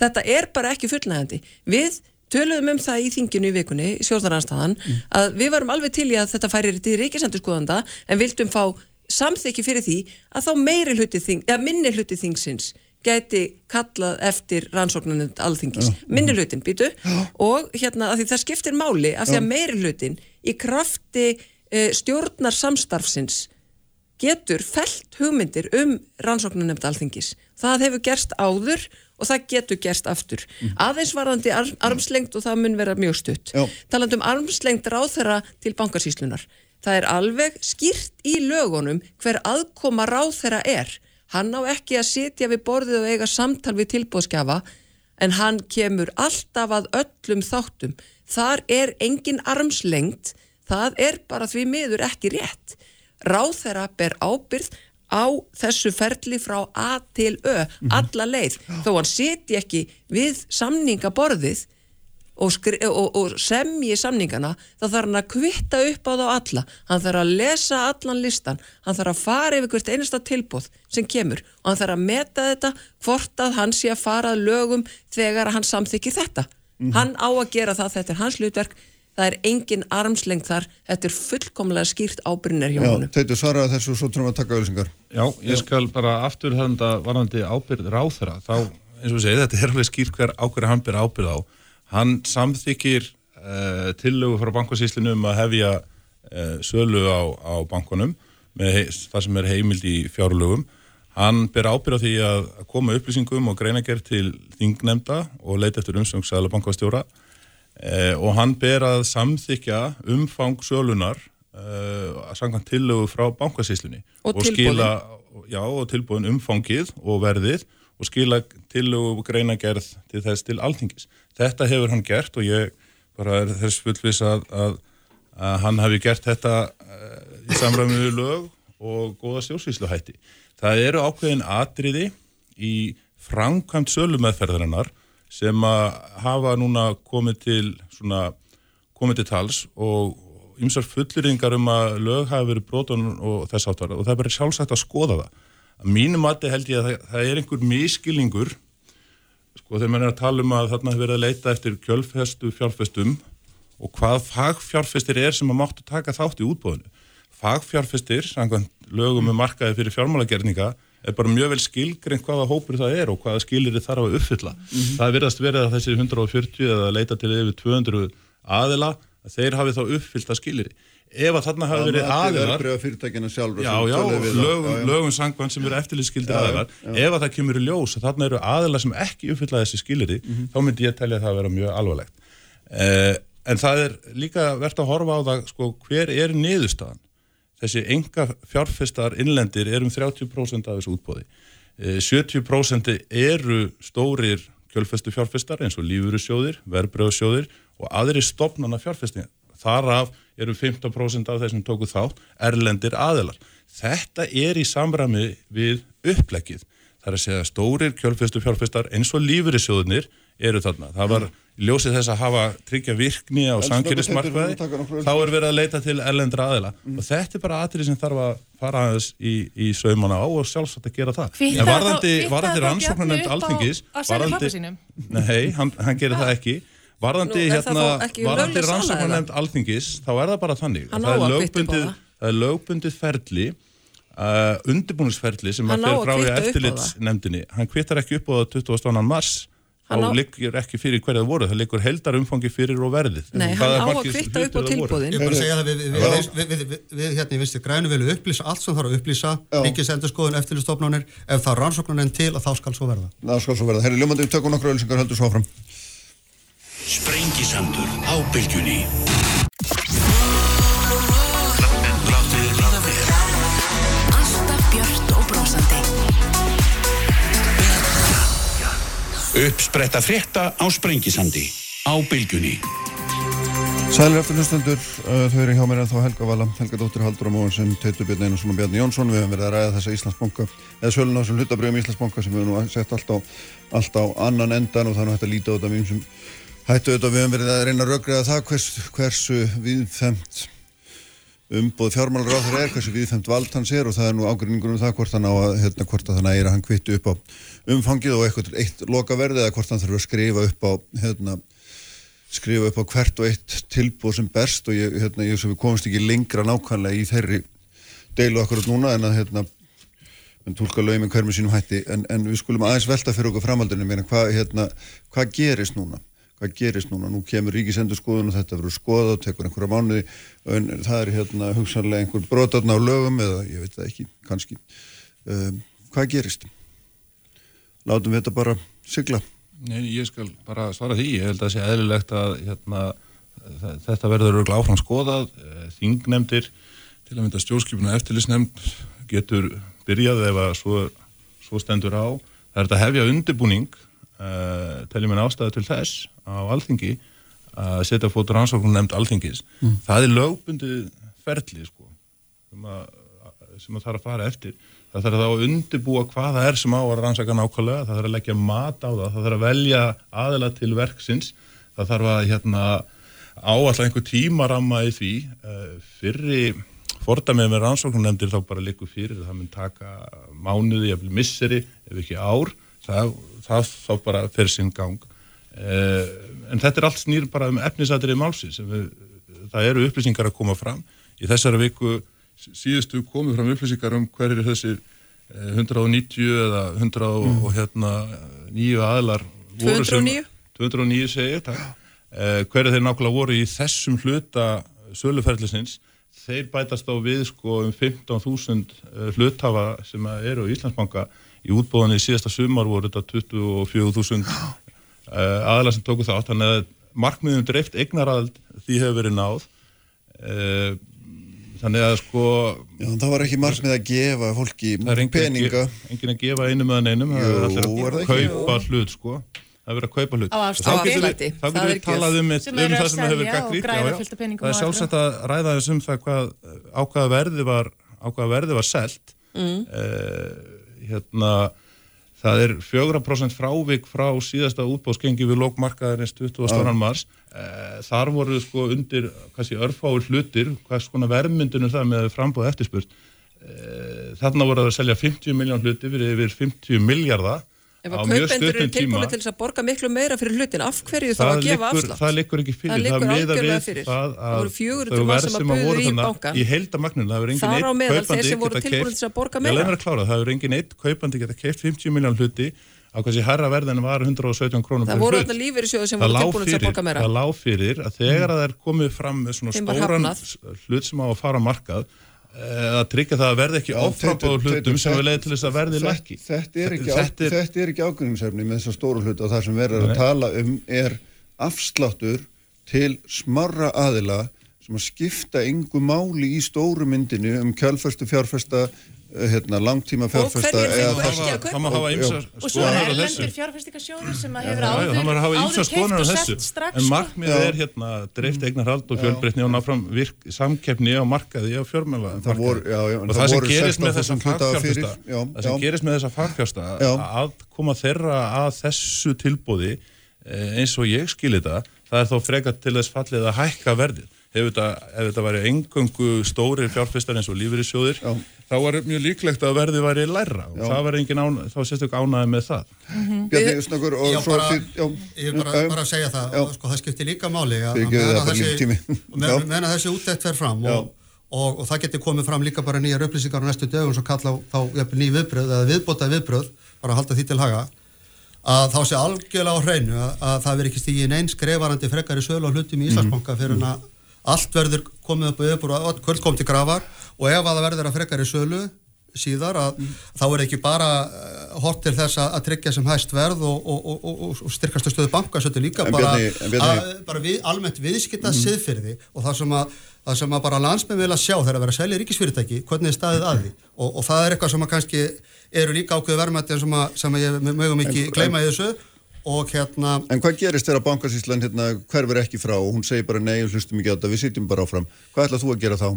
þetta er bara ekki fullnægandi. Við töluðum um það í þinginu í vikunni, sjóðaranstæðan, mm. að við varum alveg til í að þetta færi til ríkisendurskoðanda en vildum fá samþykki fyrir því að þá meiri hluti þing, eða minni hluti þingsins gæti kallað eftir rannsóknunum alþingis, minni hlutin býtu og hérna að því það skiptir máli af því að meiri hlutin í krafti e, stjórnar samstarfsins getur felt hugmyndir um rannsóknunum alþingis. Það hefur gerst áður og það getur gerst aftur. Mm. Aðeins varðandi ar armslengt og það mun vera mjög stutt. Taland um armslengt ráð þeirra til bankarsýslunar. Það er alveg skýrt í lögunum hver aðkoma ráð þeirra er. Hann á ekki að sitja við borðið og eiga samtal við tilbóðskjafa en hann kemur alltaf að öllum þáttum. Þar er engin armslengt, það er bara því miður ekki rétt. Ráð þeirra ber ábyrð á þessu ferli frá A til Ö, alla leið þó hann seti ekki við samningaborðið og, og, og semji samningana þá þarf hann að kvitta upp á þá alla hann þarf að lesa allan listan hann þarf að fara yfir hvert einasta tilbúð sem kemur og hann þarf að meta þetta hvort að hann sé að fara lögum þegar hann samþykir þetta mm -hmm. hann á að gera það, þetta er hans hlutverk það er engin armslengð þar þetta er fullkomlega skýrt ábyrnir hjá. Já, þetta svaraði þessu svo trúum að taka auðvisingar. Já, ég skal bara afturhönda varandi ábyrð ráþra þá, eins og segi, þetta er alveg skýrt hver ákveður hann byrja ábyrð á. Hann samþykir uh, tillögu frá bankasíslinu um að hefja uh, sölu á, á bankunum með það sem er heimild í fjárlögum. Hann ber ábyrð á því að koma upplýsingum og greina gerð til þingnemnda og leita eftir umsöngsæðala bankastjóra eh, og hann ber að samþykja umfang sölunar eh, að sanga tillögu frá bankasíslunni og, og skila já, og tilbúin umfangið og verðið og skila tillögu greinagerð til þess til alþingis. Þetta hefur hann gert og ég bara er þess fullvis að, að, að hann hafi gert þetta uh, í samræmið lög og góða stjórnsvísluhætti. Það eru ákveðin atriði í framkvæmt sölumeðferðarinnar sem að hafa núna komið til svona, komið til tals og ymsar fulleringar um að lög hafi verið broton og þess áttar og það er bara sjálfsagt að skoða það. Að mínum mati held ég að það, það er einhver miskilningur sko þegar mann er að tala um að þarna hefur verið að leita eftir kjölfestu fjárfestum og hvað fagfjárfestir er sem að máttu taka þátt í útbóðinu. Fagfjárfestir, samkvæmt lögum með markaði fyrir fjármálagerninga er bara mjög vel skilgreint hvaða hópur það er og hvaða skilir þið þarf að uppfylla. Mm -hmm. Það verðast verið að þessi 140 eða leita til yfir 200 aðila að þeir hafi þá uppfyllt að skilir. Ef að þarna hafi verið aðilar já, já, lögum, lögum sangvann sem eru eftirlýsskildir aðilar ef að það kemur í ljós að þarna eru aðilar sem ekki uppfylla þessi skiliri mm -hmm. þá myndi ég telja að það vera mjög alvarlegt. Eh, en það er líka verðt að horfa á það sko, hver er niðurstaðan þessi enga fjárfestar innlendir er um 30% af þessu útbóði. 70% eh, eru stórir kjölfestu fjárfestar eins og lífurusjóðir, verbröðsjóðir og aðri stopnana fjárfestingar. Þar af eru 15% af þessum tóku þátt erlendir aðelar. Þetta er í samræmi við upplegið. Það er að segja stórir kjölfestu fjárfestar eins og lífurusjóðinir eru þarna. Það var ljósið þess að hafa tryggja virkni á samkynnismarkvæði þá er verið að leita til ellendra aðila mm. og þetta er bara aðrið sem þarf að fara aðeins í, í saumana á og sjálfsagt að gera það en varðandi, varðandi rannsóknarnefnd alþingis varðandi, nei, hann, hann gerir það ekki varðandi, hérna, varðandi rannsóknarnefnd alþingis þá er það bara þannig það er, lögbundið, það? er lögbundið ferli uh, undirbúningsferli sem að fyrir frá í eftirlitsnefndinni. Hann kvittar ekki upp á 22. mars þá liggur ekki fyrir hverja það voru, það liggur heldar umfangi fyrir og verðið. Nei, hann á að kvitta upp á tilbúðin. Ég er bara að segja það, við, við, við, við hérna í vinstu grænu vilju upplýsa allt sem þarf að upplýsa, ríkisendurskoðun, eftirlustofnunir, ef það rannsóknarinn til að þá skal svo verða. Sprengisandur á bylgjunni. Alltaf björnt og brósandi. Uppspretta frétta á Sprengisandi á bylgjunni. Sælir eftir hlustendur, uh, þau eru hjá mér en þá Helga Vala, Helga Dóttir Haldur og Móinsson, Teitur Björn Einarsson og Bjarni Jónsson. Við hefum verið að ræða þessa Íslandsbonga, eða sölun á þessum hlutabrjöfum Íslandsbonga sem við hefum nú sett allt á, allt á annan endan og hægt að líta á þetta mjög sem hættu auðvitað. Við hefum verið að reyna að röggriða það hvers, hversu viðfemt umbóð fjármálar á þeirra er, hversu viðfemt vald hans er og það er nú ágrinningur um það hvort hann á að, hérna, hvort að hann ægir að hann kvitti upp á umfangið og eitthvað eitt lokaverði eða hvort hann þarf að skrifa upp á, hérna, skrifa upp á hvert og eitt tilbúð sem berst og ég, hérna, ég sem við komumst ekki lengra nákvæmlega í þeirri deilu akkurat núna en að hérna en tólka en hver með sínum hætti en, en við skulum aðeins velta fyrir okkur framhaldinu hvað hérna, hva gerist núna hvað gerist núna, nú kemur ríkisendur skoðun og þetta verður skoðað og tekur einhverja mánuði. En það er hérna hugsanlega einhver brotarna á lögum eða ég veit það ekki, kannski. Um, hvað gerist? Látum við þetta bara sigla. Nei, ég skal bara svara því, ég held að það sé eðlilegt að hérna, þetta verður örgulega áfram skoðað, eh, þingnemdir til að mynda stjórnskipuna eftirlisnemnd getur byrjað ef að svo, svo stendur á. Það er þetta hefja undirbúning uh, teljum en ástæðu til þess á alþingi að setja fótur ansóknum nefnd alþingis. Mm. það er lögbundið ferli sko, sem að, sem að þarf að fara eftir. Það þarf þá að undirbúa hvað það er sem á að rannsaka nákvæmlega, það þarf að leggja mat á það, það þarf að velja aðila til verksins, það þarf að hérna, áallega einhver tímaramma í því. Fyrri fordamið með rannsóknunemndir þá bara likur fyrir það mun taka mánuði, vil misseri ef ekki ár, það, það þá bara fer sinn gang. En þetta er allt snýr bara um efnisatrið málsins, það eru upplýsingar að koma fram. Í þessari viku síðustu komið fram upplýsingar um hverjir þessir 190 eða 100 mm. hérna aðlar 209 209 segir eh, hverju þeir nákvæmlega voru í þessum hluta söluferðlisins þeir bætast á við sko um 15.000 hluthafa sem eru á Íslandsbanka í útbóðinni síðasta sumar voru þetta 24.000 eh, aðlar sem tóku þátt. Þannig að markmiðum dreift eignarald því hefur verið náð. Eh, þannig að sko Já, það var ekki margt með að gefa fólki peninga Það er engin að gefa einu meðan einum það er allir að kaupa hlut sko. Það er verið að kaupa hlut. Þá getur við, við talað um, um það sem hefur gaggríkt það er sjálfsagt að ræða þessum það hvað ákvaða verði var ákvaða verði var selt. Mm. uh, hérna það er 4% frávik frá síðasta útbóðskengi við lókmarkaðarins 22. mars. Eh, þar voru sko undir kannski örfáur hlutir hvað svona verðmyndunum það með frambóð eftirspurt eh, þarna voru að selja 50 miljón hluti fyrir yfir 50 miljardar Ef að kaupendur eru tilbúinu til að borga miklu meira fyrir hlutin, af hverju þá að gefa afslátt? Það likur ekki fyrir, það, það miða við það að þau verð sem að buðu í bankan. Í heildamagninu, það hefur engin eitt kaupandi geta keift, ég lefnir að klára, það hefur engin eitt kaupandi geta keift 50 miljón hluti á hversi herra verðin var 117 krónum það voru alltaf lífeyrisjóðu sem voru tilbúinu til að borga meira. Að hlut Eh, að tryggja það að verði ekki oframbáður hlutum sem við leiðum til þess að verði lækki. Þetta er ekki, þetta er, ekki ágöðningsefni með þessar stóru hlutu og það sem verður að tala um er afsláttur til smarra aðila sem að skipta yngu máli í stóru myndinu um kjálfæstu fjárfæsta hérna, langtíma fjárfesta það má hafa ímsa skoðunar á þessu. fjárfestikasjóður sem hefur áður það má hafa ímsa skoðunar á þessu. en sko. markmið er hérna dreift eignarhald og fjölbreytni og náfram samkeppni á markaði á fjármjöla og það sem gerist með þessa fagfjárfesta það sem gerist með þessa fagfjárfesta að koma þeirra að þessu tilbúði eh, eins og ég skilir það það er þó frekat til þess fallið að hækka verðið. Ef þetta, ef þetta væri engöngu stóri fjárfestar eins og lífeyrissjóðir þá var mjög líklegt að verði væri læra og já. það var engin án, þá sérstök ánaði með það. Mm -hmm. Bjarni Snöggur og já, svo bara, Ég er bara, bara að segja það og sko það skiptir líka máli að meðan þessi útækt fer fram og, og, og það getur komið fram líka bara nýjar upplýsingar á næstu dögum sem kalla þá ný viðbröð eða viðbótað viðbröð bara að halda því til haga að þá sé algjörlega á hreinu að, að það veri ekki stígin einn skrefarandi frekar í sölu á hlutum í Íslandsbanka fyrir að allt verður komið upp og kvöld kom til gravar og ef að það verður að frekar í sölu síðar að mm. þá er ekki bara eh, hort til þess að tryggja sem hæst verð og, og, og, og styrkastu stöðu banka þetta líka bara, að, bara við, almennt viðskita mm. siðfyrði og það sem að það sem að bara landsmenn vilja sjá þegar að vera að selja ríkisfyrirtæki, hvernig er staðið að því og, og það er eitthvað sem að kannski eru líka ákveðu verðmætti sem, sem að ég mögum ekki gleyma í þessu og hérna En hvað gerist þegar bankasíslan hérna hverfur ekki frá og hún segir bara nei og hlustum ekki á þetta, við sitjum bara áfram hvað ætlað þú að gera þá?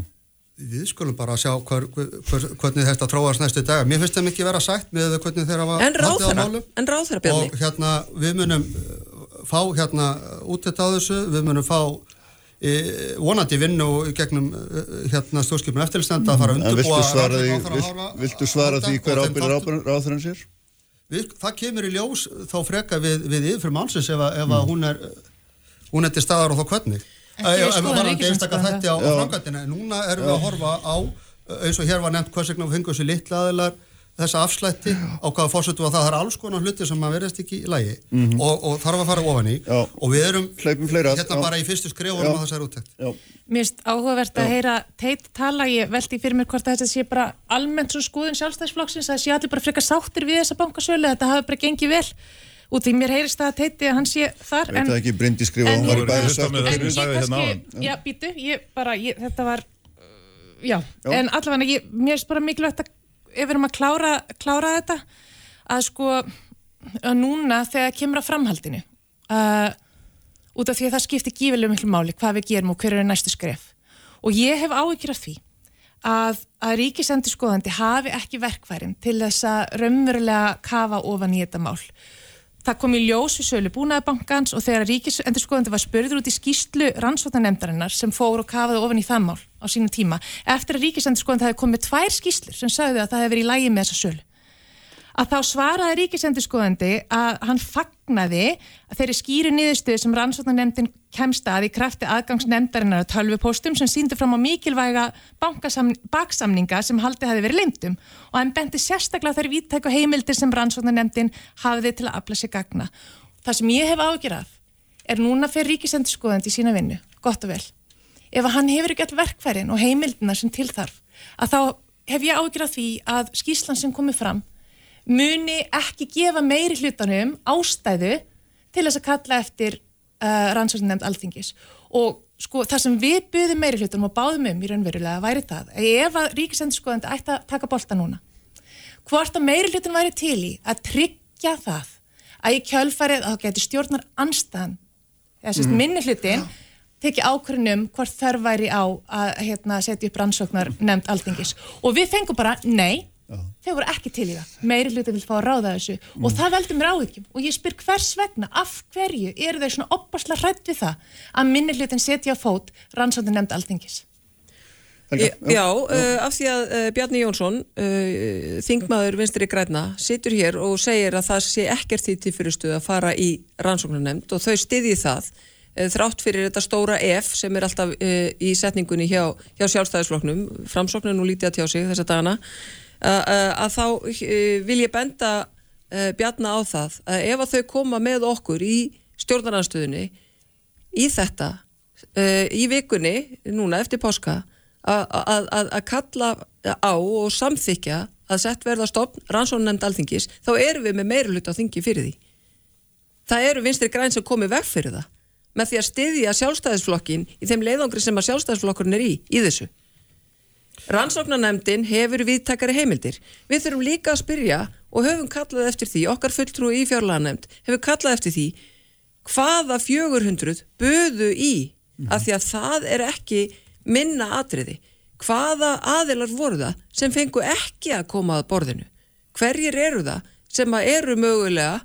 Við skulum bara sjá hver, hver, hvernig þetta tróðast næstu dag. Mér finnst það mikið vera sagt með hvernig þeirra var en en ráðherra björni og hérna við munum uh, fá hérna út þetta á þessu, við munum fá e, vonandi vinnu gegnum hérna stjórnskipinu eftirlistenda að fara að undurbúa vilt, Viltu svara því hver ábyrður ráðherran sér? Við, það kemur í ljós þá freka við, við yfir málsins ef, ef mm. hún er hún er til staðar og þá hvernig ef við varum einstakar þætti á, á framkvæmdina núna erum við að horfa á eins og hér var nefnt hvers vegna við fengum þessi litla aðilar þessa afslætti á hvaða fórsötu að það er alls konar hluti sem maður verðast ekki í lægi mm -hmm. og, og þarf að fara ofan í. Já. og við erum fleira, hérna já. bara í fyrstu skrifunum á þessari úttækt Mér finnst áhugavert að heyra teit tala, ég veldi fyrir mér hvort að þetta sé bara almennt svo skoðun sjálfstæðsflokksins að sé allir bara frekar sáttir við þessa bankasölu þetta hafi bara gengið vel út því mér heyrist það að teiti að hann sé þar en, það ekki brindi skrifa en, en ég kannski, já. býtu ég bara, ég, þetta var já, já, en allavega ég, mér er bara mikilvægt að ef við erum að klára, klára þetta að sko að núna þegar kemur að framhaldinu uh, út af því að það skiptir gífilega miklu máli hvað við gerum og hver eru næstu skref. Og ég hef áhyggjur af því að, að ríkisendur skoðandi hafi ekki verkværin til þess að raunverulega kafa ofan í þetta mál Það kom í ljós við sölu búnaðabankans og þegar ríkisendurskoðandi var spörður út í skýstlu rannsvotnanemdarinnar sem fór og kafaði ofan í það mál á sínum tíma eftir að ríkisendurskoðandi hafi komið tvær skýstlur sem sagði að það hefði verið í lægi með þessa sölu að þá svaraði ríkisendurskoðandi að hann fagnaði að þeirri skýri niðurstöðu sem rannsóknarnemndin kemst að í krafti aðgangsnemdarinnar að tölvupóstum sem síndi fram á mikilvæga baksamninga sem haldið hafi verið leimtum og hann benti sérstaklega þær viðtæku heimildir sem rannsóknarnemndin hafiði til að afla sig gagna. Það sem ég hef ágjörað er núna fyrir ríkisendurskoðandi í sína vinnu, gott og vel. Ef hann hefur ekki all verkfærin og heimildina sem tilþarf, að þá hef ég ágjörað því að skýslan sem komið fram muni ekki gefa meiri hlutanum ástæðu til þess að kalla eftir uh, rannsóknin nefnd alþingis og sko það sem við byggðum meiri hlutanum og báðum um í raunverulega væri það ef að ríkisendurskoðandi ætti að taka bolta núna hvort að meiri hlutan væri til í að tryggja það að í kjölfarið að það geti stjórnar anstæðan eða sérst mm. minni hlutin ja. teki ákveðnum hvort þörf væri á að hérna, setja upp rannsóknar nefnd alþingis og við fengum bara nei þau voru ekki til í það, meiri hluti vil fá að ráða þessu. Mm. og það veldur mér áhyggjum. Og ég spyr hvers vegna, af hverju eru þau svona opasla hrætt við það að minni hlutin setja á fót rannsóndin nefnd alþingis? Já, já uh, af því að uh, Bjarni Jónsson uh, þingmaður vinstri græna situr hér og segir að það sé ekkert því til fyrirstuð að fara í rannsóknunemnd og þau stiði það þrátt fyrir þetta stóra F sem er alltaf uh, í setningunni hjá, hjá sjálfstæðisfloknum framsóknun og lítið að þá eh, vil ég benda eh, Bjarna á það að ef að þau koma með okkur í stjórnarnarstöðunni í þetta eh, í vikunni núna eftir páska að kalla á og samþykja að sett verða stopn rannsónunnemnd alþingis þá erum við með meira hlut á þingi fyrir því. Það eru vinstri græn sem komi veg fyrir það með því að styðja sjálfstæðisflokkin í þeim leiðangri sem að sjálfstæðisflokkurinn er í í þessu Rannsóknarnemndin hefur viðtakari heimildir. Við þurfum líka að spyrja og höfum kallað eftir því, okkar fulltrú í fjárlagarnemnd, hefur kallað eftir því hvaða 400 böðu í mm. af því að það er ekki minna atriði. Hvaða aðilar voru það sem fengu ekki að koma að borðinu? Hverjir eru það sem eru mögulega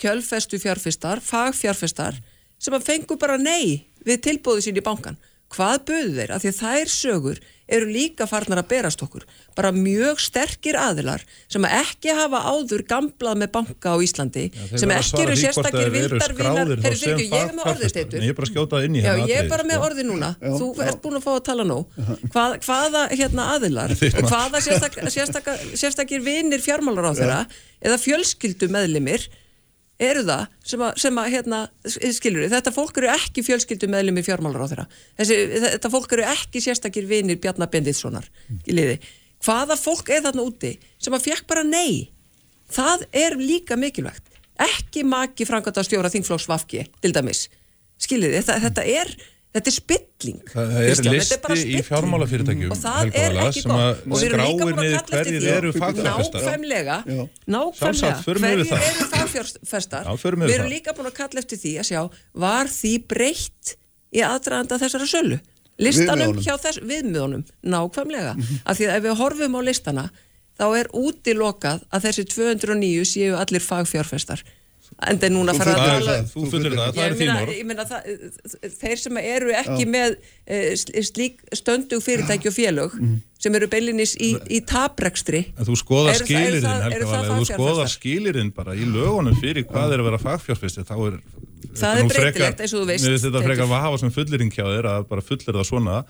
kjölfestu fjárfestar, fagfjárfestar sem að fengu bara nei við tilbúðu sín í bankan? Hvað böðu þeir? Af því að það er sögur eru líka farnar að berast okkur. Bara mjög sterkir aðilar sem ekki hafa áður gamblað með banka á Íslandi Já, sem ekki eru sérstakir vildarvílar ég er með orðið steitur ég er bara skjótað inn í hérna ég er bara með orðið núna, Já, þú ert búin að fá að tala nú. Hvað, hvaða hérna aðilar hvaða sérstak, sérstak, sérstakir vinnir fjármálar á þeirra eða fjölskyldu meðlimir eru það sem að, sem að hérna, skilur við, þetta fólk eru ekki fjölskyldum meðlum í fjármálar á þeirra Þessi, þetta fólk eru ekki sérstakir vinir Bjarnar Benditssonar í liði. Hvaða fólk er þarna úti sem að fekk bara nei? Það er líka mikilvægt. Ekki maki franganda stjóra þingflóks vafki til dæmis, skiljið þetta, þetta er Þetta er spilling. Það er Kristján, listi í fjármálafyrirtækjum og það er ekki gott. og við erum líka búin að kalla eftir því nákvæmlega, nákvæmlega. Hverjir eru fagfjárfestar? Við erum líka búin að kalla eftir því að sjá var því breytt í aðdraðanda þessara sölu? Listanum hjá þess viðmjónum nákvæmlega, af því að ef við horfum á listana þá er útilokað að þessi 209 séu allir fagfjárfestar en það er núna að fara að tala Þú fullir það, það er þín orð Ég meina, þeir sem eru ekki Já. með e, slík stöndu fyrirtæki og félög mm. sem eru beilinnis í, í taprekstri Þú skoðar skilirinn, Helga Valið Þú skoðar skilirinn bara í lögunum fyrir hvað er að vera fagfjárfesti þá er Það er breytilegt eins og þú veist Þetta frekar að hafa sem fullirinn hjá þér að bara fullir það svona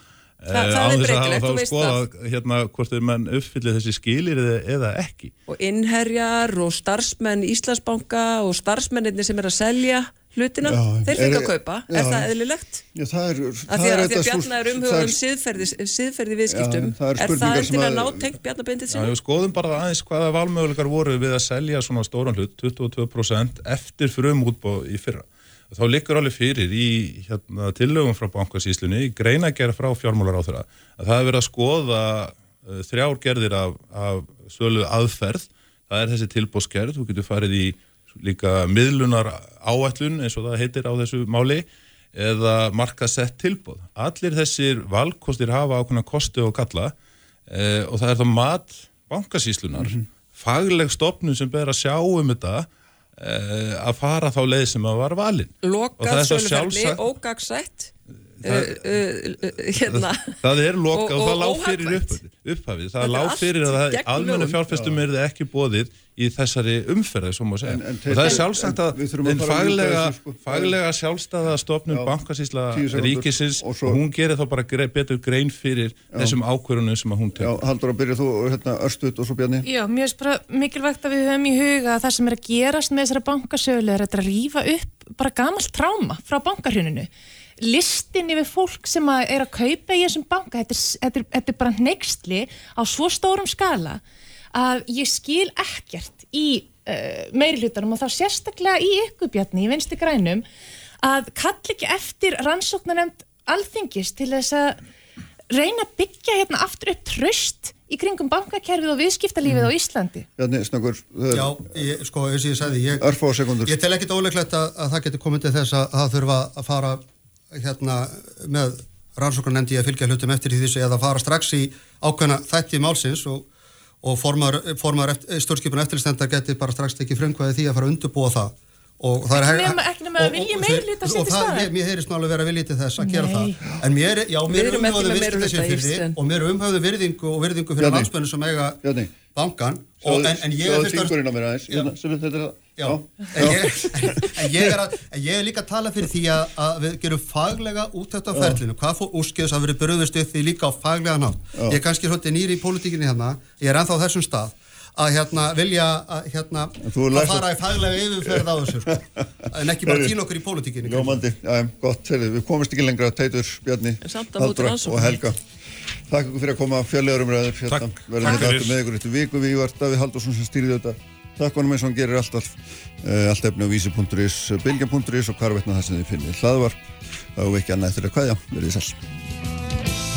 Þa, það er breytilegt, þú veist skoða, það. Hérna hvort þeir mann uppfyllir þessi skilir eða, eða ekki. Og innherjar og starfsmenn Íslandsbanka og starfsmenninni sem er að selja hlutina, já, þeir fengið að kaupa. Já, er það eðlilegt? Já, það er... Af því að, að Bjarnar er umhugað um siðferði, siðferði viðskiptum. Já, er, er það endur að ná tengt Bjarnar beindið sinni? Já, við skoðum bara aðeins hvaða valmöguleikar voru við að selja svona stóran hlut, 22% eftir frum útbóð í fyrra þá likur alveg fyrir í hérna, tillögum frá bankasíslunni, í greinagerð frá fjármálar á þeirra, að það hefur verið að skoða uh, þrjár gerðir af, af sölu aðferð, það er þessi tilbósgerð, þú getur farið í líka miðlunar áætlun eins og það heitir á þessu máli, eða markasett tilbóð. Allir þessir valkostir hafa ákveðna kosti og kalla uh, og það er þá mat bankasíslunar, mm -hmm. fagleg stopnum sem ber að sjá um þetta að fara þá leið sem að var valin. Lokað söluferli, ógagsætt hérna. það er loka og, og, og það lág fyrir upphafið, það lág fyrir að almenna fjárfestum er það ekki bóðið í þessari umferði sem maður segja en, en, og það er sjálfsagt að einn faglega, sko. faglega sjálfstæða stofnun bankasísla ríkisins og, og hún gerir þá bara grei, betur grein fyrir já. þessum ákvörunum sem hún tegur. Já, Haldur að byrja þú hérna Örstut og svo Bjarni. Já, mér finnst bara mikilvægt að við höfum í huga að það sem er að gerast með þessara bankasölu er að rýfa upp bara gamalt tráma frá bankarhjörnunu listin yfir fólk sem að er að kaupa í þessum banka, þetta er, þetta er, þetta er bara nextli á svo stórum skala að ég skil ekkert í uh, meiri hlutanum og þá sérstaklega í ykkubjarni í vinsti grænum að kall ekki eftir rannsóknanemt alþingis til þess að reyna að byggja hérna aftur upp tröst í kringum bankakerfið og viðskiptalífið mm. á Íslandi. Bjarni, snakkur. Já, ég, sko, eins og ég sagði, ég, ég tel ekkit óleiklegt að, að það getur komið til þess að það þurfa að fara hérna með rannsóknar nefndi að fylgja hlutum eftir því þessu eða fara strax í ákveðna þætti málsins og, og formar, formar stjórnskipun eftirstendar geti bara strax tekið frumkvæði því að fara að undurbúa það og það er nema, ekki nema að vilja meilít að setja staði og mér heyrist nálega verið að vilja til þess að gera það. En mér, já, mér er umhauðu virðingu og mér er umhauðu virðingu og virðingu fyrir landsmennu sem eiga bankan og, en, en ég er en ég, en, ég að, en ég er líka að tala fyrir því að, að við gerum faglega útækt á ferlinu, hvað fór úrskiðs að verið bröðust upp því líka á faglega nátt ég er kannski hluti nýri í pólitíkinni hérna. Ég er ennþá á þessum stað að hérna vilja að hérna að fara í faglega yfirferð á þessu sko. en ekki bara týna okkur í pólitíkinni Já, mandi, já, gott, heyrðu, við komumst ekki lengra Teitur, Bjarni, Haldra og Helga. Takk fyrir að koma fjallöðurum ræður hérna, verðum hérna aftur með ykkur eftir viku. Við varum Davíð Haldursson sem stýrði þetta. Takk honum eins og hann gerir allt, allt, uh, allt efni á vísi.is, bilgja.is og hvar veitna það sem þið finnir hlaðvarp. Er ekki annað eftir að hvaðja, verðið sæl.